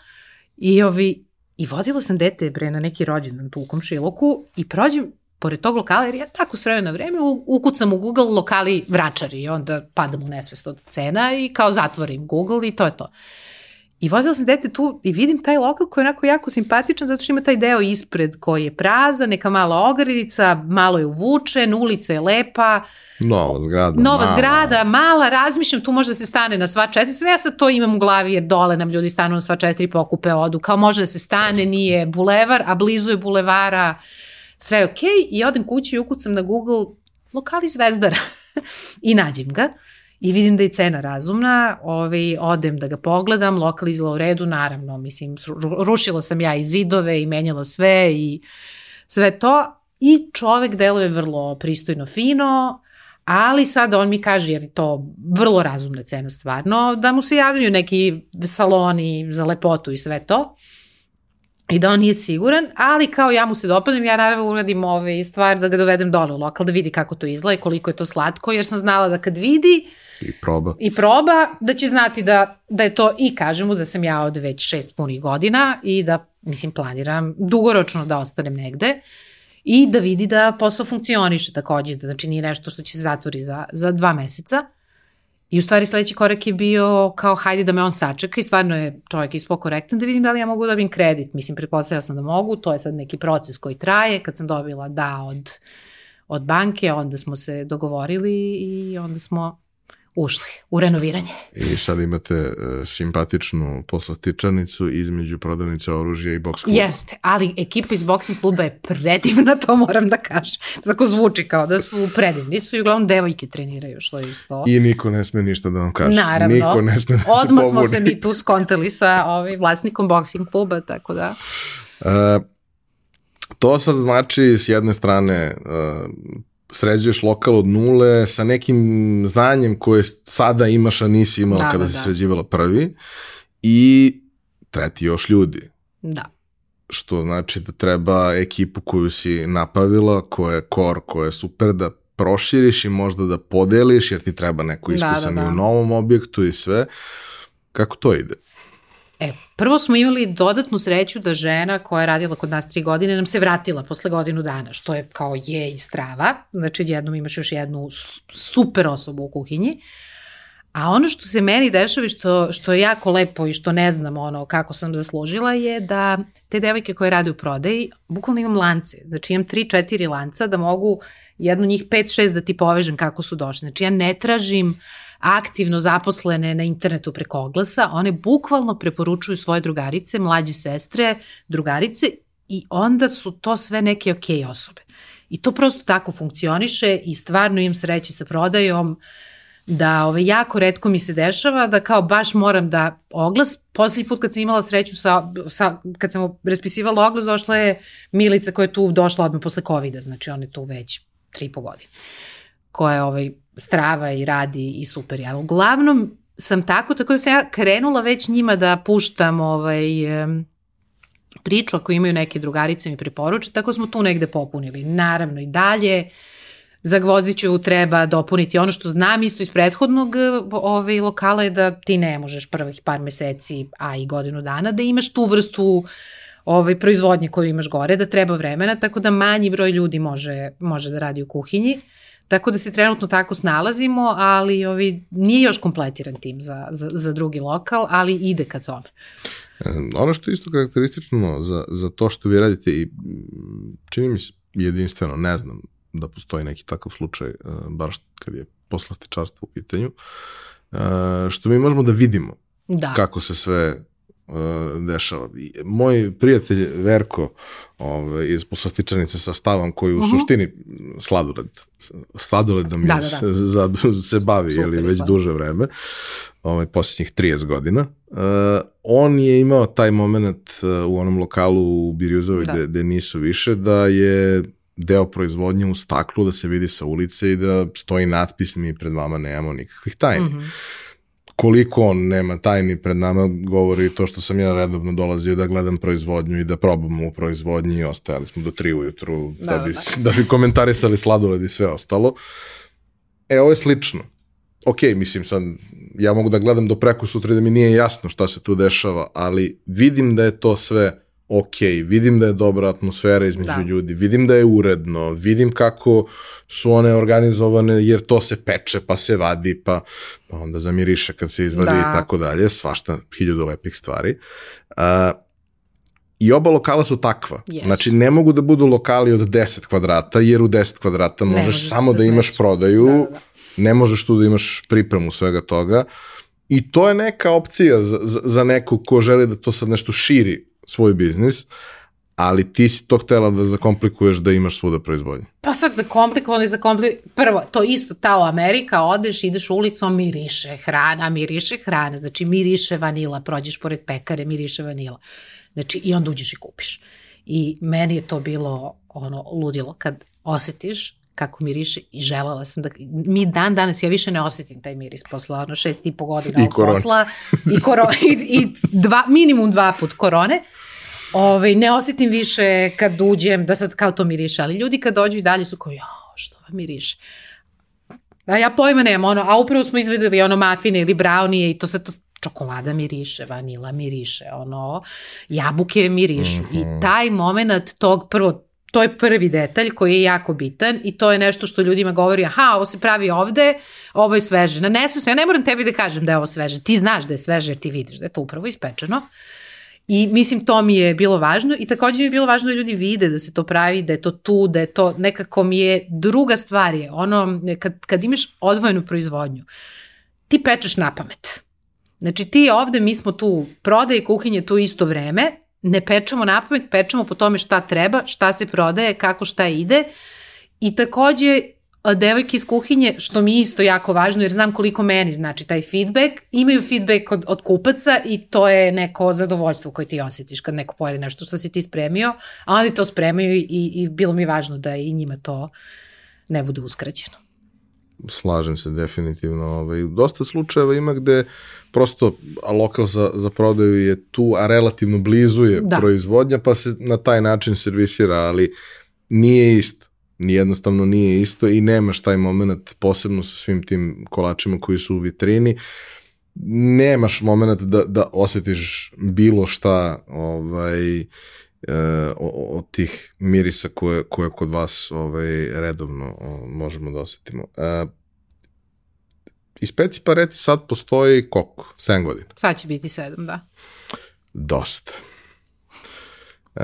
Speaker 2: I ovi, i vodila sam dete bre na neki rođendan tu u komšiluku i prođem pored tog lokala, jer ja tako s vremena na vreme ukucam u Google lokali vračari i onda padam u nesvest od cena i kao zatvorim Google i to je to. I vozila sam dete tu i vidim taj lokal koji je onako jako simpatičan zato što ima taj deo ispred koji je prazan, neka mala ogradica, malo je uvučen, ulica je lepa.
Speaker 1: Nova zgrada.
Speaker 2: Nova mala. zgrada, mala, razmišljam, tu može da se stane na sva četiri, sve ja sad to imam u glavi jer dole nam ljudi stanu na sva četiri pokupe odu, kao može da se stane, nije bulevar, a blizu je bulevara, sve je okej okay, i odem kući i ukucam na Google lokali Zvezdara *laughs* i nađem ga i vidim da je cena razumna, ovaj, odem da ga pogledam, lokal izla u redu, naravno, mislim, rušila sam ja i zidove i menjala sve i sve to i čovek deluje vrlo pristojno, fino, ali sada on mi kaže, jer je to vrlo razumna cena stvarno, da mu se javljaju neki saloni za lepotu i sve to i da on nije siguran, ali kao ja mu se dopadam, ja naravno uradim ove stvari da ga dovedem dole u lokal, da vidi kako to izgleda i koliko je to slatko, jer sam znala da kad vidi
Speaker 1: i proba,
Speaker 2: i proba da će znati da, da je to i kažem mu da sam ja od već šest punih godina i da, mislim, planiram dugoročno da ostanem negde i da vidi da posao funkcioniše takođe, da znači nije nešto što će se zatvori za, za dva meseca. I u stvari sledeći korak je bio kao hajde da me on sačeka i stvarno je čovjek ispao korektan da vidim da li ja mogu da dobijem kredit. Mislim, prepostavila sam da mogu, to je sad neki proces koji traje. Kad sam dobila da od, od banke, onda smo se dogovorili i onda smo ušli u renoviranje.
Speaker 1: I sad imate uh, simpatičnu poslastičanicu između prodavnice oružja i boks kluba.
Speaker 2: Jeste, ali ekipa iz boksing kluba je predivna, to moram da kažem. Tako zvuči kao da su predivni. Su i uglavnom devojke treniraju, što je isto.
Speaker 1: I niko ne sme ništa da vam kaže.
Speaker 2: Naravno.
Speaker 1: Niko ne sme da
Speaker 2: Odmah
Speaker 1: se
Speaker 2: smo se mi tu skontali sa ovaj, vlasnikom boksing kluba, tako da...
Speaker 1: Uh, to sad znači s jedne strane uh, sređuješ lokal od nule sa nekim znanjem koje sada imaš, a nisi imala da, kada da, si da. sređivala prvi i treti još ljudi.
Speaker 2: Da.
Speaker 1: Što znači da treba ekipu koju si napravila, koja je kor, koja je super, da proširiš i možda da podeliš, jer ti treba neko iskusan da, da, da. i u novom objektu i sve. Kako to ide?
Speaker 2: E, prvo smo imali dodatnu sreću da žena koja je radila kod nas tri godine nam se vratila posle godinu dana, što je kao je i strava. Znači, jednom imaš još jednu super osobu u kuhinji. A ono što se meni dešava i što, što je jako lepo i što ne znam ono kako sam zaslužila je da te devojke koje rade u prodaji, bukvalno imam lance. Znači imam 3-4 lanca da mogu jednu njih 5-6 da ti povežem kako su došli. Znači ja ne tražim uh, aktivno zaposlene na internetu preko oglasa, one bukvalno preporučuju svoje drugarice, mlađe sestre, drugarice i onda su to sve neke okej okay osobe. I to prosto tako funkcioniše i stvarno im sreće sa prodajom. da ove, jako redko mi se dešava da kao baš moram da oglas, poslednji put kad sam imala sreću sa, sa kad sam raspisivala oglas, došla je Milica koja je tu došla odmah posle covid znači ona je tu već tri po godine, koja je ovaj, strava i radi i super. Ja uglavnom sam tako, tako da sam ja krenula već njima da puštam ovaj, priču ako imaju neke drugarice mi preporuče, tako smo tu negde popunili. Naravno i dalje, za Gvozdiću treba dopuniti ono što znam isto iz prethodnog ovaj, lokala je da ti ne možeš prvih par meseci, a i godinu dana, da imaš tu vrstu ovaj, proizvodnje koju imaš gore, da treba vremena, tako da manji broj ljudi može, može da radi u kuhinji. Tako da se trenutno tako snalazimo, ali ovi, nije još kompletiran tim za, za, za drugi lokal, ali ide ka tome.
Speaker 1: Ono što je isto karakteristično za, za to što vi radite i čini mi se jedinstveno, ne znam da postoji neki takav slučaj, e, baš kad je poslastičarstvo u pitanju, e, što mi možemo da vidimo da. kako se sve dešava. Moj prijatelj Verko ovaj, iz poslastičanice sa stavom koji u uh mhm. -huh. suštini sladoled, sladoledom da, da, da. *laughs* Za, se bavi Super, jeli, već sladoled. duže vreme, ovaj, posljednjih 30 godina. Uh, on je imao taj moment uh, u onom lokalu u Birjuzovoj da. gde, gde nisu više, da je deo proizvodnje u staklu da se vidi sa ulice i da stoji natpis mi pred vama nemamo nikakvih tajni. Mm -hmm koliko on nema tajni pred nama, govori to što sam ja redovno dolazio da gledam proizvodnju i da probamo u proizvodnji i ostajali smo do tri ujutru da, da, bi, da. da bi komentarisali sladoled i sve ostalo. E, ovo je slično. Ok, mislim sad, ja mogu da gledam do preko sutra da mi nije jasno šta se tu dešava, ali vidim da je to sve ok, vidim da je dobra atmosfera između da. ljudi, vidim da je uredno, vidim kako su one organizovane jer to se peče pa se vadi pa, pa onda zamiriše kad se izvadi da. i tako dalje, svašta, hiljadu lepih stvari. Uh, I oba lokala su takva. Yes. Znači, ne mogu da budu lokali od 10 kvadrata, jer u 10 kvadrata možeš možeš samo da, da imaš prodaju, da, da, da. ne možeš tu da imaš pripremu svega toga. I to je neka opcija za, za, za nekog ko želi da to sad nešto širi svoj biznis, ali ti si to htela da zakomplikuješ da imaš svuda proizvodnju.
Speaker 2: Pa sad zakomplikovano i zakomplikovano. Prvo, to isto ta Amerika, odeš, ideš ulicom, miriše hrana, miriše hrana, znači miriše vanila, prođeš pored pekare, miriše vanila. Znači, i onda uđeš i kupiš. I meni je to bilo ono ludilo kad osetiš kako miriše i želela sam da, mi dan danas, ja više ne osetim taj miris posle ono šest i po godina I posla i, koro, i, i dva, minimum dva put korone. Ove, ne osetim više kad uđem da sad kao to miriše, ali ljudi kad dođu i dalje su kao, jo, što vam miriše? A ja pojma nemam, ono, a upravo smo izvedeli ono mafine ili braunije i to sad to čokolada miriše, vanila miriše, ono, jabuke mirišu. Mm -hmm. I taj moment tog prvo to je prvi detalj koji je jako bitan i to je nešto što ljudima govori, aha, ovo se pravi ovde, ovo je sveže. Na nesvesno, ja ne moram tebi da kažem da je ovo sveže, ti znaš da je sveže jer ti vidiš da je to upravo ispečeno. I mislim to mi je bilo važno i takođe mi je bilo važno da ljudi vide da se to pravi, da je to tu, da je to nekako mi je druga stvar je ono kad, kad imaš odvojenu proizvodnju, ti pečeš na pamet. Znači ti ovde, mi smo tu, prodaj i kuhinje tu isto vreme, ne pečemo na pamet, pečemo po tome šta treba, šta se prodaje, kako šta ide. I takođe, devojke iz kuhinje, što mi isto jako važno, jer znam koliko meni znači taj feedback, imaju feedback od, od kupaca i to je neko zadovoljstvo koje ti osjetiš kad neko pojede nešto što si ti spremio, a oni to spremaju i, i bilo mi važno da i njima to ne bude uskraćeno.
Speaker 1: Slažem se definitivno. Ovaj, dosta slučajeva ima gde prosto lokal za, za prodaju je tu, a relativno blizu je da. proizvodnja, pa se na taj način servisira, ali nije isto. Ni jednostavno nije isto i nemaš taj moment posebno sa svim tim kolačima koji su u vitrini. Nemaš moment da, da osetiš bilo šta ovaj, od tih mirisa koje, koje kod vas ovaj, redovno možemo da osetimo. E, iz peci pa reci sad postoji koliko? 7 godina?
Speaker 2: Sad će biti 7, da.
Speaker 1: Dosta. E,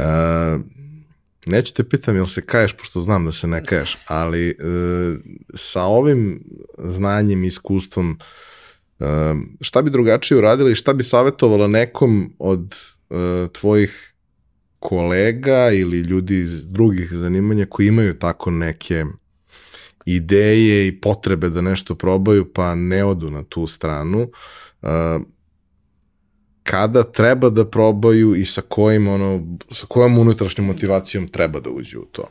Speaker 1: neću te pitam jel se kaješ, pošto znam da se ne kaješ, ali e, sa ovim znanjem i iskustvom e, šta bi drugačije uradila i šta bi savjetovala nekom od e, tvojih kolega ili ljudi iz drugih zanimanja koji imaju tako neke ideje i potrebe da nešto probaju, pa ne odu na tu stranu. Kada treba da probaju i sa kojim ono, sa kojom unutrašnjom motivacijom treba da uđu u to?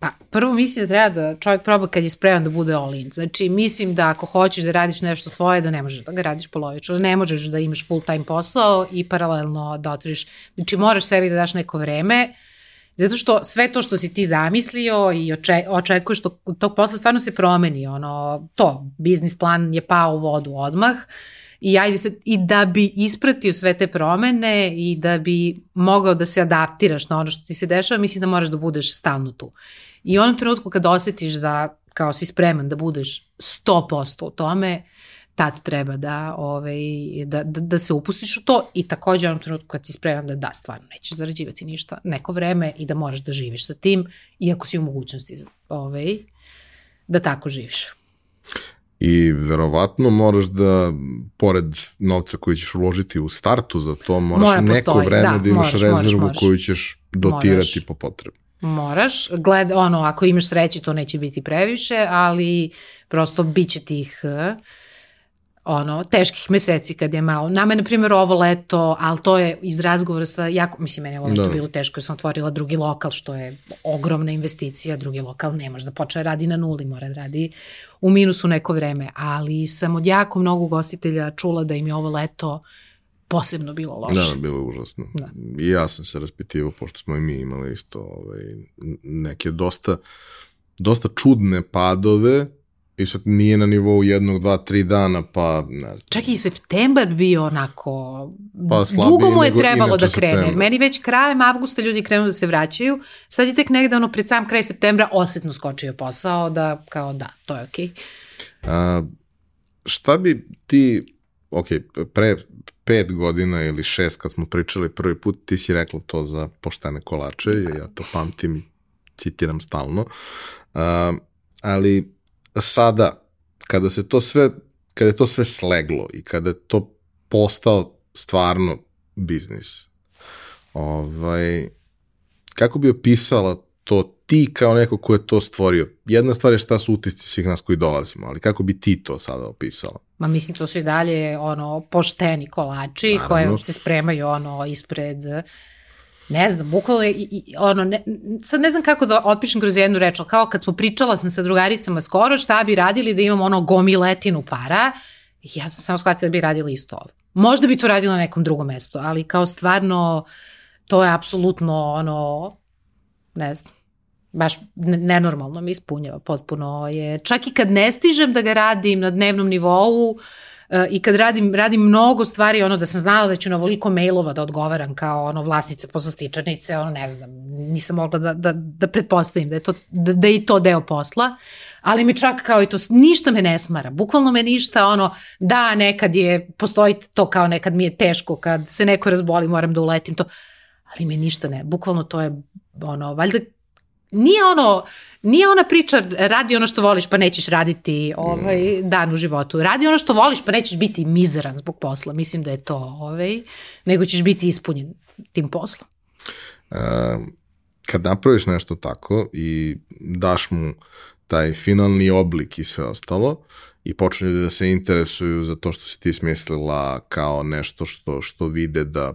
Speaker 2: Pa, prvo mislim da treba da čovjek proba kad je spreman da bude all in. Znači, mislim da ako hoćeš da radiš nešto svoje, da ne možeš da ga radiš polovično, ne možeš da imaš full time posao i paralelno da otvoriš. Znači, moraš sebi da daš neko vreme, zato što sve to što si ti zamislio i oče, očekuješ to, tog posla stvarno se promeni. Ono, to, biznis plan je pao u vodu odmah i ajde se, i da bi ispratio sve te promene i da bi mogao da se adaptiraš na ono što ti se dešava, mislim da moraš da budeš stalno tu. I u onom trenutku kad osetiš da kao si spreman da budeš 100% u tome, tad treba da, ovaj, da, da, da se upustiš u to i takođe u onom trenutku kad si spreman da da, stvarno nećeš zarađivati ništa neko vreme i da moraš da živiš sa tim, iako si u mogućnosti ovaj, da tako živiš.
Speaker 1: I verovatno moraš da, pored novca koji ćeš uložiti u startu za to, moraš Mora neko postoji, vreme da, da imaš moraš, rezervu moraš, koju ćeš dotirati moraš. po potrebi.
Speaker 2: Moraš, gled, ono, ako imaš sreće to neće biti previše, ali prosto bit će tih ono, teških meseci kad je malo. Nama je, na primjer, ovo leto, ali to je iz razgovora sa, jako, mislim, meni je ovo leto da. bilo teško, jer sam otvorila drugi lokal, što je ogromna investicija, drugi lokal ne može da počne radi na nuli, mora da radi u minusu neko vreme, ali sam od jako mnogo gostitelja čula da im je ovo leto posebno bilo loše.
Speaker 1: Da, bilo je užasno. Da. I ja sam se raspitivao, pošto smo i mi imali isto ovaj, neke dosta, dosta čudne padove, i sad nije na nivou jednog, dva, tri dana, pa ne znam.
Speaker 2: Čak i septembar bio onako, pa, dugo mu je trebalo da krene. September. Meni već krajem avgusta ljudi krenu da se vraćaju, sad je tek negde ono pred sam kraj septembra osetno skočio posao da kao da, to je okej.
Speaker 1: Okay. šta bi ti, ok, pre pet godina ili šest kad smo pričali prvi put, ti si rekla to za poštene kolače, da. ja to pamtim i citiram stalno, uh, ali sada, kada se to sve, kada je to sve sleglo i kada je to postao stvarno biznis, ovaj, kako bi opisala to ti kao neko ko je to stvorio? Jedna stvar je šta su utisci svih nas koji dolazimo, ali kako bi ti to sada opisala?
Speaker 2: Ma mislim, to su i dalje ono, pošteni kolači Naravno. koje se spremaju ono ispred ne znam, bukvalo je, i, i, ono, ne, sad ne znam kako da opišem kroz jednu reč, ali kao kad smo pričala sam sa drugaricama skoro, šta bi radili da imamo ono gomiletinu para, ja sam samo shvatila da bi radila isto ovo. Možda bi to radila na nekom drugom mestu, ali kao stvarno, to je apsolutno ono, ne znam, baš nenormalno mi ispunjava, potpuno je, čak i kad ne stižem da ga radim na dnevnom nivou, uh, i kad radim, radim mnogo stvari, ono da sam znala da ću na voliko mailova da odgovaram kao ono vlasnica poslastičarnice, ono ne znam, nisam mogla da, da, da pretpostavim da je, to, da, da je to deo posla, ali mi čak kao i to, ništa me ne smara, bukvalno me ništa, ono, da, nekad je, postoji to kao nekad mi je teško, kad se neko razboli, moram da uletim to, ali me ništa ne, bukvalno to je, ono, valjda nije ono, nije ona priča radi ono što voliš pa nećeš raditi ovaj, mm. dan u životu. Radi ono što voliš pa nećeš biti mizeran zbog posla. Mislim da je to, ovaj, nego ćeš biti ispunjen tim poslom.
Speaker 1: Uh, kad napraviš nešto tako i daš mu taj finalni oblik i sve ostalo i počne da se interesuju za to što si ti smislila kao nešto što, što vide da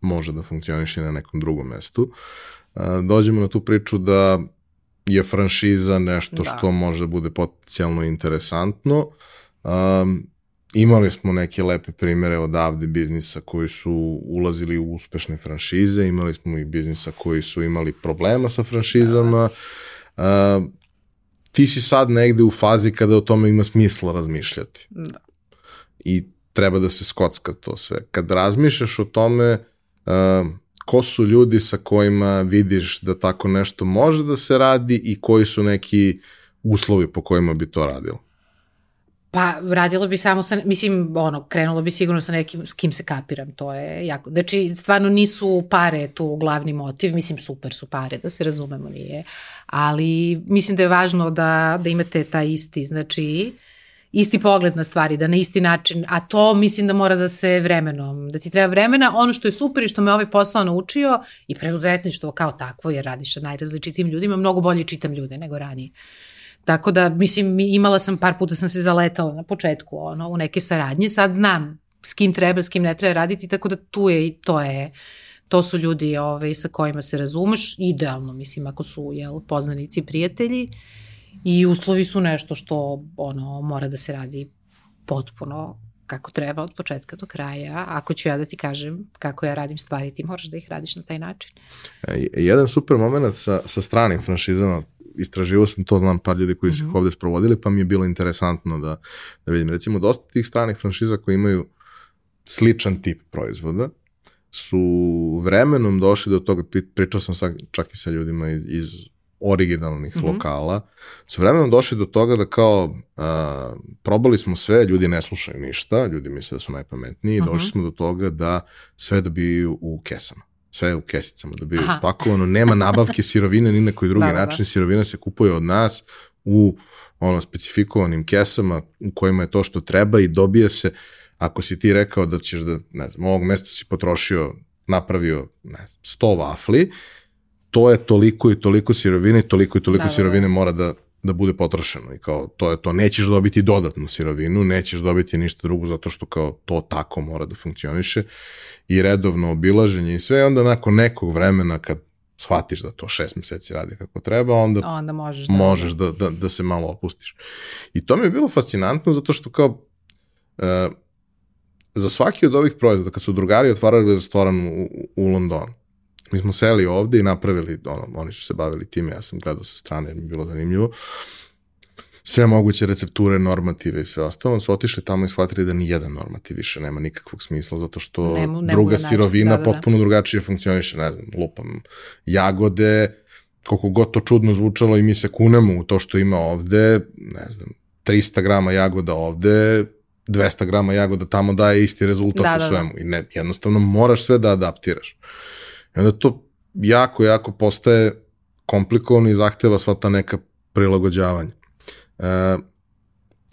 Speaker 1: može da funkcioniše na nekom drugom mestu, uh, dođemo na tu priču da je franšiza nešto da. što može da bude potencijalno interesantno. Um, imali smo neke lepe primere odavde biznisa koji su ulazili u uspešne franšize, imali smo i biznisa koji su imali problema sa franšizama. Da. Uh, ti si sad negde u fazi kada o tome ima smisla razmišljati. Da. I treba da se skocka to sve. Kad razmišljaš o tome, uh, ko su ljudi sa kojima vidiš da tako nešto može da se radi i koji su neki uslovi po kojima bi to radilo?
Speaker 2: Pa, radilo bi samo sa, mislim, ono, krenulo bi sigurno sa nekim s kim se kapiram, to je jako, znači, stvarno nisu pare tu glavni motiv, mislim, super su pare, da se razumemo, nije, ali mislim da je važno da, da imate taj isti, znači, uh, isti pogled na stvari, da na isti način, a to mislim da mora da se vremenom, da ti treba vremena. Ono što je super i što me ovaj posao naučio i preduzetništvo kao takvo, jer radiš sa najrazličitim ljudima, mnogo bolje čitam ljude nego ranije. Tako da, mislim, imala sam, par puta sam se zaletala na početku ono, u neke saradnje, sad znam s kim treba, s kim ne treba raditi, tako da tu je i to je, to su ljudi ovaj, sa kojima se razumeš, idealno, mislim, ako su jel, poznanici prijatelji i uslovi su nešto što ono, mora da se radi potpuno kako treba od početka do kraja. Ako ću ja da ti kažem kako ja radim stvari, ti moraš da ih radiš na taj način.
Speaker 1: E, jedan super moment sa, sa stranim franšizama, istraživao sam to, znam par ljudi koji su ih mhm. ovde sprovodili, pa mi je bilo interesantno da, da vidim. Recimo, dosta tih stranih franšiza koji imaju sličan tip proizvoda, su vremenom došli do toga, pričao sam sa, čak i sa ljudima iz, iz originalnih mm -hmm. lokala, su vremenom došli do toga da kao a, probali smo sve, ljudi ne slušaju ništa, ljudi misle da su najpametniji, mm -hmm. došli smo do toga da sve dobiju u kesama sve u kesicama dobijaju Aha. spakovano, nema nabavke *laughs* sirovine ni na koji drugi da, da, način, da. sirovina se kupuje od nas u ono specifikovanim kesama u kojima je to što treba i dobije se, ako si ti rekao da ćeš da, ne znam, ovog mesta si potrošio, napravio, ne znam, 100 vafli, to je toliko i toliko sirovine, toliko i toliko da, sirovine da, da. mora da, da bude potrošeno i kao to je to, nećeš dobiti dodatnu sirovinu, nećeš dobiti ništa drugo zato što kao to tako mora da funkcioniše i redovno obilaženje i sve, onda nakon nekog vremena kad shvatiš da to šest meseci radi kako treba, onda,
Speaker 2: onda možeš, da,
Speaker 1: možeš da, da, da se malo opustiš. I to mi je bilo fascinantno zato što kao uh, za svaki od ovih proizvoda, kad su drugari otvarali restoran u, u Londonu, Mi smo seli ovde i napravili, ono, oni su se bavili time, ja sam gledao sa strane jer mi je bilo zanimljivo, sve moguće recepture, normative i sve ostalo, su otišli tamo i shvatili da ni jedan normativ više nema nikakvog smisla, zato što nemo, nemo druga da sirovina da, da, da. potpuno drugačije funkcioniše, ne znam, lupam, jagode, koliko god to čudno zvučalo i mi se kunemo u to što ima ovde, ne znam, 300 grama jagoda ovde, 200 grama jagoda tamo daje isti rezultat da, u da, svemu. Da. I ne, jednostavno moraš sve da adaptiraš. I onda to jako, jako postaje komplikovano i zahteva sva ta neka prilagođavanja. E,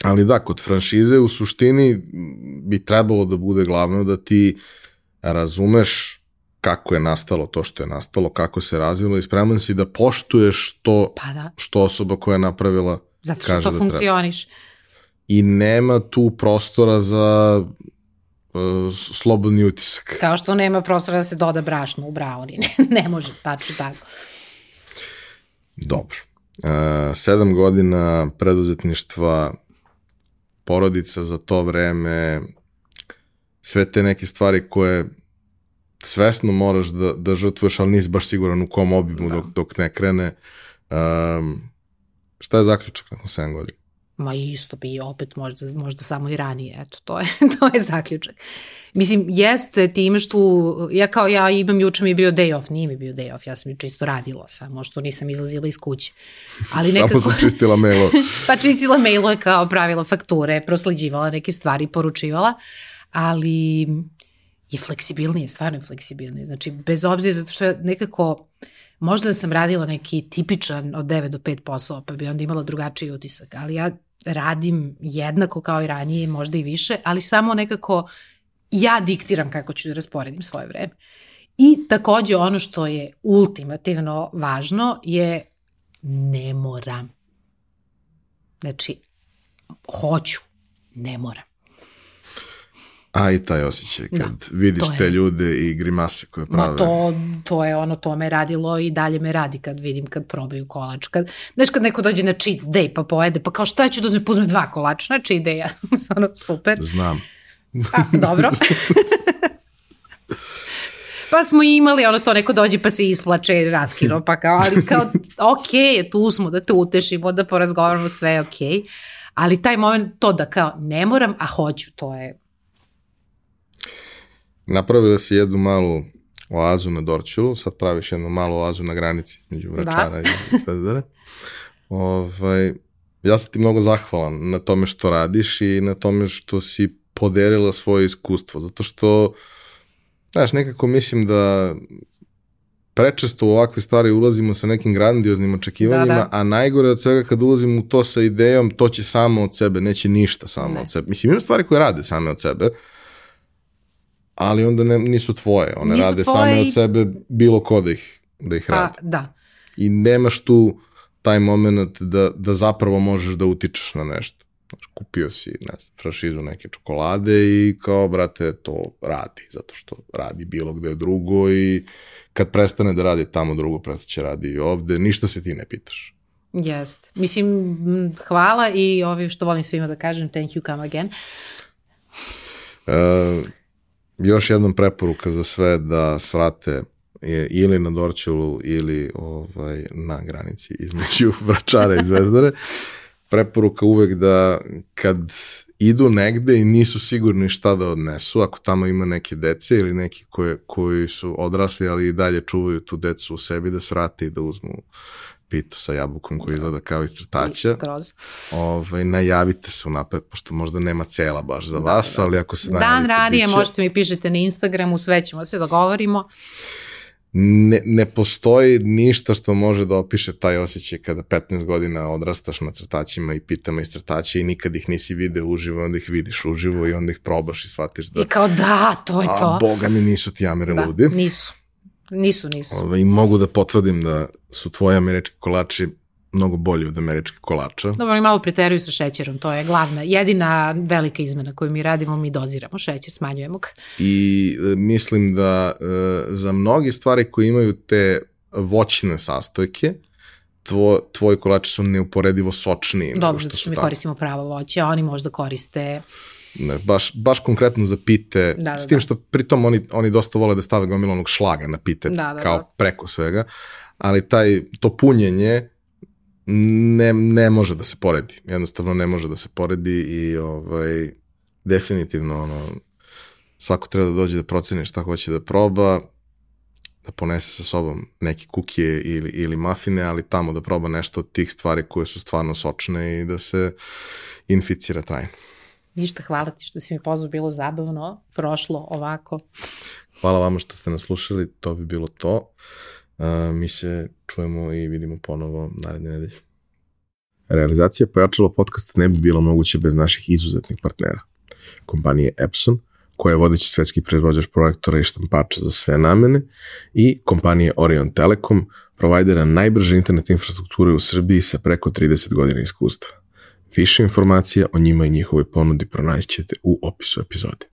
Speaker 1: ali da, kod franšize u suštini bi trebalo da bude glavno da ti razumeš kako je nastalo to što je nastalo, kako se razvilo i spreman si da poštuješ to pa da. što osoba koja je napravila
Speaker 2: Zato što to
Speaker 1: da
Speaker 2: funkcioniš.
Speaker 1: Treba. I nema tu prostora za slobodni utisak.
Speaker 2: Kao što nema prostora da se doda brašno u brauni. *laughs* ne može, tačno tako.
Speaker 1: Dobro. Uh, sedam godina preduzetništva, porodica za to vreme, sve te neke stvari koje svesno moraš da, da žrtvuješ, ali nisi baš siguran u kom obimu da. dok, dok ne krene. Um, šta je zaključak nakon 7 godina?
Speaker 2: Ma isto bi opet možda, možda samo i ranije, eto, to je, *laughs* to je zaključak. Mislim, jeste, ti imaš tu, ja kao ja imam, juče mi je bio day off, nije mi bio day off, ja sam ju čisto radila samo što nisam izlazila iz kuće.
Speaker 1: Ali nekako, samo sam čistila mailo. *laughs*
Speaker 2: pa čistila mailo kao pravila fakture, prosleđivala neke stvari, poručivala, ali je fleksibilnije, stvarno je fleksibilnije. Znači, bez obzira, zato što je nekako, možda da sam radila neki tipičan od 9 do 5 poslova, pa bi onda imala drugačiji utisak, ali ja radim jednako kao i ranije, možda i više, ali samo nekako ja diktiram kako ću da rasporedim svoje vreme. I takođe ono što je ultimativno važno je ne moram. Znači, hoću, ne moram.
Speaker 1: A i taj osjećaj kad da, vidiš te ljude i grimase koje prave.
Speaker 2: Ma to, to je ono, to me radilo i dalje me radi kad vidim kad probaju kolač. Kad, znaš kad neko dođe na cheat day pa pojede, pa kao šta ću da uzme, pozme dva kolača na cheat day, ja *laughs* ono super.
Speaker 1: Znam.
Speaker 2: A, dobro. *laughs* pa smo imali ono to neko dođe pa se isplače raskino pa kao ali kao ok tu smo da te utešimo da porazgovaramo sve je ok ali taj moment to da kao ne moram a hoću to je
Speaker 1: napravila si jednu malu oazu na Dorčulu, sad praviš jednu malu oazu na granici među Vračara da. i Pezdara. ovaj, ja sam ti mnogo zahvalan na tome što radiš i na tome što si podelila svoje iskustvo, zato što, znaš, nekako mislim da prečesto u ovakve stvari ulazimo sa nekim grandioznim očekivanjima, da, da. a najgore od svega kad ulazimo u to sa idejom, to će samo od sebe, neće ništa samo ne. od sebe. Mislim, ima stvari koje rade same od sebe, ali onda ne, nisu tvoje, one nisu rade tvoje same od sebe bilo ko da ih, da ih pa, radi.
Speaker 2: Da.
Speaker 1: I nemaš tu taj moment da, da zapravo možeš da utičeš na nešto. Znaš, kupio si, ne znam, franšizu neke čokolade i kao, brate, to radi, zato što radi bilo gde drugo i kad prestane da radi tamo drugo, prestaće radi i ovde, ništa se ti ne pitaš.
Speaker 2: Jeste. Mislim, hvala i ovi što volim svima da kažem, thank you, come again.
Speaker 1: E, još jednom preporuka za sve da svrate ili na Dorčulu ili ovaj, na granici između *laughs* Vračara i Zvezdare. Preporuka uvek da kad idu negde i nisu sigurni šta da odnesu, ako tamo ima neke dece ili neki koje, koji su odrasli, ali i dalje čuvaju tu decu u sebi, da svrate i da uzmu pitu sa jabukom koji izgleda kao iz crtača.
Speaker 2: Skroz.
Speaker 1: Ovaj, najavite se unapred, pošto možda nema cela baš za vas, da, da. ali ako se najavite...
Speaker 2: Dan ranije biće... možete mi pišete na Instagramu, sve ćemo se dogovorimo.
Speaker 1: Ne, ne postoji ništa što može da opiše taj osjećaj kada 15 godina odrastaš na crtačima i pitama iz crtača i nikad ih nisi video uživo, onda ih vidiš uživo i onda ih probaš i shvatiš da...
Speaker 2: I kao da, to je to.
Speaker 1: A, boga mi nisu ti amere
Speaker 2: da,
Speaker 1: ludi.
Speaker 2: nisu. Nisu, nisu.
Speaker 1: Ove, ovaj, I mogu da potvrdim da su tvoji američki kolači mnogo bolji od američkih kolača.
Speaker 2: Dobro, i malo preteruju sa šećerom, to je glavna, jedina velika izmena koju mi radimo, mi doziramo šećer, smanjujemo ga.
Speaker 1: I e, mislim da e, za mnoge stvari koje imaju te voćne sastojke, tvo, tvoji kolači su neuporedivo sočniji.
Speaker 2: Dobro, što, što mi tamo. koristimo pravo voće, a oni možda koriste
Speaker 1: Ne, baš, baš konkretno za pite, da, da, s tim da. što pritom oni, oni dosta vole da stave gomilanog šlaga na pite, da, da, kao da. preko svega, ali taj, to punjenje ne, ne može da se poredi, jednostavno ne može da se poredi i ovaj, definitivno ono, svako treba da dođe da proceni šta hoće da proba, da ponese sa sobom neke kukije ili, ili mafine, ali tamo da proba nešto od tih stvari koje su stvarno sočne i da se inficira trajno.
Speaker 2: Ništa, hvala ti što si mi pozvao, bilo zabavno, prošlo ovako.
Speaker 1: Hvala vama što ste nas slušali, to bi bilo to. Mi se čujemo i vidimo ponovo naredne nedelje. Realizacija pojačala podcasta ne bi bila moguća bez naših izuzetnih partnera. Kompanije Epson, koja je vodeći svetski proizvođač projektora i štampača za sve namene, i kompanije Orion Telekom, provajdera najbrže internet infrastrukture u Srbiji sa preko 30 godina iskustva. Više informacija o njima i njihovoj ponudi pronaćete u opisu epizode.